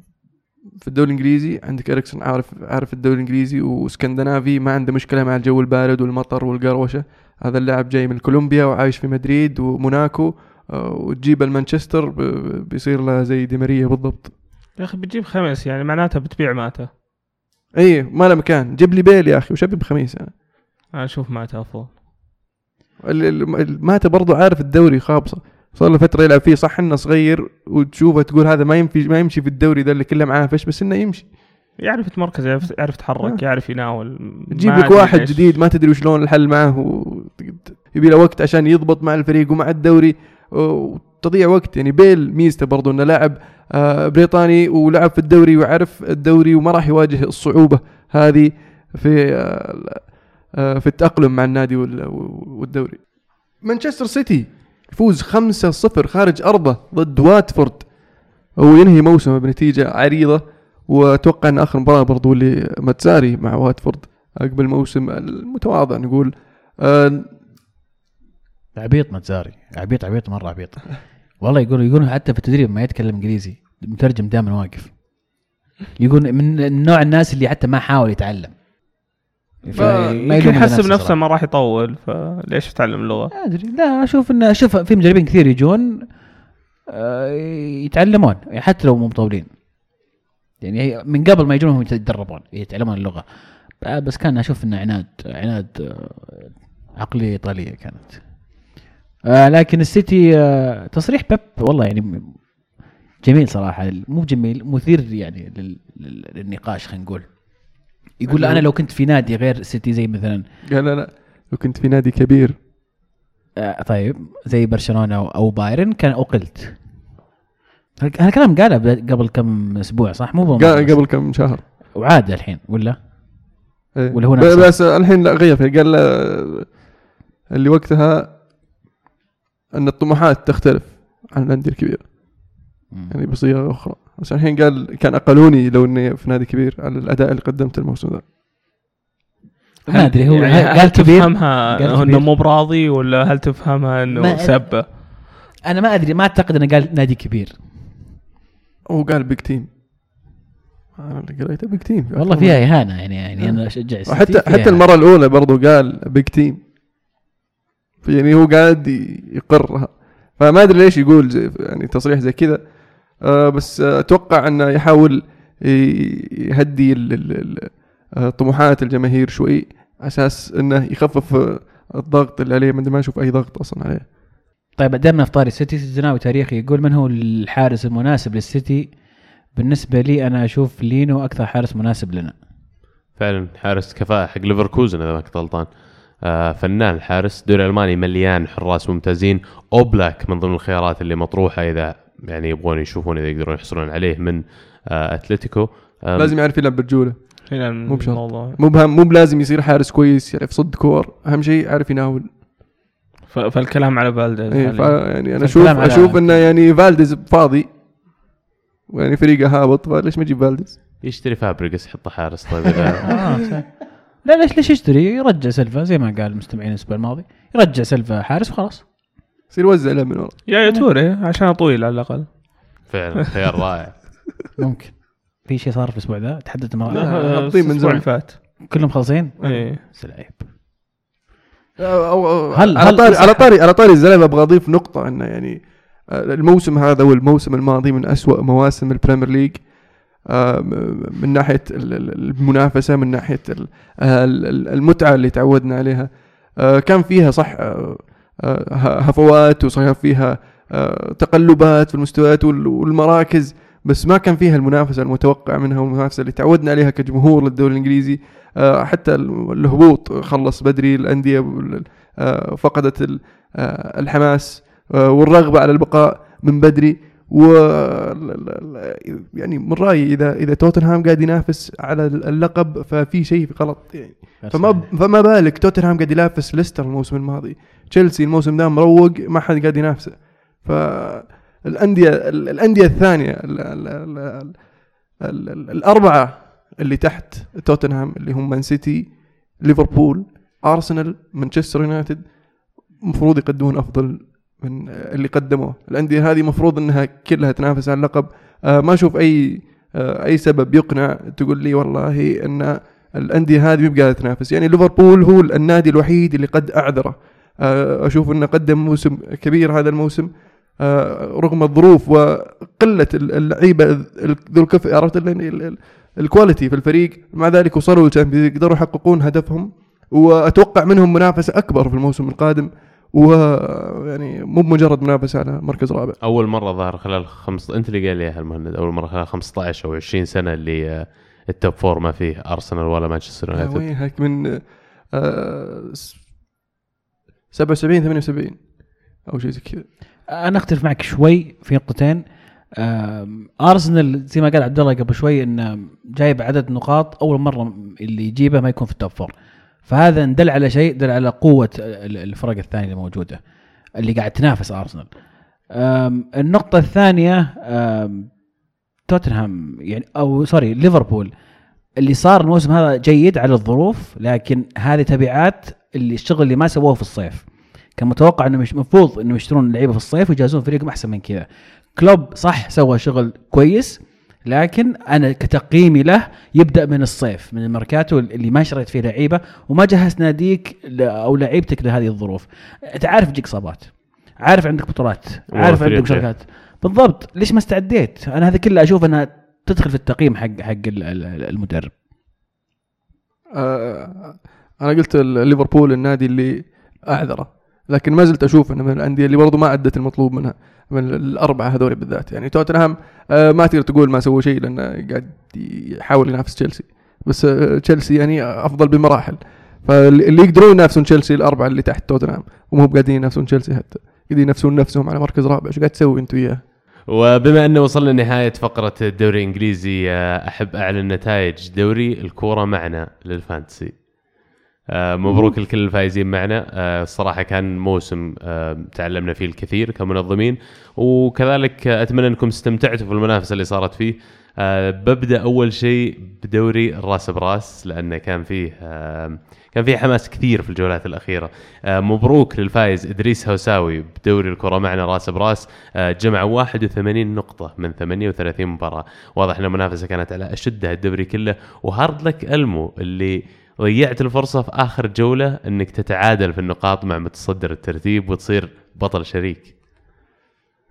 في الدوري الإنجليزي عندك إريكسون عارف عارف الدوري الإنجليزي واسكندنافي ما عنده مشكلة مع الجو البارد والمطر والقروشة. هذا اللاعب جاي من كولومبيا وعايش في مدريد وموناكو آه، وتجيب المانشستر بيصير له زي دي ماريا بالضبط. يا أخي بتجيب خاميس يعني معناته بتبيع ماتا. اي ما له مكان. جيب لي بيل يا أخي وش ابي بخاميس. أنا أنا أشوف ماتا أفضل. ماتا برضو عارف الدوري خابصة. صار له فترة يلعب فيه. صح إنه صغير وتشوفه تقول هذا ما يمشي ما يمشي في الدوري ذا اللي كله معاه فش بس إنه يمشي. يعرف يتمركز يعرف, يعرف يتحرك آه. يعرف يناول. تجيب لك واحد ليش. جديد ما تدري وشلون الحل معه و... يبي له وقت عشان يضبط مع الفريق ومع الدوري وتضيع وقت. يعني بيل ميزته برضو إنه لاعب آه، بريطاني ولعب في الدوري وعرف الدوري وما راح يواجه الصعوبة هذه في آه، في التأقلم مع النادي وال- والدوري. مانشستر سيتي. يفوز 5-0 خارج أرضه ضد واتفورد. وينهي موسمه بنتيجة عريضة وأتوقع إن آخر مباراة برضو اللي ماتساري مع واتفورد عقب الموسم المتواضع نقول آه، عبيط متزاري عبيط عبيط مرة عبيط. والله يقول يقول حتى في التدريب ما يتكلم إنجليزي. مترجم دائما واقف. يقول من نوع الناس اللي حتى ما حاول يتعلم. يلوم يحسب نفسه. ما راح يطول فليش يتعلم اللغة؟ ما أدري. لا أشوف انه شوف في مدربين كثير يجون آه، يتعلمون يعني حتى لو مو مطولين. يعني من قبل ما يجون هم يتدربون يتعلمون اللغة. آه، بس كان أشوف انه عناد عناد آه، عقلية إيطالية كانت. آه، لكن السيتي آه، تصريح بيب والله يعني جميل صراحة. مو جميل مثير يعني لل- لل- للنقاش خلينا نقول. يقول أنا لو كنت في نادي غير سيتي زي مثلا. قال لا لا. لو كنت في نادي كبير. آه طيب. زي برشلونة أو, بايرن كان أقلت. هذا الكلام قاله قبل كم أسبوع صح؟ مو. قبل كم شهر. وعاد الحين ولا؟ إيه. ولا هو نفسه؟ بس الحين لا غير فيه. قال لا، اللي وقتها أن الطموحات تختلف عن الأندية الكبيرة. يعني بصيغة أخرى. بس الحين قال كان أقالوني لو إني في نادي كبير على الأداء اللي قدمته الموسم ذا ما أدري هو يعني قال هل كبير؟ تفهمها قال إنه. مو براضي ولا هل تفهمها إنه سبه؟ أنا ما أدري ما أعتقد إنه قال نادي كبير. هو قال big team أنا اللي قريته big team والله فيها إهانة يعني يعني أنا أشجع السيتي حتى حتى. المرة الأولى برضو قال big team يعني هو قاعد يقرها. فما أدري ليش يقول زي يعني تصريح زي كذا. آه بس آه، أتوقع أنه يحاول يهدي ال- ال- ال- طموحات الجماهير شوي أساس أنه يخفف الضغط اللي عليه. ما ما أشوف أي ضغط أصلا عليه. طيب دامنا في طاري السيتي. الزناوي تاريخي يقول من هو الحارس المناسب للسيتي؟ بالنسبة لي أنا أشوف لينو أكثر حارس مناسب لنا. فعلا حارس كفاءة حق ليفركوزن إذا ما كنت غلطان. آه فنان الحارس الدوري الالماني مليان حراس ممتازين. أوبلاك من ضمن الخيارات اللي مطروحة إذا يعني يبغون يشوفون إذا يقدرون يحصلون عليه من آه أتلتيكو. لازم يعرف يلعب برجولة. هنا مو بشرط. مو بهم مو بلازم يصير حارس كويس يعرف يصد كور. أهم شيء يعرف يناول. فالكلام على فالديز إيه حالياً. يعني أنا أشوف أشوف إنه يعني فالديز فاضي. يعني فريقه هابط فليش ما يجيب فالديز؟ يشتري فابريجس يحطه حارس. طيب آه. لا ليش ليش يشتري؟ يرجع سلفا زي ما قال المستمعين الأسبوع الماضي. يرجع سلفا حارس وخلاص. يصير يوزع له من ورا يا يا توري عشان طويل على الأقل. فعلا خيار رائع. ممكن. في شيء صار في الأسبوع ذا؟ تحدث مع لا. آه، هابطين من زمان. اللي فات. كلهم خالصين؟ إيه. أو أو هل- على هل طاري على طاري على طاري الزلمة أبغى أضيف نقطة إنه يعني آه، الموسم هذا والموسم الماضي من أسوأ مواسم البريمير ليج. آه، من ناحية ال- ال- المنافسة من ناحية ال- آه، ال- ال- المتعة اللي تعودنا عليها. آه، كان فيها صح آه، آه، هفوات وصار فيها آه، تقلبات في المستويات وال- والمراكز بس ما كان فيها المنافسة المتوقع منها والمنافسة اللي تعودنا عليها كجمهور للدوري الإنجليزي. آه، حتى ال- الهبوط خلص بدري الأندية آه، فقدت ال- آه، الحماس آه، والرغبة على البقاء من بدري. و يعني من رأيي إذا إذا توتنهام قاعد ينافس على اللقب ففي شيء غلط. يعني فما فما بالك توتنهام قاعد ينافس ليستر الموسم الماضي؟ تشيلسي الموسم ذا مروق ما حد قاعد ينافسه. فالانديه ال- الأندية الثانية ال ال ال ال ال ال الأربعة اللي تحت توتنهام اللي هم مان سيتي ليفربول أرسنال مانشستر يونايتد المفروض يقدمون أفضل من اللي قدموه. الأندية هذه مفروض إنها كلها تنافس على اللقب. آه ما أشوف أي آه أي سبب يقنع تقول لي والله إن الأندية هذه مو قاعدة تنافس. يعني ليفربول هو النادي الوحيد اللي قد أعذره. أشوف أنه قدم موسم كبير هذا الموسم آه رغم الظروف وقلة اللعيبة ال- ذو الكفء عرفت ال- ال- ال- ال quality في الفريق. مع ذلك وصلوا للشامبيونز ليج، قدروا يحققون هدفهم. وأتوقع منهم منافسة أكبر في الموسم القادم. ويعني مو بمجرد منافسة على مركز رابع. أول مرة ظهر خلال خمس أنت اللي قال لي المهند أول مرة خلال 15 أو 20 سنة اللي آه، ال top four ما فيه ارسنال ولا مانشستر آه، يونايتد وينك من آه، 77 78 أو شيء زي كذا. أنا أختلف معك شوي في نقطتين. ارسنال زي ما قال عبد الله قبل شوي انه جايب عدد نقاط أول مرة اللي يجيبه ما يكون في ال top four فهذا دل على شيء دل على قوة ال- الفرق الثانية الموجوده اللي قاعد تنافس ارسنال النقطة الثانية توتنهام يعني أو sorry ليفربول. اللي صار الموسم هذا جيد على الظروف لكن هذه تبعات اللي الشغل اللي ما سووه في الصيف. كان متوقع إنه مش المفروض إنه يشترون لعيبة في الصيف ويجهزون فريقهم احسن من كذا. كلوب صح سوى شغل كويس لكن أنا كتقييمي له يبدأ من الصيف من الميركاتو اللي ما شريت فيه لعيبة وما جهز ناديك ل- أو لعيبتك لهذه الظروف. أنت عارف تجيك اصابات عارف عندك بطولات عارف. عندك شركات. بالضبط. ليش ما استعديت؟ أنا هذا كله أشوف أنها تدخل في التقييم حق حق ال- ال- المدرب. آه، أنا قلت ليفربول النادي اللي أعذره لكن ما زلت أشوف إنه من الأندية اللي برضو ما ادت المطلوب منها من الأربعة هذول بالذات. يعني توتنهام آه، ما تقدر تقول ما سوى شيء لأنه قاعد يحاول ينافس تشيلسي. بس آه، تشيلسي يعني أفضل بمراحل. فاللي يقدرون ينافسون تشيلسي الأربعة اللي تحت توتنهام ومو قاعدين ينافسون تشيلسي حتى. قاعدين ينافسون نفسهم على مركز رابع. إيش قاعد تسوي أنت وياه؟ وبما أنه وصلنا لنهاية فقرة الدوري الإنجليزي آه، أحب أعلن نتائج دوري الكورة معنا للفانتسي. مبروك لكل الفائزين معنا. آه، الصراحة كان موسم آه، تعلمنا فيه الكثير كمنظمين وكذلك آه، أتمنى أنكم استمتعتوا في المنافسة اللي صارت فيه. آه، ببدأ أول شيء بدوري الرأس برأس لأنه كان فيه آه، كان فيه حماس كثير في الجولات الأخيرة. آه، مبروك للفايز إدريس هوساوي بدوري الكرة معنا رأس برأس. آه، جمع 81 نقطة من 38 مباراة. واضح إن المنافسة كانت على أشدها الدوري كله. وهارد لك ألمو اللي ضيعت الفرصة في آخر جولة إنك تتعادل في النقاط مع متصدر الترتيب وتصير بطل شريك.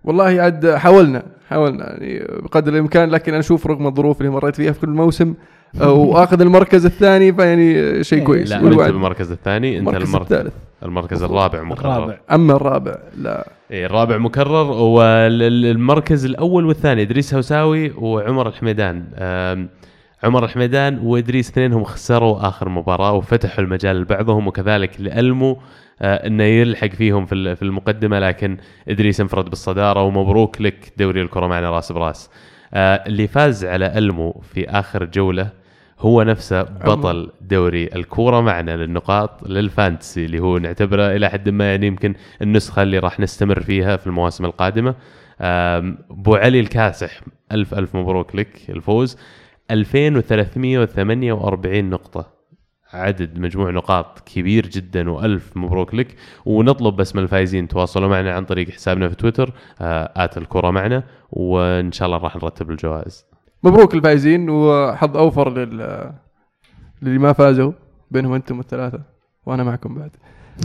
والله عاد حاولنا حاولنا يعني بقدر الإمكان لكن أنا أشوف رغم الظروف اللي مريت فيها في كل موسم آه، وآخذ المركز الثاني فيعني شيء إيه، كويس. لا أنت بالمركز الثاني أنت المركز المركز الثالث. المركز الرابع مكرر. الرابع. أما الرابع لا. إيه الرابع مكرر والمركز الأول والثاني إدريس هوساوي وعمر الحميدان. عمر الحميدان وإدريس اثنينهم خسروا آخر مباراة وفتحوا المجال لبعضهم وكذلك لألمو آه، إنه يلحق فيهم في ال- في المقدمة لكن إدريس انفرد بالصدارة ومبروك لك دوري الكرة معنا راس براس. آه، اللي فاز على ألمو في آخر جولة هو نفسه بطل دوري الكورة معنا للنقاط للفانتسي اللي هو نعتبره إلى حد ما يعني يمكن النسخة اللي راح نستمر فيها في المواسم القادمة. أبو علي الكاسح ألف ألف مبروك لك الفوز. 2348 نقطة. عدد مجموع نقاط كبير جدا وألف مبروك لك. ونطلب بس من الفايزين تواصلوا معنا عن طريق حسابنا في تويتر آه، آت الكرة معنا وإن شاء الله راح نرتب الجوائز. مبروك الفائزين وحظ أوفر لل للي ما فازوا بينهم أنتم الثلاثة وأنا معكم بعد.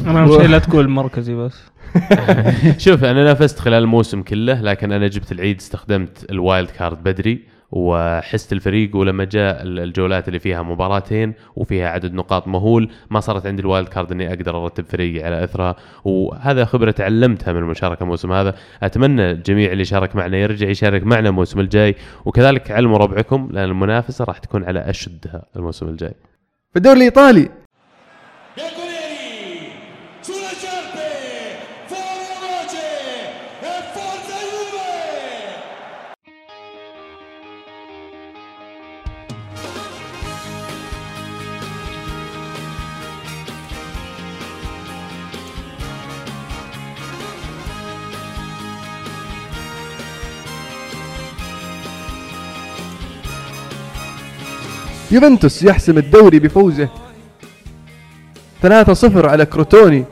أنا أهم شيء لا تقول مركزي بس. شوف أنا نافست خلال الموسم كله لكن أنا جبت العيد استخدمت ال wild card بدري. وحست الفريق ولما جاء ال- الجولات اللي فيها مباراتين وفيها عدد نقاط مهول ما صارت عندي ال wild card إني أقدر أرتب فريقي على إثرها. وهذا خبرة تعلمتها من المشاركة الموسم هذا. أتمنى الجميع اللي شارك معنا يرجع يشارك معنا الموسم الجاي. وكذلك علموا ربعكم لأن المنافسة راح تكون على أشدها الموسم الجاي. في الدوري الإيطالي يوفنتوس يحسم الدوري بفوزه. 3-0 على كروتوني.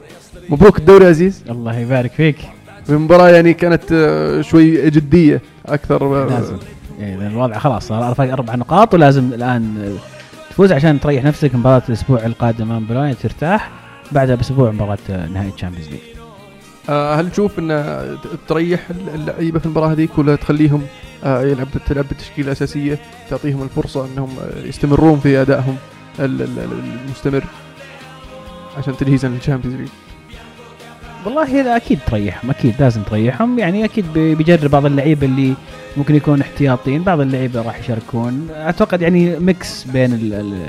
مبروك الدوري عزيز. الله يبارك فيك. في مباراة يعني كانت آه، شوي جدية أكثر. آه، لازم. يعني الوضع خلاص صار أربع نقاط ولازم الآن آه، تفوز عشان تريح نفسك. مباراة الأسبوع القادم أمام بولونيا ترتاح. بعدها بأسبوع مباراة نهائي الشامبيونز ليج. هل تشوف أن تريح اللعيبة في المباراة هذيك ولا تخليهم يلعب تلعب بالتشكيلة الأساسية تعطيهم الفرصة أنهم آه، يستمرون في ال- المستمر عشان تجهيزا للشامبيونز ليج. والله لا أكيد تريحهم أكيد لازم تريحهم. يعني أكيد بي- بيجرب بعض اللعيبة اللي ممكن يكون احتياطيين بعض اللعيبة راح يشاركون. اعتقد يعني mix بين ال ال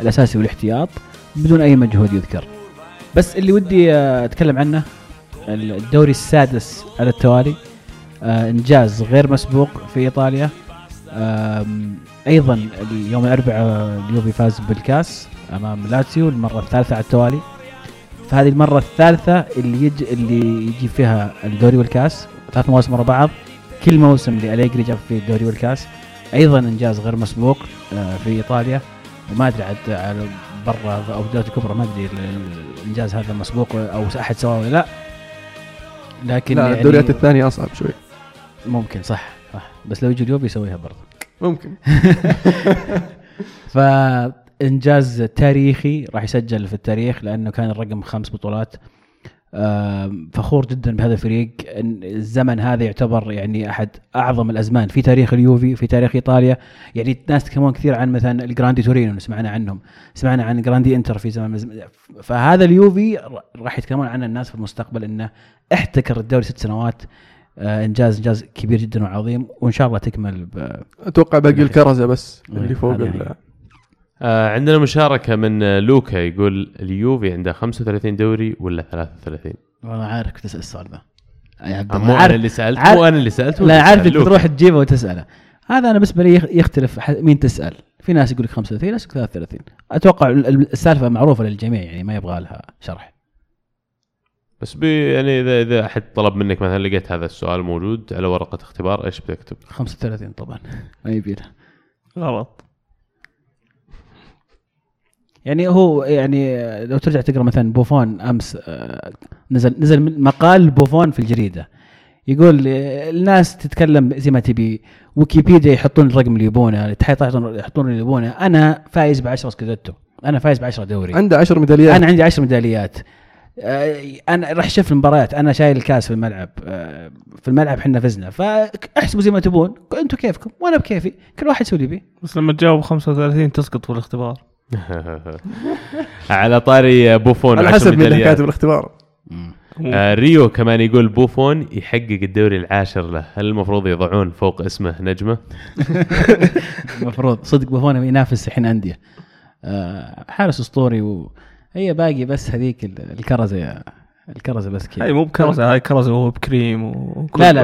الأساسي والاحتياط بدون أي مجهود يذكر. بس اللي ودي آه، أتكلم عنه الدوري السادس على التوالي. آه، إنجاز غير مسبوق في إيطاليا. أيضا اليوم الأربعاء اليوفي فاز بالكاس أمام لاتسيو المرة الثالثة على التوالي. فهذه المرة الثالثة اللي يجي اللي يجي فيها الدوري والكاس. ثلاث مواسم ورا بعض. كل موسم اللي أليجري جاب فيه الدوري والكاس. أيضا إنجاز غير مسبوق آه، في إيطاليا. وما أدري عاد على برا أو الدوري الكبرى ما أدري ال- الإنجاز هذا مسبوق أو أحد سواه ولا لا. لكن لا يعني الدوريات الثانية أصعب شوي. ممكن صح صح. بس لو يجي اليوفي يسويها برضه. ممكن. فإنجاز تاريخي راح يسجل في التاريخ لأنه كان الرقم خمس بطولات. فخور جدا بهذا الفريق. الزمن هذا يعتبر يعني أحد أعظم الأزمان في تاريخ اليوفي في تاريخ إيطاليا. يعني الناس يتكلمون كثير عن مثلا الجراندي تورينو سمعنا عنهم. سمعنا عن جراندي إنتر في زمان من الزم- فهذا اليوفي راح يتكلمون عنه الناس في المستقبل إنه احتكر الدوري ست سنوات. إنجاز إنجاز كبير جدا وعظيم وإن شاء الله تكمل ب- أتوقع باقي الكرزة بس اللي إيه، فوق هذا ال-. آه عندنا مشاركة من آه، لوكا يقول اليوفي عنده 35 دوري ولا 33 والله عارف كنت اسال السؤال ذا يا عبد آه، الله مو أنا عارف اللي سالت عارف- مو أنا اللي سالت لا عارف إنك تروح تجيبه وتسأله. هذا أنا بالنسبة لي يخ- يختلف مين تسأل. في ناس يقول لك 35 ناس يقول 33 أتوقع ال- ال- السالفة معروفة للجميع يعني ما يبغى لها شرح. بس بي يعني اذا إذا أحد طلب منك مثلا لقيت هذا السؤال موجود على ورقة اختبار إيش بتكتب؟ 35 طبعا. ما يبي له غلط. يعني هو يعني لو ترجع تقرأ مثلا بوفون أمس آه، نزل نزل مقال بوفون في الجريدة. يقول آه، الناس تتكلم زي ما تبي ويكيبيديا يحطون الرقم اللي يبونه الاتحاد يحطون يحطون اللي يبونه. أنا فايز ب 10 سكوديتو أنا فايز ب 10 دوري. عنده 10 ميداليات. أنا عندي 10 ميداليات. أنا راح شوف المباريات. أنا شايل الكاس في الملعب. آه، في الملعب إحنا فزنا. فاحسبوا زي ما تبون. أنتم كيفكم؟ وأنا بكيفي. كل واحد يسوي اللي يبيه. بس لما تجاوب 35 تسقط في الاختبار. على طاري بوفون على حسب ميداليات. كاتب الاختبار. آه ريو كمان يقول بوفون يحقق الدوري العاشر له. هل المفروض يضعون فوق اسمه نجمة؟ المفروض. صدق بوفون ينافس الحين أندية. آه، حارس أسطوري وهي باقي بس هذيك ال- الكرزة يا- الكرزة بس هاي كذا مو بكرزة هاي كرزة وهو بكريم وكل لا لا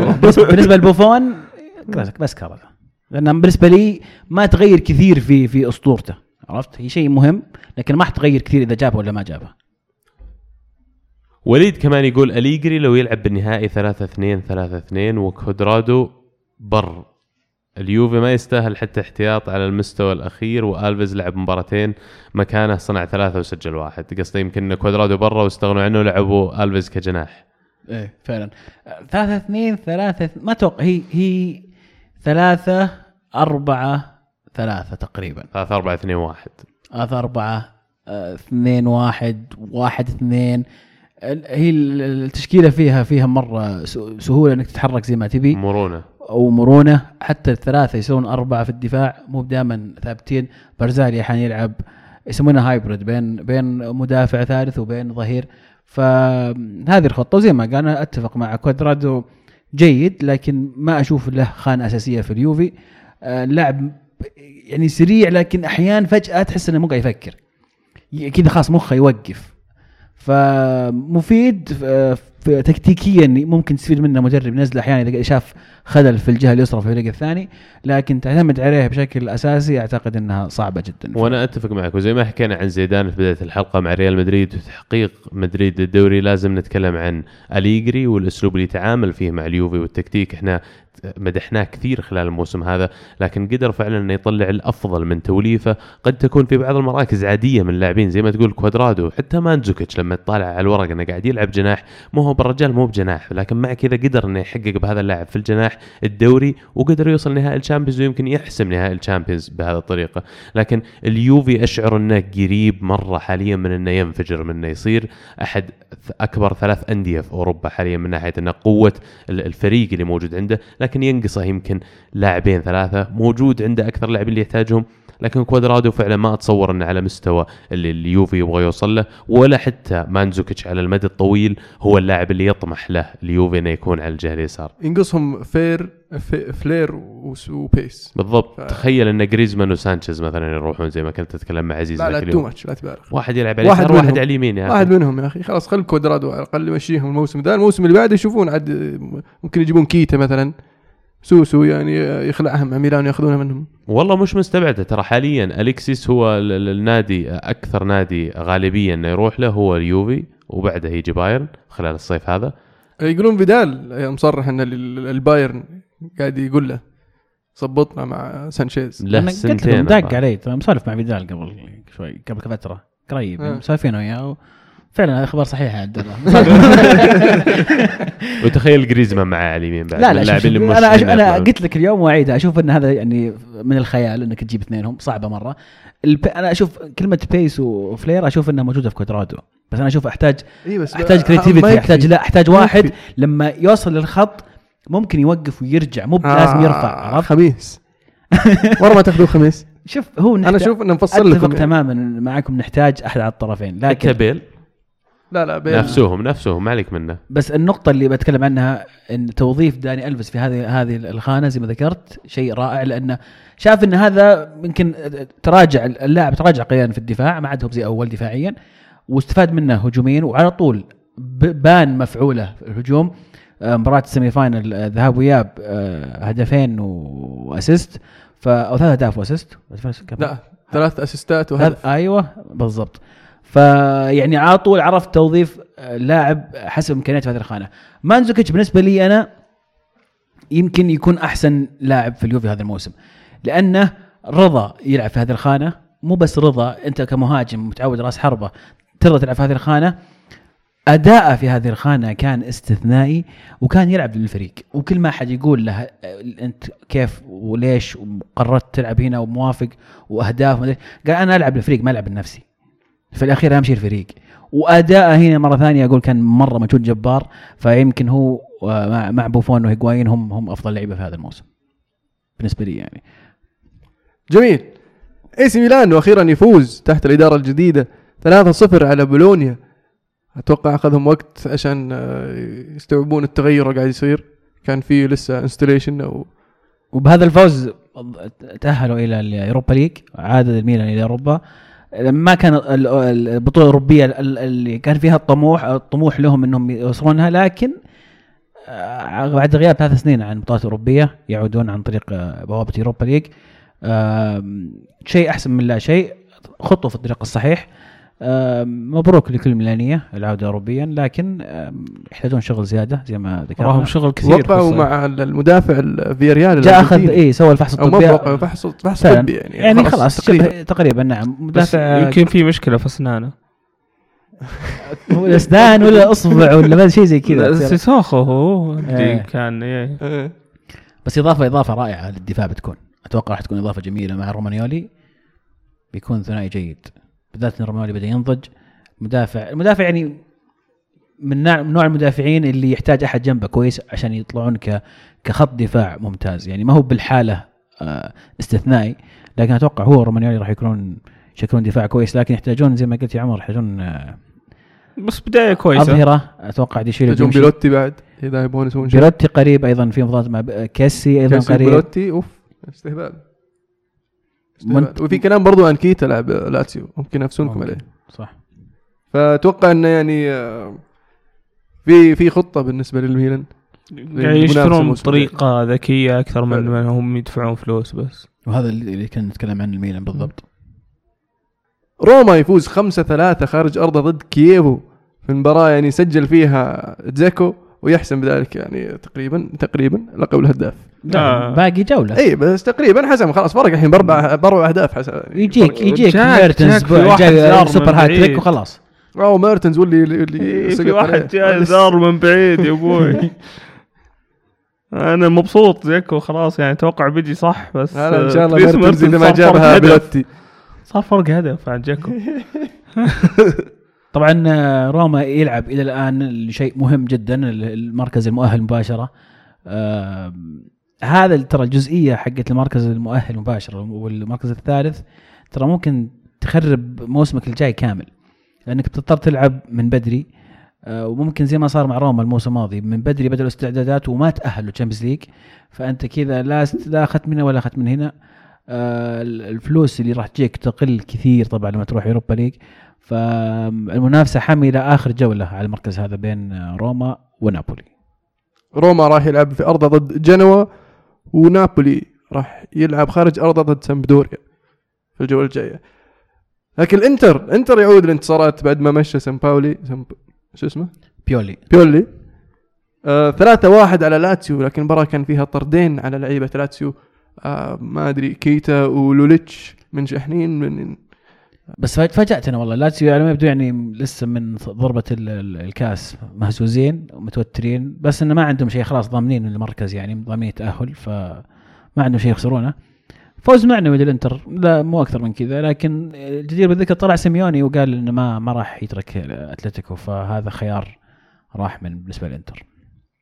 بالنسبة لبوفون كرزة. بس كرزة. لأن بالنسبة لي ما تغير كثير في في أسطورته. عرفت؟ هي شيء مهم لكن ما حتغير كثير إذا جابه ولا ما جابه وليد كمان يقول أليجري لو يلعب بالنهائي 3 2 3 2 وكوادرادو برا. اليوفي ما يستاهل حتى احتياط على المستوى الأخير وألفيز لعب مباراتين مكانه صنع ثلاثة وسجل واحد. قصده يمكن كوادرادو برا واستغنوا عنه ولعبوا ألفيز كجناح. إيه فعلا. ثلاثة اثنين ثلاثة ما أتوقع هي هي ثلاثة أربعة ثلاثة تقريبا. 3 4 2 1 ثلاثة أربعة اثنين واحد واحد اثنين. هي ال- التشكيلة فيها فيها مرة س- سهولة إنك تتحرك زي ما تبي. مرونة. أو مرونة حتى الثلاثة يسوون أربعة في الدفاع مو دائما ثابتين. برزالي أحيانا يلعب يسمونها هايبرد بين بين مدافع ثالث وبين ظهير. فهذه الخطة وزي ما قال أنا أتفق مع كوادرادو جيد لكن ما أشوف له خانة أساسية في اليوفي. آه، لاعب يعني سريع لكن أحيانا فجأة تحس إنه مو قاعد يفكر. كذا خلاص مخه يوقف. فمفيد ف- تكتيكيا ممكن تستفيد منه مدرب ينزل أحيانا إذا شاف خلل في الجهة اليسرى في الفريق الثاني لكن تعتمد عليه بشكل أساسي أعتقد إنها صعبة جدا. وأنا أتفق معك وزي ما حكينا عن زيدان في بداية الحلقة مع ريال مدريد وتحقيق مدريد الدوري لازم نتكلم عن أليجري والأسلوب اللي يتعامل فيه مع اليوفي والتكتيك. إحنا مدحناه كثير خلال الموسم هذا لكن قدر فعلا إنه يطلع الأفضل من توليفة. قد تكون في بعض المراكز عادية من اللاعبين زي ما تقول كوادرادو حتى مانزوكيتش لما تطالع على الورق إنه قاعد يلعب جناح. مو هو بالرجال مو بجناح لكن مع كذا قدر إنه يحقق بهذا اللاعب في الجناح الدوري وقدر يوصل نهائي الشامبيونز ويمكن يحسم نهائي الشامبيونز بهذه الطريقة. لكن اليوفي أشعر إنه قريب مرة حاليا من إنه ينفجر من إنه يصير أحد أكبر ثلاث أندية في أوروبا حاليا من ناحية إنه قوة ال- الفريق اللي موجود عنده. لكن ينقصه يمكن لاعبين ثلاثة. موجود عنده أكثر لاعبين اللي يحتاجهم لكن كوادرادو فعلا ما أتصور إنه على مستوى اللي اليوفي يبغى يوصل له ولا حتى مانزوكيتش على المدى الطويل هو اللاعب اللي يطمح له اليوفي إنه يكون على الجهة اليسار. ينقصهم فير في flair و pace. بالضبط. ف- تخيل إن جريزمان وسانشيز مثلا يروحون زي ما كنت تتكلم مع عزيز لا لا too much لا تبالغ واحد يلعب على واحد واحد. على اليمين يا واحد أخي. منهم يا أخي. خلاص خل كوادرادو على الأقل يمشيهم الموسم. ذا الموسم اللي بعده يشوفون عاد ممكن يجيبون كيتا مثلا. سوسو يعني يخلعهم مع ميلان ياخذونها منهم والله مش مستبعدة ترى حاليا أليكسيس هو ال- ال- النادي أكثر نادي غالبيه إنه يروح له هو اليوفي وبعده يجي بايرن خلال الصيف هذا يقولون فيدال مصرح إن ال- البايرن قاعد يقول له ظبطنا مع سانشيز له قلت سنتين داق. علي ترى مسولف مع فيدال قبل شوي قبل فتره قريب آه. مسولفين وياه فعلا هذا خبر صحيح يا عبد الله وتخيل جريزمان معاه على اليمين بعد لا لا أنا مرشحين أنا. قلت لك اليوم واعيدها أشوف إن هذا يعني من الخيال إنك تجيب اثنينهم صعبة مرة الب... أنا أشوف كلمة pace و flair أشوف إنها موجودة في كوادرادو بس أنا أشوف أحتاج اي بس أحتاج creativity. أحتاج لا أحتاج واحد. لما يوصل للخط ممكن يوقف ويرجع مو لازم يرفع آه عرفت خميس ورا ما تاخذوا خميس شوف هو أنا أشوف انه مفصل لكم. تماما معكم نحتاج أحد على الطرفين حتى لكن بيل لا لا بين نفسهم نفسهم ما عليك منه. بس النقطة اللي بتكلم عنها إن توظيف داني ألفيس في هذه هذه الخانة زي ما ذكرت شيء رائع لأنه شاف إن هذا يمكن تراجع اللاعب تراجع قليلا في الدفاع ما عاد هو زي أول دفاعيا واستفاد منه هجوميا وعلى طول بان مفعوله في الهجوم. آه، مباراة ال semi final آه، ذهاب وإياب آه، هدفين و assist ف أو ثلاث أهداف و assist لا ثلاث أسيستات وهدف. أيوه بالضبط. فيعني على طول عرف توظيف لاعب حسب امكانياته في هذه الخانة. مانزوكيتش بالنسبة لي أنا يمكن يكون أحسن لاعب في اليوفي هذا الموسم. لأنه رضى يلعب في هذه الخانة. مو بس رضا أنت كمهاجم متعود رأس حربة ترضى تلعب في هذه الخانة. أداءه في هذه الخانة كان استثنائي وكان يلعب للفريق. وكل ما حد يقول له أنت كيف وليش قررت تلعب هنا وموافق وأهداف قال أنا ألعب للفريق ما ألعب لنفسي. في الأخير اهم شيء الفريق. واداءه هنا مرة ثانية أقول كان مرة مجهود جبار فيمكن هو آه، مع بوفون وهيغوايين هم هم أفضل لعيبة في هذا الموسم. بالنسبة لي يعني. جميل. إي سي ميلان وأخيرا يفوز تحت الإدارة الجديدة 3-0 على بولونيا. أتوقع أخذهم وقت عشان آه، يستوعبون التغير اللي قاعد يصير. كان في لسه installation أو وبهذا الفوز تأهلوا إلى اليوروبا ليج عاد الميلان إلى أوروبا. ما كان ال- ال- البطولة الأوروبية ال- اللي كان فيها الطموح الطموح لهم إنهم يوصلونها لكن آه، بعد غياب ثلاث سنين عن البطولات الاوروبيه يعودون عن طريق آه، بوابة يوروبا ليج شيء أحسن من لا شيء خطوة في الطريق الصحيح. مبروك لكل الميلانيه العودة اوروبيا لكن يحتاجون شغل زيادة زي ما ذكرنا وراهم شغل كثير وقعوا. مع المدافع الفياريال جاء أخذ. اي سوى الفحص أو ما الطبي وقعوا فحص فحص. طبي يعني يعني خلاص تقريبا تقريبا تقريبا نعم مدافع يمكن في مشكلة في أسنانه هو الأسنان ولا اصبع ولا ما شيء زي كذا سيسوخو هو إيه. كان إيه. إيه. بس إضافة إضافة رائعة للدفاع بتكون أتوقع راح تكون إضافة جميلة مع رومانيولي بيكون ثنائي جيد بالذات ان رومانيولي بدأ ينضج. مدافع المدافع يعني من نوع من نوع المدافعين اللي يحتاج أحد جنبه كويس عشان يطلعون ك كخط دفاع ممتاز. يعني ما هو بالحالة آه، استثنائي لكن أتوقع هو رومانيولي راح يكونون يشكلون دفاع كويس. لكن يحتاجون زي ما قلت يا عمر يحتاجون آه، بس بداية كويسة. أظهرة. أتوقع دي شيليو يحتاجون. بيلوتي بعد إذا يبغون يسوون شيء. بيلوتي قريب أيضا في مفاوضات مع كيسي أيضا كيسي قريب. بيلوتي أوف استهبال. منت- وفي كلام برضو عن كيتا لاعب لاتسيو. ممكن ينافسونكم. عليه. صح. فأتوقع إنه يعني آه، في في خطة بالنسبة للميلان. المنافسة يشترون بطريقه ذكية أكثر من. من هم يدفعون فلوس بس. وهذا اللي اللي كنا نتكلم عن الميلان بالضبط. روما يفوز 5 3 خارج أرضه ضد كييفو. في المباراة يعني سجل فيها دجيكو ويحسم بذلك يعني تقريبا تقريبا لقب الهداف. لا آه. باقي جولة اي بس تقريبا حسم خلاص فرق الحين باربع باربع أهداف حسب يجيك يجيك ميرتنز سوبر من هاتريك بعيد. وخلاص أو ميرتنز واللي اللي, اللي إيه، في واحد. جاي زار من بعيد يا أبوي أنا مبسوط دجيكو خلاص يعني أتوقع بيجي صح بس هلا إن شاء الله ميرتنز إذا ما صار فرق جابها هدف. بيلوتي صار فرق هدف عن دجيكو طبعا آه، روما يلعب إلى الآن شيء مهم جدا ال- المركز المؤهل مباشرة آه هذا ترى الجزئية حقت المركز المؤهل مباشرة والمركز الثالث ترى ممكن تخرب موسمك الجاي كامل لأنك بتضطر تلعب من بدري آه وممكن زي ما صار مع روما الموسم الماضي من بدري بدأوا الاستعدادات وما تأهلوا Champions League فأنت كذا لا لا أخذت من هنا ولا أخذت من هنا آه الفلوس اللي راح تجيك تقل كثير طبعا لما تروح Europa League فالمنافسة حامية آخر جولة على المركز هذا بين آه، روما ونابولي. روما راح يلعب في ارضه ضد جنوا ونابولي راح يلعب خارج ارضه ضد سامبدوريا في الجولة الجاية. لكن الإنتر انتر يعود الانتصارات بعد ما مشى سان باولي سم... شو اسمه؟ بيولي. بيولي. آه ثلاثة واحد على لاتسيو لكن المباراة كان فيها طردين على لعيبة لاتسيو. آه ما أدري كيتا ولوليتش منشحنين من بس فاج- فاجأتنا والله. لاتسيو على ما يبدو يعني لسه من ال- الكاس مهزوزين ومتوترين. بس إنه ما عندهم شيء خلاص ضامنين المركز يعني ضامنين التأهل فما عندهم شيء يخسرونه. فوز معنوي للانتر لا مو أكثر من كذا لكن الجدير بالذكر طلع سيميوني وقال إنه ما ما راح يترك أتلتيكو فهذا خيار راح من بالنسبة للإنتر.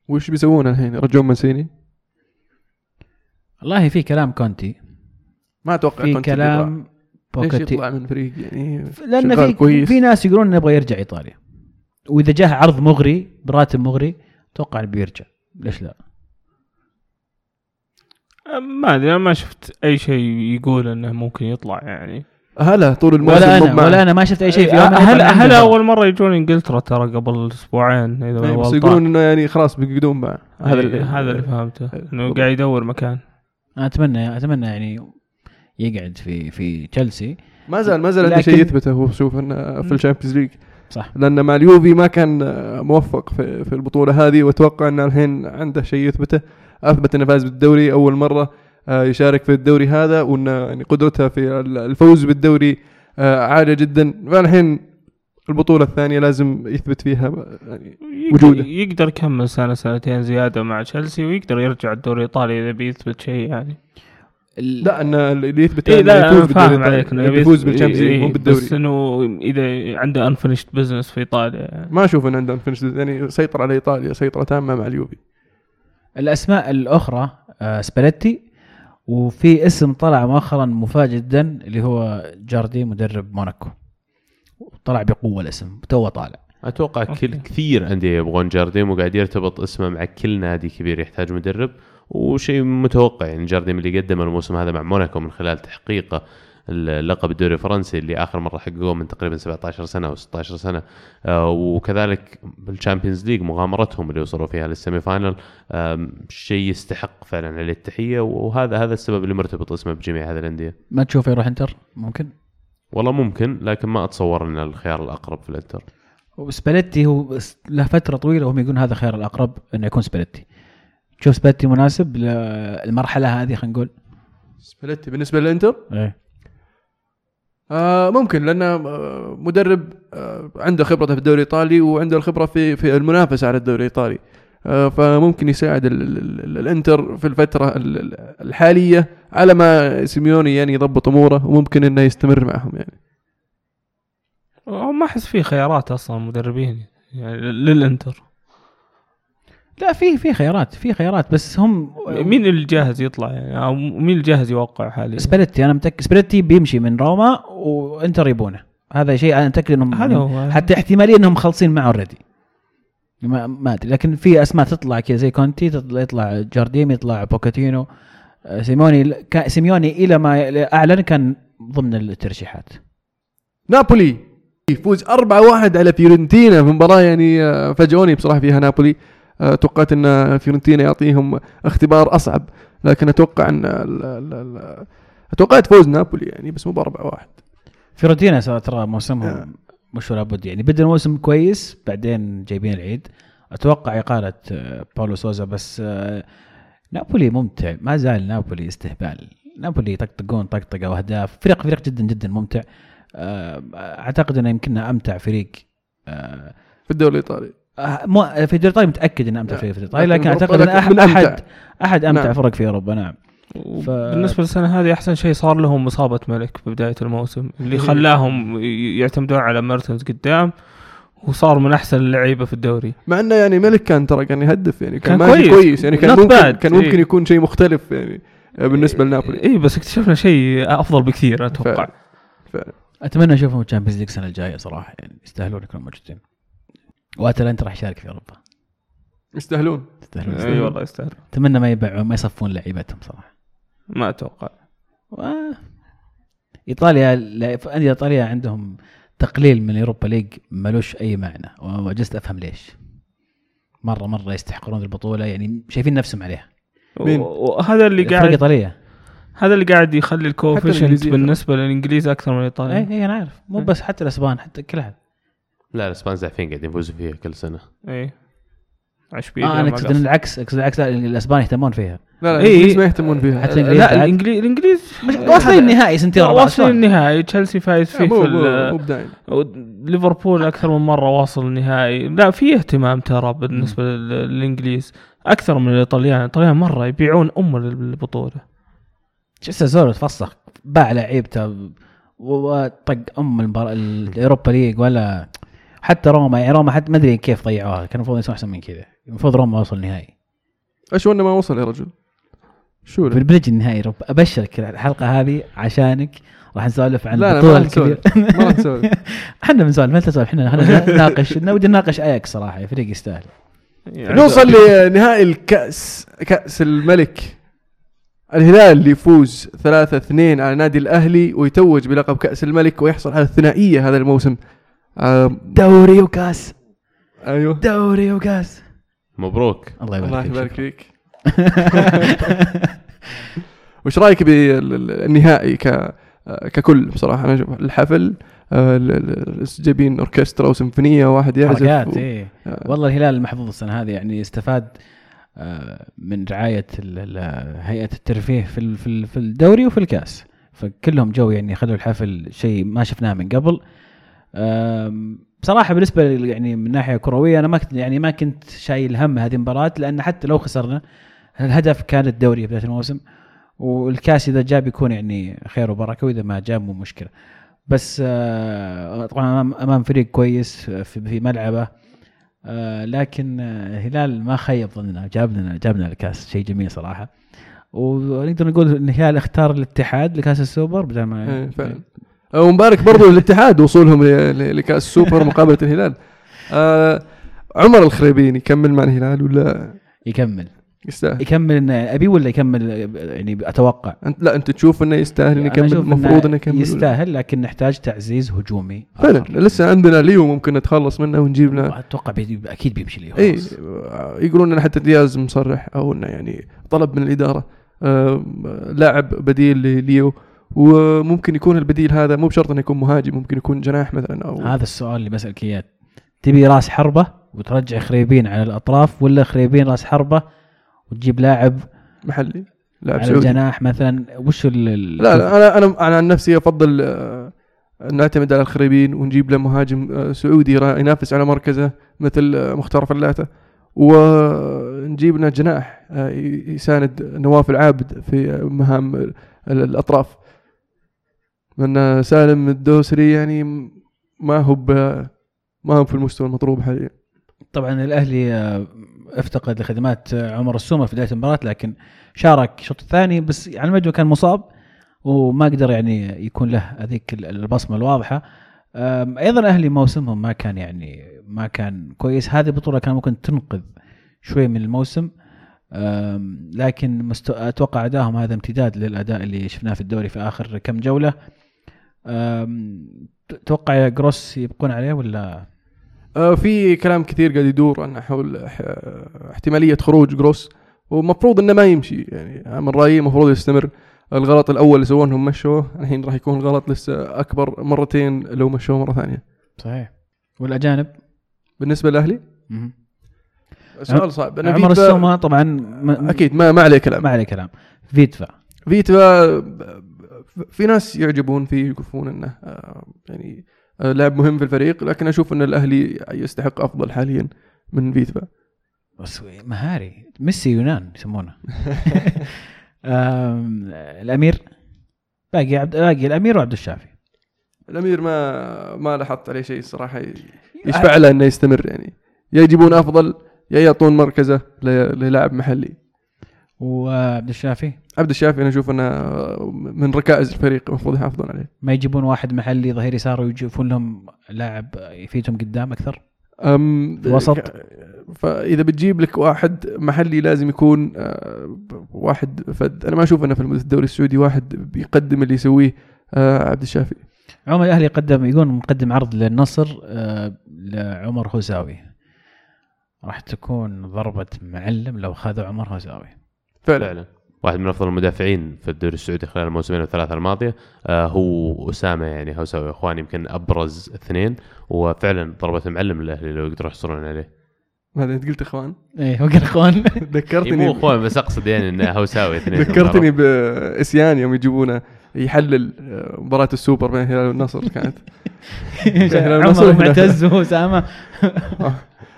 وش بيسوون الحين؟ يرجعون مانسيني؟ والله في كلام كونتي. ما أتوقع في كونتي كلام بيطلع. ليش بوكيتي يطلع من فريق؟ يعني لأن في كويس. في ناس يقولون إنه يبغى يرجع إيطاليا. وإذا جاه عرض مغري براتب مغري أتوقع إنه بيرجع. ليش لا؟ ما أدري أنا ما شفت أي شيء يقول إنه ممكن يطلع يعني. هلا طول الموسم ولا أنا. ولا أنا ما شفت أي شيء في هلا يوم هلا هلا أول مرة يجون إنجلترا ترى قبل أسبوعين إذا ما بس. يقولون إنه يعني خلاص بيقعدون معه هذا اللي هذا اللي فهمته. إنه قاعد يدور مكان. أتمنى أتمنى يعني يقعد في في تشيلسي ما زال ما زال عنده شيء يثبته هو شوف إنه في ال Champions League. صح. لأن مع اليوفي ما كان آه، موفق في, في البطولة هذه وأتوقع إنه الحين عنده شيء يثبته. أثبت إنه فاز بالدوري أول مرة آه، يشارك في الدوري هذا وان يعني قدرته في ال- الفوز بالدوري آه، عالية جدا. فالحين البطولة الثانية لازم يثبت فيها يعني يق- وجوده. يقدر يكمل سنة سنتين زيادة مع تشيلسي ويقدر يرجع الدوري الإيطالي إذا بيثبت شيء يعني. لا أن اللي يثبت انه لا يفوز بالدوري فاهم عليك إنه يفوز بال Champions League إيه، مو بس بالدوري. إنه إذا عنده unfinished business في إيطاليا. ما أشوف إنه عنده finish يعني سيطر على إيطاليا سيطرة تامة مع اليوفي. الأسماء الأخرى آه سباليتي وفي اسم طلع مؤخرا مفاجئ جدا اللي هو جارديم مدرب موناكو. طلع بقوة الاسم تو طالع. أتوقع كل. كثير أندية يبغون جارديم وقاعد يرتبط اسمه مع كل نادي كبير يحتاج مدرب. وشيء متوقع يعني جارديم اللي قدم الموسم هذا مع موناكو من خلال تحقيقه اللقب الدوري الفرنسي اللي آخر مرة حققوه من تقريبا 17 سنة أو 16 سنة. آه، وكذلك بال Champions ليج مغامرتهم اللي وصلوا فيها لل semi-final شيء يستحق فعلا عليه التحية. وهذا هذا السبب اللي مرتبط اسمه بجميع هذه الأندية. ما تشوفه يروح إنتر؟ ممكن؟ والله ممكن لكن ما أتصور إن الخيار الأقرب في الإنتر. وسباليتي هو له فترة طويلة وهم يقولون هذا خيار الأقرب إنه يكون سباليتي. تشوف سباليتي مناسب للمرحله هذه خلينا نقول. سباليتي بالنسبة للانتر إيه. آه ممكن لأنه آه مدرب آه عنده خبرة في الدوري الإيطالي وعنده الخبرة في في المنافسة على الدوري الإيطالي. آه فممكن يساعد ال ال ال الإنتر في الفترة ال- ال- الحالية على ما سيميوني يعني يضبط أموره وممكن إنه يستمر معهم يعني. أو ما أحس في خيارات أصلا مدربين يعني للإنتر. لا في في خيارات في خيارات بس هم مين اللي جاهز يطلع يعني؟ أو مين اللي جاهز يوقع حاليا؟ سباليتي أنا متأكد سباليتي بيمشي من روما وإنتر يبونه. هذا شيء أنا متأكد إنهم هذا هو. حتى احتمالية إنهم مخلصين معه already ما ما أدري لكن في أسماء تطلع كذا زي كونتي تطلع يطلع جارديم يطلع بوتشيتينو. آه، سيموني كا- سيميوني إلى ما أعلن كان ضمن الترشيحات. نابولي يفوز 4-1 على فيورنتينا في مباراة يعني آه، فاجئوني بصراحة فيها نابولي. توقعت أن فيورنتينا يعطيهم اختبار أصعب لكن أتوقع أن ال- ال- ال- اتوقعت فوز نابولي يعني بس مو ب 4-1 فيورنتينا سا- ترى. موسمهم مش ولا بد يعني. بدأ الموسم كويس بعدين جايبين العيد. أتوقع إقالة آه، باولو سوزا بس آه، نابولي ممتع. ما زال نابولي استهبال. نابولي يطقطقون طقطقة وأهداف. فريق فريق جدا جدا ممتع. آه، أعتقد إنه يمكننا أمتع فريق في الدوري الإيطالي. مو في الدوري الايطالي متأكد انه أمتع. فريق في الدوري لكن أعتقد إن احد. احد أحد أمتع نعم. فرق في أوروبا نعم ف- بالنسبة للسنة هذه أحسن شيء صار لهم إصابة ملك في بدايه الموسم اللي. خلاهم يعتمدون على ميرتنز قدام وصار من أحسن اللعيبة في الدوري مع إنه يعني ميليك كان ترى كان يهدف يعني كان, كان ماشي كويس. كويس, يعني كان ممكن بعد. كان ممكن إيه. يكون شيء مختلف يعني بالنسبة لنابولي اي بس اكتشفنا شيء أفضل بكثير أتوقع فعلا. أتمنى أشوفهم Champions League السنة الجاية صراحة يعني يستاهلون يكونوا موجودين واتلانتا راح يشارك في أوروبا. يستاهلون. يستاهلون. إي يستاهلون. والله يستاهل أتمنى ما يبيعون ما يصفون لعيبتهم صراحة. ما أتوقع. و... إيطاليا انديه إيطاليا عندهم تقليل من ال Europa League ملوش أي معنى وجلست أفهم ليش. مره مرة يستحقرون البطولة يعني شايفين نفسهم عليها. وهذا اللي فرق قاعد إيطالية. هذا اللي قاعد يخلي ال coefficient الإنجليزية بالنسبة للإنجليز أكثر من اي الايطالي اي أنا عارف. مو إيه. بس حتى الأسبان حتى كل احد لا الاسبان زعفين قاعدين يفوزوا فيها كل سنة. اي اشبيليا آه أنا اقصد العكس أقصد العكس لا الاسبان يهتمون فيها. لا لا إيه. الإنجليز ما يهتمون فيها. حتى الإنجليز لا. الانجليز الانجليز واصلين النهائي سنتين ورا بعض واصلين؟ النهائي. تشيلسي فايز فيه آه، مو في ليفربول أكثر من مرة واصل النهائي. لا في اهتمام ترى بالنسبة لل- للإنجليز. أكثر من الإيطاليان. الإيطاليان مرة يبيعون أم البطوله شوف ساسولو تفسخ؟ باع لعيبته وطق أم المبار... ال Europa League ولا حتى روما يعني روما حتى ما أدري كيف ضيعوها كان المفروض يسوون أحسن من كذا. المفروض روما وصل النهائي. إيش وأنا ما وصل يا رجل؟ شو؟ بنجي النهائي رب أبشرك الحلقة هذه عشانك. راح نسولف عن لا البطوله ما نسولف. الكبيره ما راح نسولف. إحنا بنسولف ما تسولف. إحنا إحنا نناقش ودي نناقش اياكس صراحة فريق يستاهل. يعني نوصل لنهائي الكأس كأس الملك. الهلال اللي يفوز 3 2 على نادي الأهلي ويتوج بلقب كأس الملك ويحصل على الثنائية هذا الموسم. دوري وكاس. أيوه. دوري وكاس. مبروك. الله الله يبارك يبارك فيك. وش رأيك بالنهائي ك ككل بصراحة؟ أنا الحفل ال- ال- جايبين أوركسترا وسيمفونية واحد يعزف حركات و- إيه. آه، والله الهلال المحظوظ السنة هذه يعني استفاد آه، من رعاية ال- ال- هيئة الترفيه في ال- في ال- في الدوري وفي الكاس. فكلهم جو يعني خلوا الحفل شيء ما شفناه من قبل. بصراحة بالنسبة يعني من ناحية كروية أنا ما كنت يعني ما كنت شايل هم هذه المباراة لأن حتى لو خسرنا الهدف كان الدوري بداية الموسم والكاس إذا جاء بيكون يعني خير وبركة وإذا ما جاء مو مشكلة. بس آه، طبعا امام فريق كويس في ملعبه آه، لكن آه، الهلال ما خيب ظننا جاب لنا جاب لنا الكاس شيء جميل صراحة. ونقدر نقول إن الهلال اختار الاتحاد لكاس السوبر بدل ما إيه، فعلا ومبارك برضو للاتحاد وصولهم لكأس السوبر مقابلة الهلال. آه عمر خريبين يكمل مع الهلال ولا يكمل. يستاهل؟ يكمل أبي ولا يكمل؟ يعني أتوقع. أنت لا أنت تشوف إنه يستاهل إنه يكمل؟ المفروض إنه يكمل ولا؟ يستاهل لكن نحتاج تعزيز هجومي فعلا. لسه عندنا ليو ممكن نتخلص منه ونجيب له. أتوقع بي- أكيد بيمشي لي اي. يقولون ان حتى دياز مصرح أو إنه يعني طلب من الإدارة. آه، لاعب بديل لليو وممكن يكون البديل هذا مو بشرط إنه يكون مهاجم ممكن يكون جناح مثلا أو هذا السؤال اللي بسألك إياه. تبي راس حربة وترجع خريبين على الأطراف ولا خريبين راس حربة وتجيب لاعب محلي لاعب على سعودي. الجناح مثلا؟ وش ال لا, لا أنا أنا أنا عن نفسي أفضل آه، نعتمد على الخريبين ونجيب له مهاجم آه، سعودي ينافس على مركزه مثل آه، مختار فلاته. ونجيب لنا جناح يساند نواف العابد في مهام ال- الأطراف. لأن سالم الدوسري يعني ما هو ما هو في المستوى المطلوب حاليا. طبعا الأهلي افتقد لخدمات عمر السومة في بداية المباراة لكن شارك الشوط الثاني بس على المجد كان مصاب وما قدر يعني يكون له هذيك ال- البصمة الواضحة. أيضا الأهلي موسمهم ما كان يعني ما كان كويس. هذه البطوله كان ممكن تنقذ شوي من الموسم. لكن مستو... أتوقع ادائهم هذا امتداد للأداء اللي شفناه في الدوري في آخر كم جولة. تتوقع جروس يبقون عليه ولا؟ آه، في كلام كثير قاعد يدور عن حول احتمالية خروج جروس ومفروض إنه ما يمشي. يعني من رأيي المفروض يستمر. الغلط الأول اللي سووه إنهم مشوه الحين راح يكون الغلط لسه أكبر مرتين لو مشوه مرة ثانية. صحيح. والأجانب؟ بالنسبة للاهلي. سؤال صعب. أنا عمر السومة طبعا م... أكيد ما ما عليه كلام. ما عليه كلام. فيتفا. فيتفا في ناس يعجبون فيه يقولون إنه آه، يعني آه، لاعب مهم في الفريق لكن أشوف إن الأهلي يستحق أفضل حاليا من فيتفا بس مهاري. ميسي يونان يسمونه. الأمير باقي عبد باقي الأمير وعبد الشافي. الأمير ما ما لاحظت عليه شيء الصراحة يشفع له إنه يستمر يعني. يا يجيبون أفضل يا يعطون مركزة للاعب محلي. وعبد الشافي؟ عبد الشافي أنا أشوف أنه من ركائز الفريق المفروض يحافظون عليه. ما يجيبون واحد محلي ظهير يسار ويجيبون لهم لاعب يفيدهم قدام أكثر؟ أم؟ ك- فإذا بتجيب لك واحد محلي لازم يكون آه، واحد فد. أنا ما أشوف أنه في الدوري السعودي واحد بيقدم اللي يسويه آه، عبد الشافي. عمر الاهلي قدم يقول مقدم عرض للنصر آه، لعمر هوساوي راح تكون ضربة معلم لو خذوا عمر هوساوي فعلا. فعلا. واحد من أفضل المدافعين في الدوري السعودي خلال الموسمين الثلاثة الماضية. آه هو أسامة يعني هوساوي إخوان يمكن أبرز اثنين وفعلا ضربة معلم للاهلي لو يقدروا يحصلون عليه. هذا أنت قلت إخوان؟ إيه وقال إخوان. إيه، مو ذكرتني إخوان بس أقصد يعني إنه هوساوي اثنين. ذكرتني بإسيان يوم يجيبونه يحلل آه، مباراة السوبر بين الهلال والنصر كانت. عمر معتز واسامه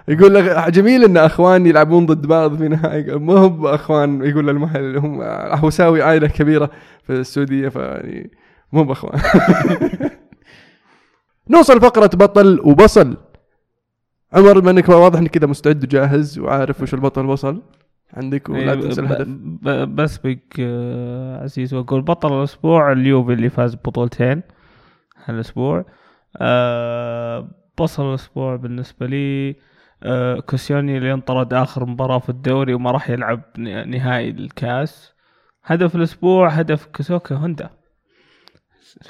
يقول لك جميل إن اخوان يلعبون ضد بعض في نهائي. ما هو بأخوان يقول المحل هم هوساوي عائلة كبيرة في السعودية فيعني مو بأخوان. نوصل فقرة بطل وبصل. عمر بما إنك واضح إنك كذا مستعد وجاهز وعارف وش البطل وصل عندك ولا إيه، تنسى الهدف؟ ب- بسبق آه، عزيز وأقول بطل الأسبوع اليوفي اللي فاز ببطولتين هالأسبوع. آه، بطل الأسبوع بالنسبة لي كوسيوني اللي انطرد آخر مباراة في الدوري وما راح يلعب نهائي الكاس. هدف الأسبوع هدف كوسوكا هوندا.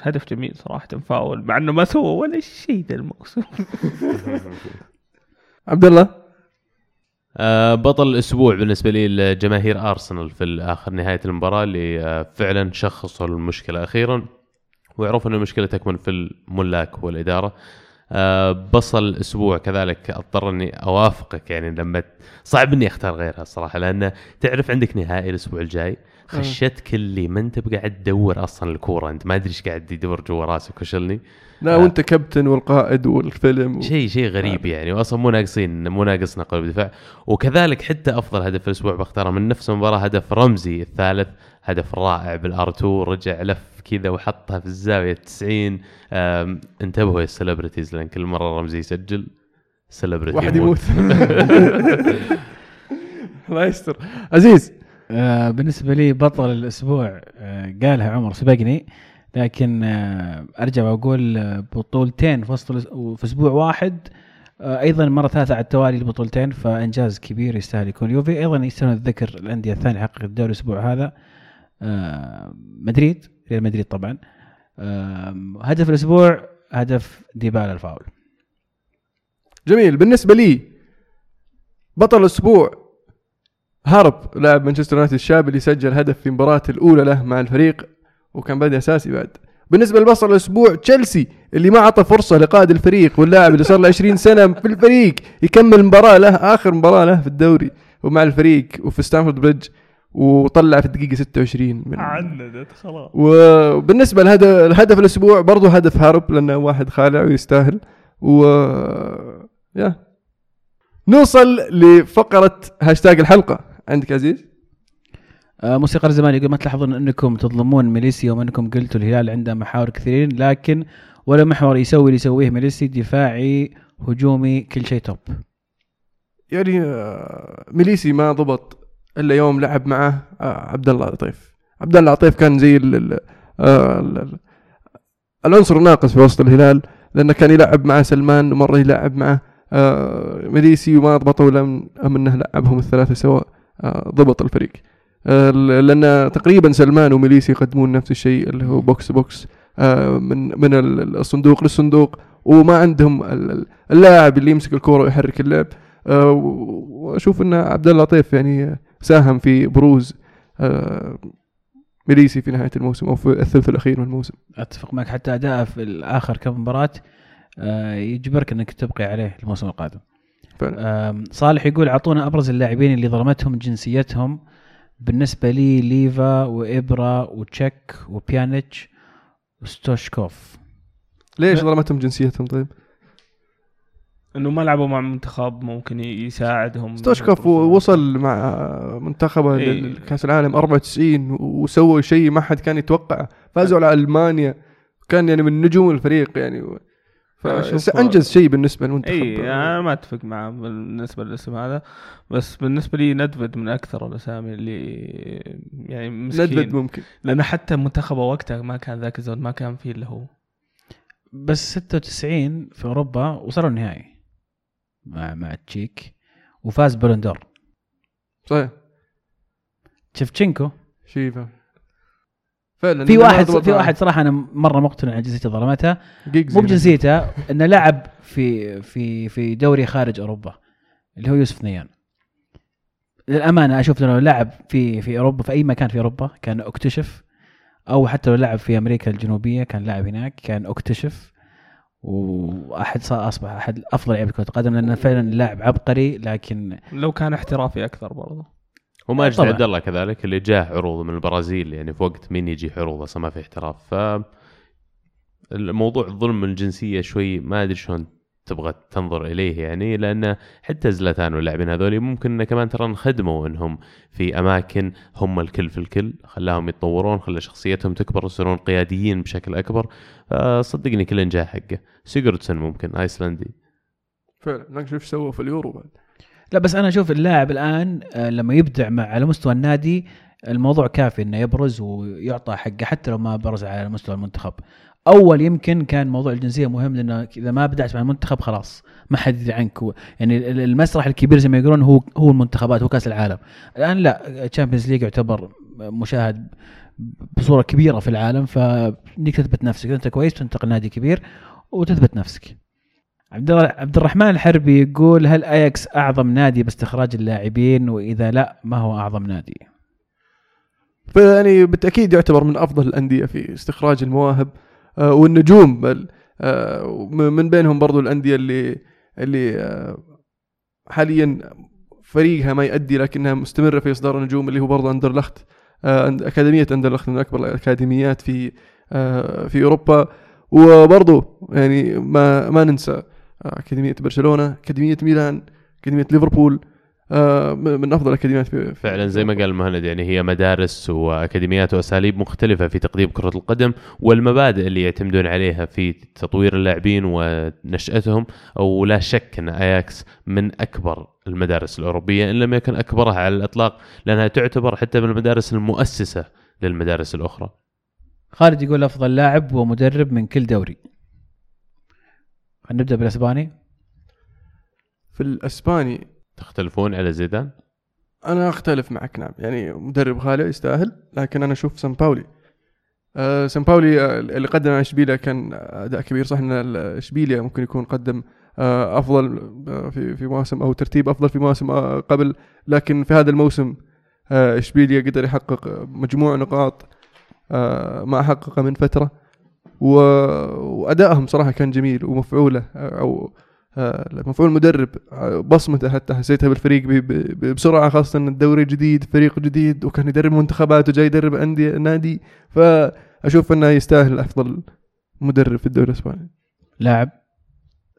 هدف جميل صراحة فاول مع إنه ما سوى ولا شيء ذا الموسم. عبد الله؟ آه، بطل الأسبوع بالنسبة لي لجماهير أرسنال في اخر نهاية المباراة اللي آه، فعلا شخصوا المشكلة أخيرا وعرفوا إن المشكلة تكمن في الملاك والإدارة. آه، بصل الأسبوع كذلك. أضطر إني أوافقك يعني لما صعب إني أختار غيرها الصراحة لأن تعرف عندك نهائي الأسبوع الجاي. خشتك اللي ما أنت بقاعد تدور أصلا الكورة. أنت ما أدري إيش قاعد يدور جوا راسك وشلني؟ لا آه. وأنت كابتن والقائد والفيلم و... شيء شيء غريب يعني. واصلا مو ناقصين مو ناقصنا قلب دفاع وكذلك حتى أفضل هدف الأسبوع بختاره من نفس المباراه هدف رمزي الثالث. هدف رائع بال R 2 رجع لف كذا وحطها في الزاوية 90 آم، انتبهوا يا ال celebrities لأن كل مرة رمزي يسجل celebrity واحد يموت. الله يستر. عزيز. آه بالنسبة لي بطل الأسبوع آه قالها عمر سبقني لكن آه أرجع وأقول آه بطولتين في وسط في أسبوع واحد أيضا مرة ثالثة على التوالي البطولتين فإنجاز كبير يستاهل يكون. يوفي أيضا يستاهل الذكر الأندية الثانية حققت الدوري الأسبوع هذا. مدريد ريال مدريد طبعا. آه هدف الأسبوع هدف ديبالا الفاول. جميل. بالنسبة لي بطل الأسبوع هاروب لاعب مانشستر يونايتد الشاب اللي سجل هدف في مباراته الأولى له مع الفريق وكان بادئ أساسي بعد. بالنسبة لبطل الأسبوع تشيلسي اللي ما أعطى فرصة لقائد الفريق واللاعب اللي صار له 20 سنة في الفريق يكمل مباراة له آخر مباراة له في الدوري ومع الفريق وفي ستانفورد بريدج. وطلع في الدقيقة 26 من عندت خلاص. وبالنسبة لهدف الهدف الأسبوع برضو هدف هاروب لأنه واحد خالع ويستاهل. و يا. نوصل لفقرة هاشتاج الحلقة. عندك عزيز؟ آه، موسيقار الزمان يقول ما تلاحظون أنكم تظلمون ميليسي يوم انكم قلتوا الهلال عنده محاور كثيرين لكن ولا محور يسوي اللي يسويه ميليسي دفاعي هجومي كل شيء top يعني آه، ميليسي ما ضبط إلا يوم لعب معه آه، عبد الله عطيف عبد الله عطيف كان زي ال آه، ال- ال- العنصر الناقص في وسط الهلال لأنه كان يلعب مع سلمان ومرة يلعب مع آه، ميليسي وما ضبطوا لم أنه لعبهم الثلاثة سوا آه، ضبط الفريق. لأن تقريبا سلمان وميليسي يقدمون نفس الشيء اللي هو box to box من من ال- الصندوق للصندوق وما عندهم ال- ال- اللاعب اللي يمسك الكورة ويحرك اللعب. وأشوف إن عبد الله عطيف يعني ساهم في بروز آه، ميليسي في نهاية الموسم أو في الثلث الأخير من الموسم. أتفق معك. حتى اداءه في الآخر كم مباراة آه، يجبرك إنك تبقي عليه الموسم القادم. فعلا. آم، صالح يقول أعطونا أبرز اللاعبين اللي ظلمتهم جنسيتهم. بالنسبة لي ليفا وإبرا وتشيك وبيانيتش وستويتشكوف. ليش ظلمتهم جنسيتهم طيب؟ إنه ما لعبوا مع منتخب ممكن يساعدهم ستويتشكوف وصل مع منتخبه إيه. لكأس العالم 94 وسووا شيء ما حد كان يتوقعه. فازوا على ألمانيا. كان يعني من نجوم الفريق يعني. فانجز شيء بالنسبة للمنتخب. اي أنا ما أتفق معه بالنسبة للاسم هذا. بس بالنسبة لي ندفد من أكثر الأسامي اللي يعني مسكين. ندفد ممكن. لأنه حتى منتخبه وقتها ما كان ذاك الزود ما كان فيه اللي هو. بس 96 في أوروبا وصلوا النهائي. مع مع تشيك. وفاز بلندور صحيح. تشفتشينكو شيء فعلا. في واحد في. واحد صراحة أنا مرة مقتنع عن جنسيته ظلمتها مو يعني. بجنسيته إنه لعب في في في دوري خارج أوروبا اللي هو يوسف نيان. للأمانة أشوف لو لعب في في أوروبا في أي مكان في أوروبا كان أكتشف. أو حتى لو لعب في أمريكا الجنوبية كان لاعب هناك كان أكتشف. وأحد صار أصبح أحد أفضل لعيبة كرة القدم لأنه فعلا لاعب عبقري لكن لو كان احترافي أكثر برضه وماجد طبعاً. عبد الله كذلك اللي جاه عروض من البرازيل يعني في وقت مين يجي عروض أصلا ما في احتراف ف الموضوع ظلم الجنسية شوي ما أدري شلون تبغى تنظر إليه يعني لأن حتى زلتان واللاعبين هذول ممكن إنه كمان ترى انخدموا إنهم في أماكن هم الكل في الكل خلاهم يتطورون خلى شخصيتهم تكبر يصيرون قياديين بشكل أكبر. فصدقني كل نجاح حقه. سيجوردسون ممكن آيسلندي. فعلا. نشوف إيش سووا في اليورو بعد. لا بس أنا أشوف اللاعب الآن آه، لما يبدع مع على مستوى النادي الموضوع كافي إنه يبرز ويعطى حقه حتى لو ما برز على مستوى المنتخب. أول يمكن كان موضوع الجنسية مهم لأنه إذا ما بدعت مع المنتخب خلاص ما حد يدري عنك. يعني ال- المسرح الكبير زي ما يقولون هو هو المنتخبات هو كأس العالم. الآن لا Champions League يعتبر مشاهد بصورة كبيرة في العالم فإنك تثبت نفسك. إذا أنت كويس تنتقل نادي كبير وتثبت نفسك. عبد عبد الرحمن الحربي يقول هل اياكس أعظم نادي باستخراج اللاعبين؟ وإذا لا ما هو أعظم نادي؟ فيعني بالتأكيد يعتبر من أفضل الأندية في استخراج المواهب. والنجوم بل آه، من بينهم برضو الأندية اللي اللي آه، حاليا فريقها ما يؤدي لكنها مستمرة في إصدار النجوم اللي هو برضو أندرلخت آه، أكاديمية أندرلخت من أكبر الأكاديميات في آه، في أوروبا. وبرضو يعني ما ما ننسى آه، أكاديمية برشلونة أكاديمية ميلان أكاديمية ليفربول. آه، من أفضل الأكاديميات فعلا زي ما قال المهند يعني هي مدارس وأكاديميات وأساليب مختلفة في تقديم كرة القدم والمبادئ اللي يعتمدون عليها في تطوير اللاعبين ونشأتهم أو لا شك أن أياكس من أكبر المدارس الأوروبية إن لم يكن أكبرها على الإطلاق لأنها تعتبر حتى من المدارس المؤسسة للمدارس الأخرى. خالد يقول أفضل لاعب ومدرب من كل دوري. نبدأ بالأسباني. في الأسباني تختلفون على زيدان؟ أنا أختلف معك نعم يعني مدرب خالع يستاهل لكن أنا أشوف سان باولي آه سان باولي آه، اللي قدم مع إشبيليا كان أداء كبير صح إن إشبيليا ممكن يكون قدم آه أفضل آه، في في مواسم أو ترتيب أفضل في مواسم آه قبل لكن في هذا الموسم آه إشبيليا قدر يحقق مجموع نقاط ما حققه من فترة. وأدائهم صراحة كان جميل ومفعوله أو مفعول المدرب آه، بصمته حتى حسيتها بالفريق ب- ب- ب- بسرعة خاصة إن الدوري جديد فريق جديد وكان يدرب منتخبات وجاي يدرب أندية نادي. فأشوف إنه يستاهل أفضل مدرب في الدوري الإسباني. لاعب؟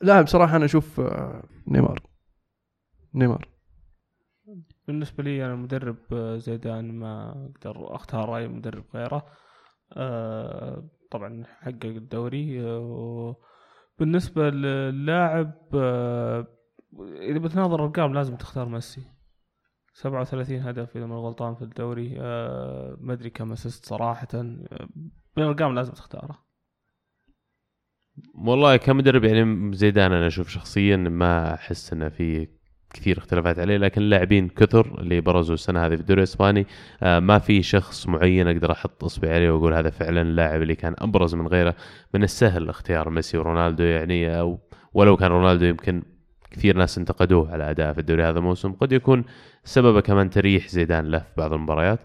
لاعب صراحة أنا أشوف آه، نيمار. نيمار. بالنسبة لي أنا مدرب آه، زيدان ما أقدر أختار أي مدرب غيره. آه، طبعا حقق الدوري آه، بالنسبة للاعب آه، إذا بتناظر أرقام لازم تختار ميسي. 37 هدف إذا ما غلطان في الدوري آه، ما أدري كم أسست صراحة آه، بالأرقام لازم تختاره. والله كمدرب يعني زيدان أنا أشوف شخصيا ما أحس إنه في كثير اختلافات عليه لكن اللاعبين كثر اللي برزوا السنة هذه في الدوري الإسباني آه، ما في شخص معين أقدر أحط إصبعي عليه وأقول هذا فعلا اللاعب اللي كان أبرز من غيره من السهل اختيار ميسي ورونالدو يعني أو ولو كان رونالدو يمكن كثير ناس انتقدوه على اداءه في الدوري هذا الموسم. قد يكون سببه كمان تريح زيدان له في بعض المباريات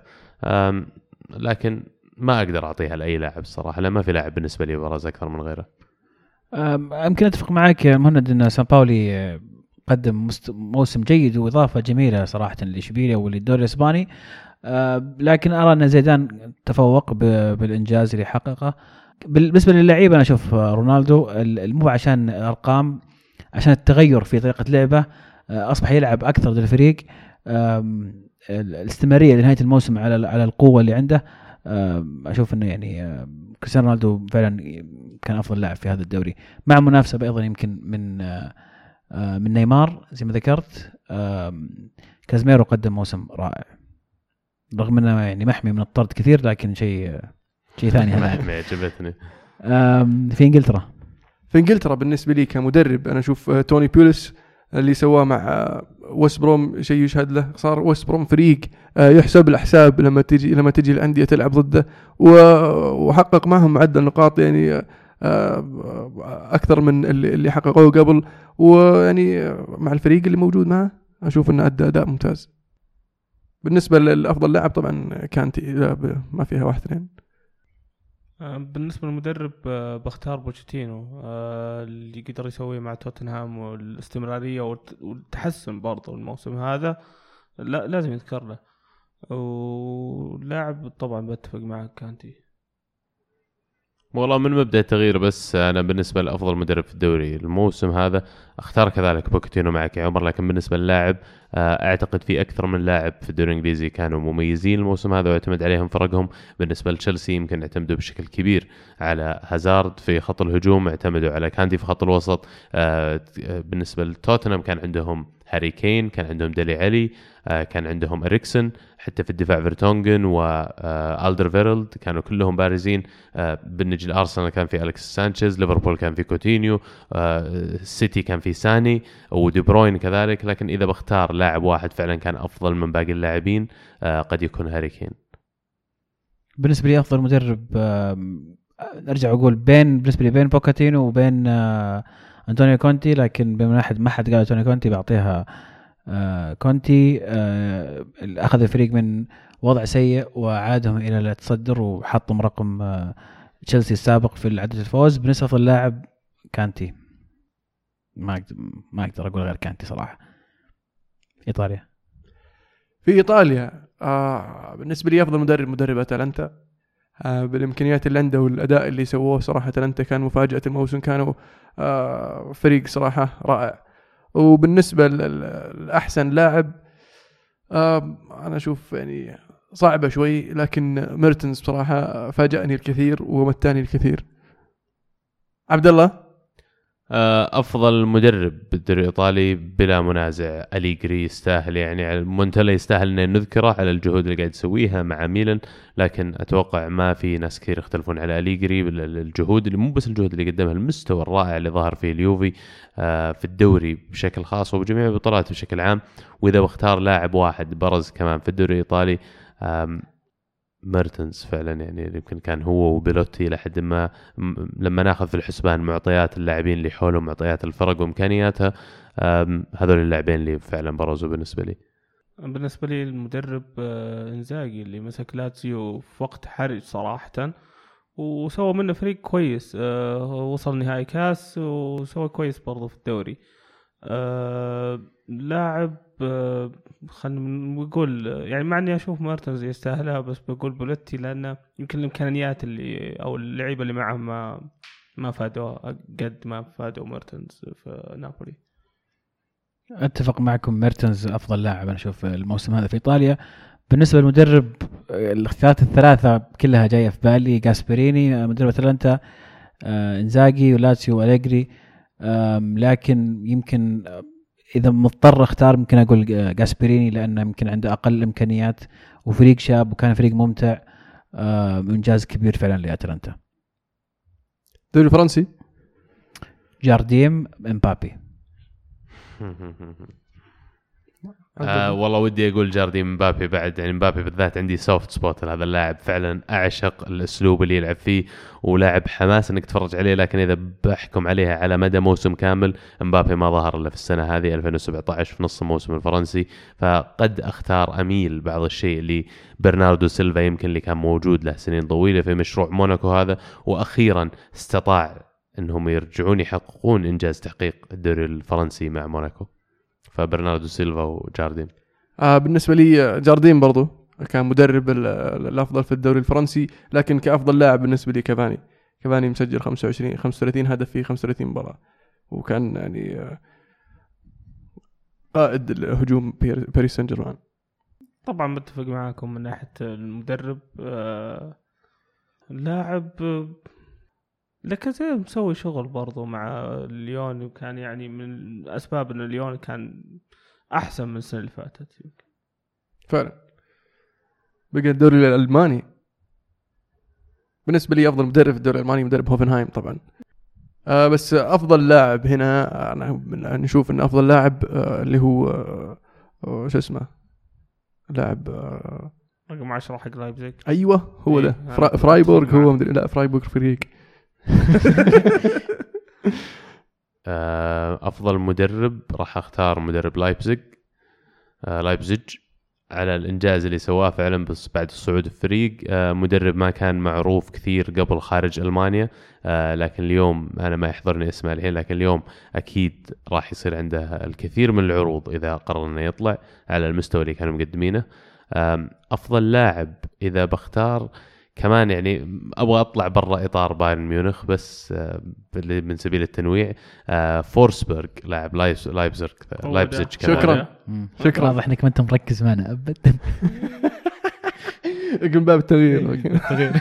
لكن ما أقدر أعطيها لأي لاعب الصراحة لأن ما في لاعب بالنسبة لي برز أكثر من غيره. يمكن أتفق معك مهند إن سان باولي قدم موسم جيد وإضافة جميلة صراحة لاشبيليا وللدوري الإسباني. آه، لكن أرى أن زيدان تفوق بالإنجاز اللي حققه. بالنسبة للعيبة أنا أشوف رونالدو ال- مو عشان أرقام عشان التغير في طريقة لعبه آه، أصبح يلعب أكثر ال- الاستمرارية لنهاية الموسم على على القوة اللي عنده. أشوف إنه يعني كريستيانو رونالدو فعلا كان أفضل لاعب في هذا الدوري. مع منافسة أيضا يمكن من آه، من نيمار زي ما ذكرت. آم، كازميرو قدم موسم رائع. رغم إنه يعني محمي من الطرد كثير لكن شيء شيء ثاني هذا. ما عجبتني. آم، في إنجلترا. في إنجلترا بالنسبة لي كمدرب أنا أشوف آه، توني بيوليس اللي سواه مع آه، ويست بروم شيء يشهد له. صار ويست بروم فريق آه، يحسب الأحساب لما تجي لما تجي الأندية تلعب ضده وحقق معهم معدل نقاط. يعني آه، آه، أكثر من اللي حققوه قبل. ويعني آه، مع الفريق اللي موجود معه أشوف إنه أدى أداء ممتاز. بالنسبة للافضل لاعب طبعا كانتي ما فيها واحد اثنين. آه، بالنسبة للمدرب آه، بختار بوتشيتينو آه، اللي قدر يسويه مع توتنهام والاستمرارية والت- والتحسن برضه الموسم هذا لا لازم يذكر له. ولاعب طبعا بتفق معك كانتي. والله من مبدأ التغيير بس أنا بالنسبة لأفضل مدرب في الدوري الموسم هذا أختار كذلك بوكيتينو معك يا عمر لكن بالنسبة للاعب آه، أعتقد في أكثر من لاعب في الدوري الإنجليزي كانوا مميزين الموسم هذا واعتمد عليهم فرقهم. بالنسبة لتشيلسي يمكن اعتمدوا بشكل كبير على هازارد في خط الهجوم اعتمدوا على كاندي في خط الوسط آه، بالنسبة لتوتنهام كان عندهم هاري كين كان عندهم ديلي علي آه، كان عندهم اريكسن حتى في الدفاع فيرتونجن والدر فيرلد كانوا كلهم بارزين آه، بالنجي الارسنال كان في الكس سانشيز ليفربول كان في كوتينيو آه، السيتي كان في ساني ودي بروين كذلك لكن إذا بختار لاعب واحد فعلا كان أفضل من باقي اللاعبين آه، قد يكون هاري كين. بالنسبة لي أفضل مدرب أرجع أقول بين بالنسبة لي بين بوتشيتينو وبين آه، أنطونيو كونتي لكن بما احد ما حد قال أنطونيو كونتي بعطيها آه، كونتي آه، أخذ الفريق من وضع سيء وعادهم إلى التصدر وحطهم رقم آه، تشيلسي السابق في عدد الفوز. بالنسبة لافضل لاعب كانتي. ما ما أقدر أقول غير كانتي صراحة. إيطاليا. في إيطاليا آه بالنسبة لي أفضل مدرب مدرب أتلانتا. بالإمكانيات اللي عنده والأداء اللي سووه صراحة اتلانتا كان مفاجأة الموسم كانوا آه فريق صراحة رائع. وبالنسبة لأحسن لاعب آه أنا أشوف يعني صعبة شوي لكن ميرتنز بصراحه فاجأني الكثير ومتاني الكثير. عبد الله؟ آه، أفضل مدرب بالدوري الإيطالي بلا منازع. أليجري يستاهل يعني مونتلا يستاهل ان نذكره على الجهود اللي قاعد يسويها مع ميلان لكن أتوقع ما في ناس كثير يختلفون على أليجري بالجهود اللي مو بس الجهود اللي قدمها المستوى الرائع اللي ظهر فيه اليوفي آه، في الدوري بشكل خاص وبجميع البطولات بشكل عام. وإذا بختار لاعب واحد برز كمان في الدوري الإيطالي ميرتنز فعلا يعني يمكن كان هو وبيلوتي لحد ما لما ناخذ في الحسبان معطيات اللاعبين اللي حولهم معطيات الفرق وامكانياتها هذول اللاعبين اللي فعلا برزوا بالنسبة لي. بالنسبة لي المدرب آه، إنزاجي اللي مسك لاتسيو في وقت حرج صراحة وسوى منه فريق كويس آه، وصل نهائي كاس وسوى كويس برضه في الدوري. آه، لاعب آه، خلينا نقول يعني مع إني أشوف مارتنز يستاهلها بس بقول بوليتي لأنه يمكن الإمكانيات اللي أو اللعيبة اللي معه ما ما فادوا قد ما فادوا مارتنز في نابولي. أتفق معكم ميرتنز أفضل لاعب أنا أشوف الموسم هذا في إيطاليا. بالنسبة للمدرب الاختيارات الثلاثة كلها جاية في بالي. جاسبريني آه، مدرب أتلانتا آه، إنزاجي ولاتسيو واليجري لكن يمكن إذا مضطر أختار يمكن أقول جاسبريني لأنه يمكن عنده أقل إمكانيات وفريق شاب وكان فريق ممتع آه، إنجاز كبير فعلا لأتلانتا. الدوري الفرنسي؟ جارديم إمبابي. آه والله ودي أقول جارديم مبابي بعد يعني مبابي بالذات عندي soft spot لهذا اللاعب. فعلا أعشق الأسلوب اللي يلعب فيه ولاعب حماس إنك تتفرج عليه لكن إذا بحكم عليها على مدى موسم كامل مبابي ما ظهر إلا في السنة هذه 2017 في نص الموسم الفرنسي. فقد أختار أميل بعض الشيء لبرناردو سيلفا يمكن اللي كان موجود له سنين طويلة في مشروع موناكو هذا. وأخيرا استطاع إنهم يرجعون يحققون إنجاز تحقيق الدوري الفرنسي مع موناكو. فبرناردو سيلفا وجاردين. آه بالنسبة لي آه، جاردين برضو كان مدرب ال- ال- الأفضل في الدوري الفرنسي لكن كأفضل لاعب بالنسبة لي كافاني. كافاني مسجل 25 35 هدف في 35 مباراة. وكان يعني آه، قائد الهجوم بير- باريس سان جيرمان طبعا متفق معاكم من ناحية المدرب آه، اللاعب لاكازيت مسوي شغل برضو مع ليون وكان يعني من أسباب إن ليون كان أحسن من السنة اللي فاتت فعلا. بقى الدوري الألماني. بالنسبة لي أفضل مدرب في الدوري الألماني مدرب هوفنهايم طبعا. آه بس أفضل لاعب هنا أنا من- نشوف إن أفضل لاعب آه اللي هو آه آه، شو اسمه؟ لاعب آه رقم 10 حق لايبزيج. أيوه هو إيه، ده. أنا فرا فرايبورغ هو. مدري لا فرايبورغ فريق. أفضل مدرب راح أختار مدرب لايبزيج آه، لايبزيج على الإنجاز اللي سواه فعلا بس بعد الصعود الفريق. آه، مدرب ما كان معروف كثير قبل خارج ألمانيا. آه، لكن اليوم أنا ما يحضرني اسمه الحين لكن اليوم أكيد راح يصير عنده الكثير من العروض إذا قرر إنه يطلع على المستوى اللي كانوا مقدمينه. أفضل لاعب إذا بختار كمان يعني أبغى أطلع برا إطار بايرن ميونخ بس آه، من سبيل التنويع آه، فورسبرغ لاعب لايبز- لايبزيج هو لايبزيج ده. كمان. شكراً. شكراً. واضح إنك ما أنت مركز معنا ابدا. يقول باب التغيير.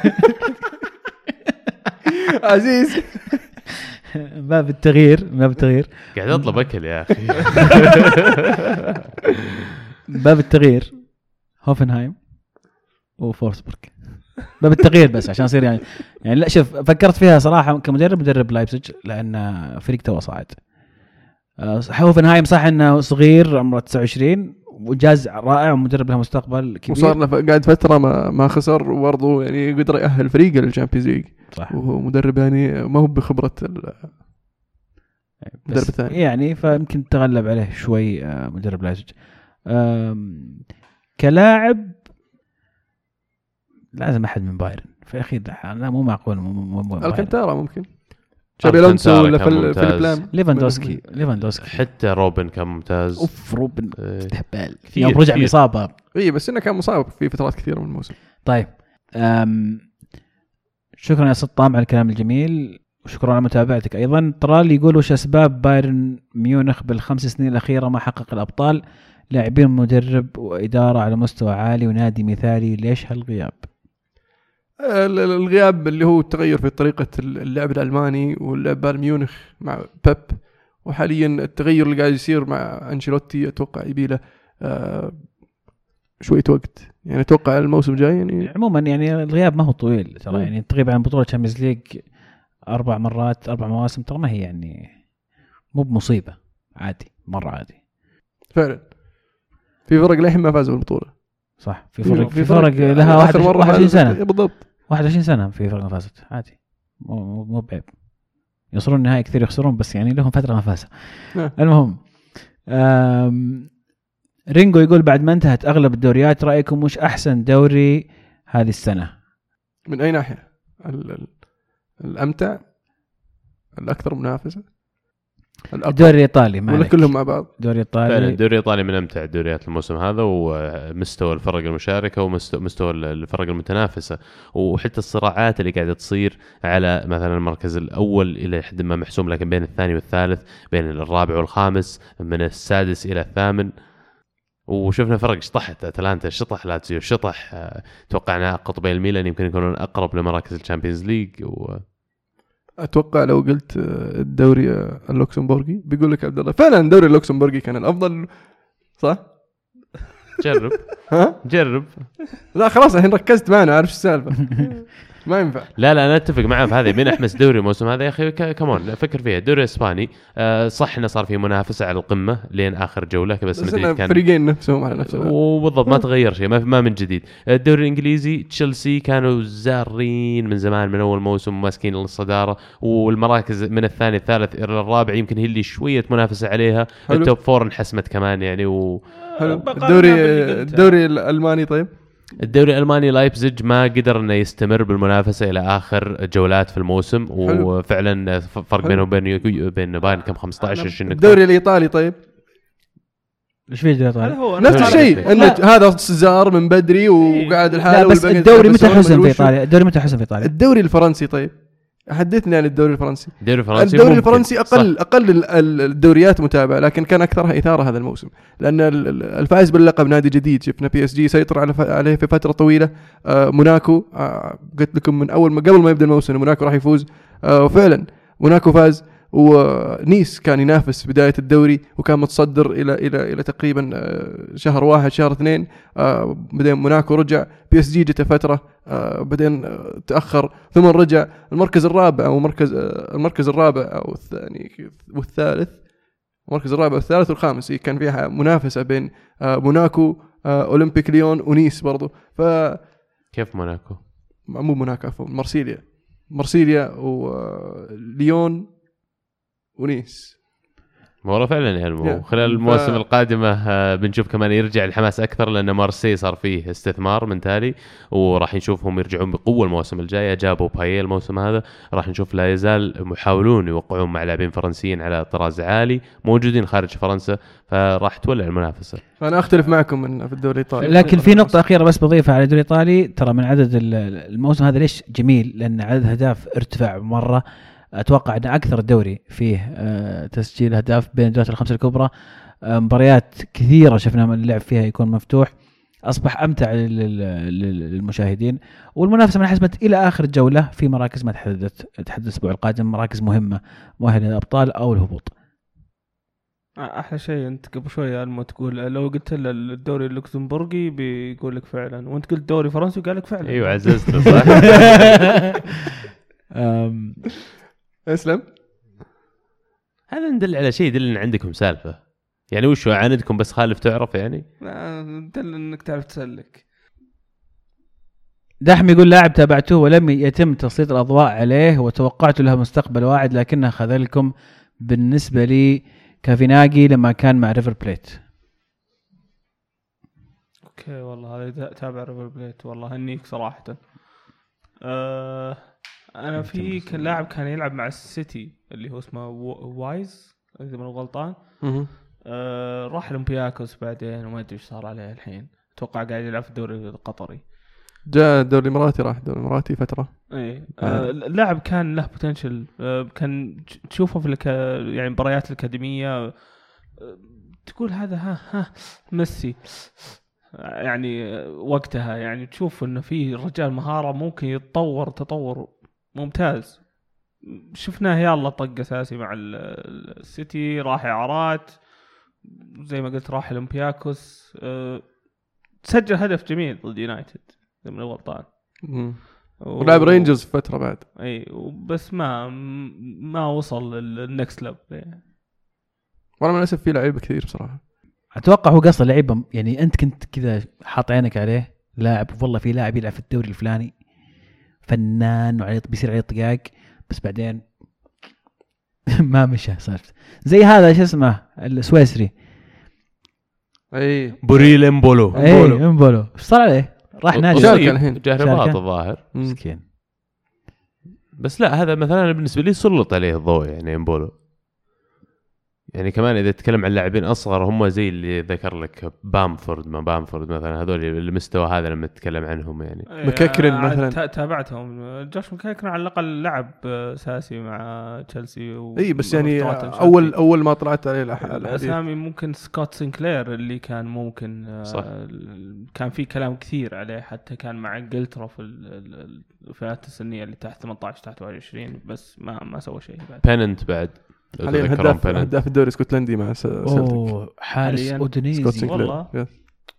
عزيز. باب التغيير باب التغيير. قاعد أطلب أكل يا أخي. باب التغيير هوفنهايم وفورسبورغ باب التغيير بس عشان يصير يعني يعني لا شوف فكرت فيها صراحة كمدرب مدرب لايبزيج لأن فريق تو صاعد. آه، هوفنهايم صح إنه صغير عمره 29 وجاز رائع ومدرب له مستقبل كبير. وصار له قاعد فترة ما ما خسر وبرضه يعني قدر يأهل فريقه لل Champions League. صح. وهو مدرب يعني ما هو بخبرة ال- المدرب الثاني. يعني فيمكن تغلب عليه شوي آه، مدرب لايبزيج. آم، كلاعب لازم أحد من بايرن. في الأخير لا مو معقول مو- مو- مو. ألكنتارا ممكن. شابي ألونسو ولا. فيليب لام ليفاندوسكي ليفاندوسكي. حتى روبن كان ممتاز. أوف روبن إيه. استهبال كثير- يوم رجع. من اصابه اي بس إنه كان مصاب في فترات كثيرة من الموسم. طيب أم شكرا يا سطام على الكلام الجميل. وشكرا على متابعتك أيضا. طرال يقول وش أسباب بايرن ميونخ بالخمس سنين الأخيرة ما حقق الأبطال؟ لاعبين مدرب وإدارة على مستوى عالي ونادي مثالي. ليش هالغياب؟ ال- ال- الغياب اللي هو التغير في طريقة اللعب الألماني واللعب بايرن ميونخ مع بيب. وحاليا التغير اللي قاعد يصير مع أنشيلوتي أتوقع يبي له آه، شوية وقت. يعني أتوقع الموسم الجاي يعني عموما يعني الغياب ما هو طويل ترى. يعني تغيب عن بطولة Champions League أربع مرات أربع مواسم ترى ما هي يعني مو بمصيبة. عادي مرة عادي. فعلا. في فرق للحين ما فازوا بالبطولة. صح. في فرق في فرق فرق لها يعني آخر 21 فازت- سنة. بالضبط. 21 سنة في فرق ما فازت. عادي. مو مو بعيب. يوصلون النهائي كثير يخسرون بس يعني لهم فترة ما فازوا. نعم. المهم رينجو يقول بعد ما انتهت أغلب الدوريات رأيكم وش أحسن دوري هذه السنة؟ من أي ناحية؟ ال- ال- الأمتع الأكثر منافسة؟ الدوري الإيطالي ولا. كلهم مع بعض. الدوري فعلا الايطالي الدوري الإيطالي من أمتع الدوريات الموسم هذا ومستوى الفرق المشاركة ومستوى مستوى الفرق المتنافسة. وحتى الصراعات اللي قاعدة تصير على مثلا المركز الأول إلى حد ما محسوم لكن بين الثاني والثالث بين الرابع والخامس من السادس إلى الثامن. وشفنا فرق شطحت أتلانتا شطح لاتسيو شطح. آه، توقعنا قطبي الميلان يمكن يكونون أقرب لمراكز ال Champions League و... أتوقع لو قلت آه، الدوري آه، اللوكسمبورغي بيقول لك عبد الله فعلا الدوري اللوكسمبورغي كان الأفضل صح؟ جرب ها؟ جرب لا خلاص الحين ركزت معنا عارف إيش السالفة ما ينفع. لا لا أنا أتفق معاه في هذه. مين أحمس دوري الموسم هذا يا أخي ك- كمان فكر فيها. الدوري الاسباني آه، صح إنه صار في منافسة على القمة لين آخر جولة بس, بس مدريد كان فريقين نفسهم على نفس الوقت. وبالضبط ما تغير شيء ما, ما من جديد. الدوري الإنجليزي تشيلسي كانوا بارزين من زمان من أول موسم ماسكين الصدارة. والمراكز من الثاني الثالث إلى الرابع يمكن هي اللي شوية منافسة عليها. حلو. ال top four انحسمت كمان يعني و الدوري. الدوري الألماني طيب؟ الدوري الألماني لايبزيج ما قدر إنه يستمر بالمنافسة إلى آخر جولات في الموسم حلو. وفعلا فرق. بينه وبين بين بايرن كم 15 20 نقطة الدوري الإيطالي طيب إيش في الدوري الايطالي؟ نفس الشيء. انه هذا زار من بدري وقاعد الحاله لا بس الدوري متى حسم في. إيطاليا؟ الدوري متى حسم في إيطاليا؟ الدوري الفرنسي طيب حدثني عن الدوري الفرنسي الدوري الفرنسي الدوري ممكن. الفرنسي صح. أقل أقل ال- ال- الدوريات متابعة لكن كان أكثرها إثارة هذا الموسم لأن ال- ال- الفائز باللقب نادي جديد شفنا PSG سيطر عليه في فترة طويلة آه موناكو آه قلت لكم من أول ما قبل ما يبدأ الموسم موناكو راح يفوز آه وفعلا موناكو فاز ونيس كان ينافس في بداية الدوري وكان متصدر إلى إلى إلى تقريبا آه، شهر واحد شهر اثنين. آه، بعدين موناكو رجع PSG جته فترة آه، بعدين تأخر ثم رجع. المركز الرابع أو مركز المركز الرابع أو الثاني والثالث المركز الرابع والثالث والخامس إيه، كان فيها منافسة بين موناكو أولمبيك ليون ونيس برضو. ف كيف موناكو؟ مو موناكو عفوا مرسيليا مرسيليا وليون ونيس. والله فعلا يعني Yeah. خلال المواسم ف- القادمة آه، بنشوف كمان يرجع الحماس أكثر لأن مارسي صار فيه استثمار من تالي وراح نشوفهم يرجعون بقوة المواسم الجايه جابوا باييه الموسم هذا راح نشوف لا يزال محاولون يوقعون مع لاعبين فرنسيين على طراز عالي موجودين خارج فرنسا فراح تولع المنافسة. فأنا أختلف معكم من في الدوري الإيطالي. لكن في نقطة أخيرة بس بضيفها على الدوري الإيطالي ترى من عدد ال- الموسم هذا ليش جميل؟ لأن عدد أهداف ارتفع مرة. أتوقع أن أكثر الدوري فيه آه، تسجيل أهداف بين الدوريات الخمسة الكبرى. آه، مباريات كثيرة شفنا من اللعب فيها يكون مفتوح. أصبح أمتع لل- لل- للمشاهدين. والمنافسة من حسمت إلى آخر جولة في مراكز ما تحددت تحدد الأسبوع القادم مراكز مهمة مؤهله للأبطال أو الهبوط. أحلى شيء أنت قبل شوي الما تقول لو قلت له الدوري اللوكسمبورغي بيقول لك فعلا وأنت قلت دوري فرنسي قال لك فعلا. أيوه عززته صح. أسلم. هذا يدل على شيء يدل إن عندكم سالفة. يعني وش عاندكم بس خالف تعرف يعني؟ دل إنك تعرف تسلك دحم يقول لاعب تابعته ولم يتم تسليط الأضواء عليه وتوقعت له مستقبل واعد لكنه خذلكم بالنسبة لي كافيناجي لما كان مع ريفر بليت. أوكي والله هذا تابع ريفر بليت والله هنيك صراحة. آه أنا في كان لاعب كان يلعب مع السيتي اللي هو اسمه وايز إذا ماني غلطان. آه راح أولمبياكوس بعدين وما أدري إيش صار عليه الحين. أتوقع قاعد يلعب في الدوري القطري. جاء الدوري الإماراتي راح الدوري الإماراتي فترة. اي آه اللاعب كان له بوتنشل آه كان تش- تشوفه في الك... يعني مباريات الأكاديمية. آه تقول هذا ها ها ميسي. يعني آه، وقتها يعني تشوف إنه في رجال مهارة ممكن يتطور تطور ممتاز. شفناه يلا طق أساسي مع ال- ال- السيتي راح اعارات زي ما قلت راح أولمبياكوس. أه سجل هدف جميل ضد يونايتد إذا ماني غلطان. ولعب رينجرز في فترة بعد. إي بس ما ما وصل لل next level وأنا من الأسف في لعيبة كثير بصراحة. أتوقع هو قصد لعيبة يعني أنت كنت كذا حاط عينك عليه لاعب والله في لاعب يلعب في الدوري الفلاني. فنان وعليه بيصير عليه طقاق بس بعدين ما مشى سالفته زي هذا شو اسمه؟ السويسري. أي. بوريل إمبولو. اي إمبولو. إيش صار عليه؟ راح نادي شارك الحين. جاه شارك. رباط الظاهر. مسكين. بس لا هذا مثلا بالنسبة لي سلط عليه الضوء يعني إمبولو. يعني كمان إذا تتكلم عن لاعبين أصغر هم زي اللي ذكر لك بامفورد ما بامفورد مثلا هذول المستوى هذا لما تتكلم عنهم يعني مكاكرين آه، مثلاً. تا- تابعتهم جوش مكاكرين على الأقل لعب أساسي مع تشيلسي و... إي بس يعني اول. أول ما طلعت عليه الاسامي ممكن سكوت سنكلير اللي كان ممكن آه، صح. كان في كلام كثير عليه حتى كان مع إنجلترا في ال- ال- الفئات السنية اللي تحت 18 تحت 21 بس ما ما سوى شيء بعد بيننت بعد حاليا هداف هداف الدوري الاسكتلندي مع س- سلتك اوه حارس سنكلير والله.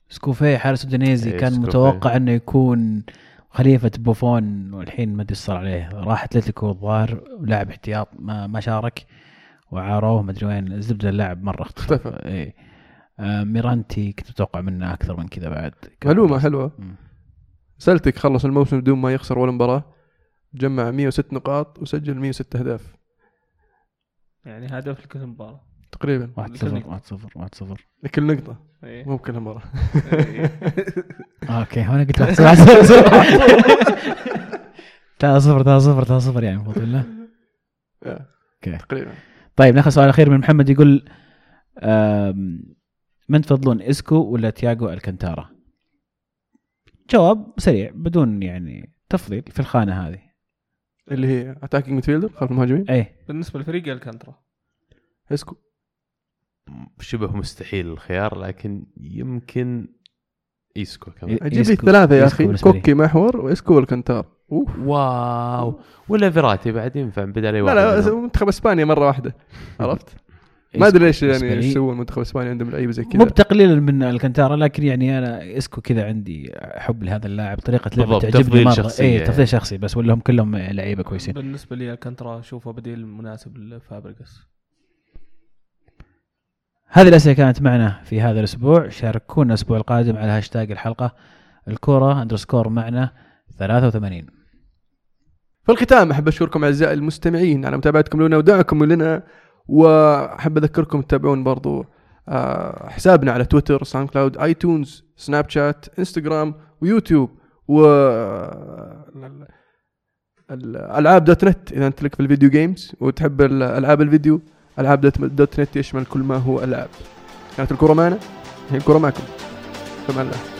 سكوفي حارس أودينيزي إيه، كان سكوفي. متوقع إنه يكون خليفة بوفون والحين ما أدري إيش صار عليه. راح أتلتيكو الظاهر ولعب احتياط ما ما شارك وعاروه ما أدري وين. الزبدة اللاعب مرة اختفى. إيه. آه ميرانتي كنت متوقع منه أكثر من كذا بعد. معلومة حلوة. مم. سلتك خلص الموسم بدون ما يخسر ولا مباراة جمع 106 نقاط وسجل 106 أهداف. يعني هدف لكل مباراة. تقريبا. 1 0 1 0 1 0 لكل نقطة. إيه. مو بكل مباراة. أوكي وأنا قلت 1 0 3 0 3 0 3 0 يعني المفروض ولا أوكي. تقريبا. طيب ناخذ سؤال أخير من محمد يقول من تفضلون إسكو ولا تياجو الكنتارا؟ جواب سريع بدون يعني تفضيل في الخانة هذه. اللي هي attacking midfielder خلف المهاجمين. إيه. بالنسبة لفريق الكانترا. اسكو. شبه مستحيل الخيار لكن يمكن إيسكو كمان. أجيب لي ثلاثة يا أخي. كوكي محور وإسكو والكنتار أوف. واو. ولا فيراتي بعد ينفع بدل أي لا واحد لا منهم. منتخب إسبانيا مرة واحدة. عرفت؟ ما أدري ليش يعني إيش يسوون منتخب إسبانيا عندهم لعيبة زي مو كذا بتقليلا من الكنتارا لكن يعني أنا إسكو كذا عندي حب لهذا اللاعب طريقة لعبه تعجبني تفضيل مرة. شخصي اي يعني. تفضيل شخصي بس ولا هم كلهم لعيبة كويسين. بالنسبة لي ألكانترا أشوفه بديل مناسب لفابريجاس هذه الأسئلة كانت معنا في هذا الأسبوع. شاركونا الأسبوع القادم على هاشتاج الحلقة. الكورة underscore معنا 83 في الختام أحب أشكركم أعزائي المستمعين. على متابعتكم لنا ودعمكم لنا. وأحب أذكركم تتابعون برضو آه، حسابنا على تويتر ساوند كلاود اي تونز سناب شات إنستغرام ويوتيوب و ال- ألعاب dot net إذا أنت لك في ال video games وتحب ال- ألعاب الفيديو ألعاب dot, net يشمل كل ما هو ألعاب. كانت الكرة معنا الكرة معكم. فمان الله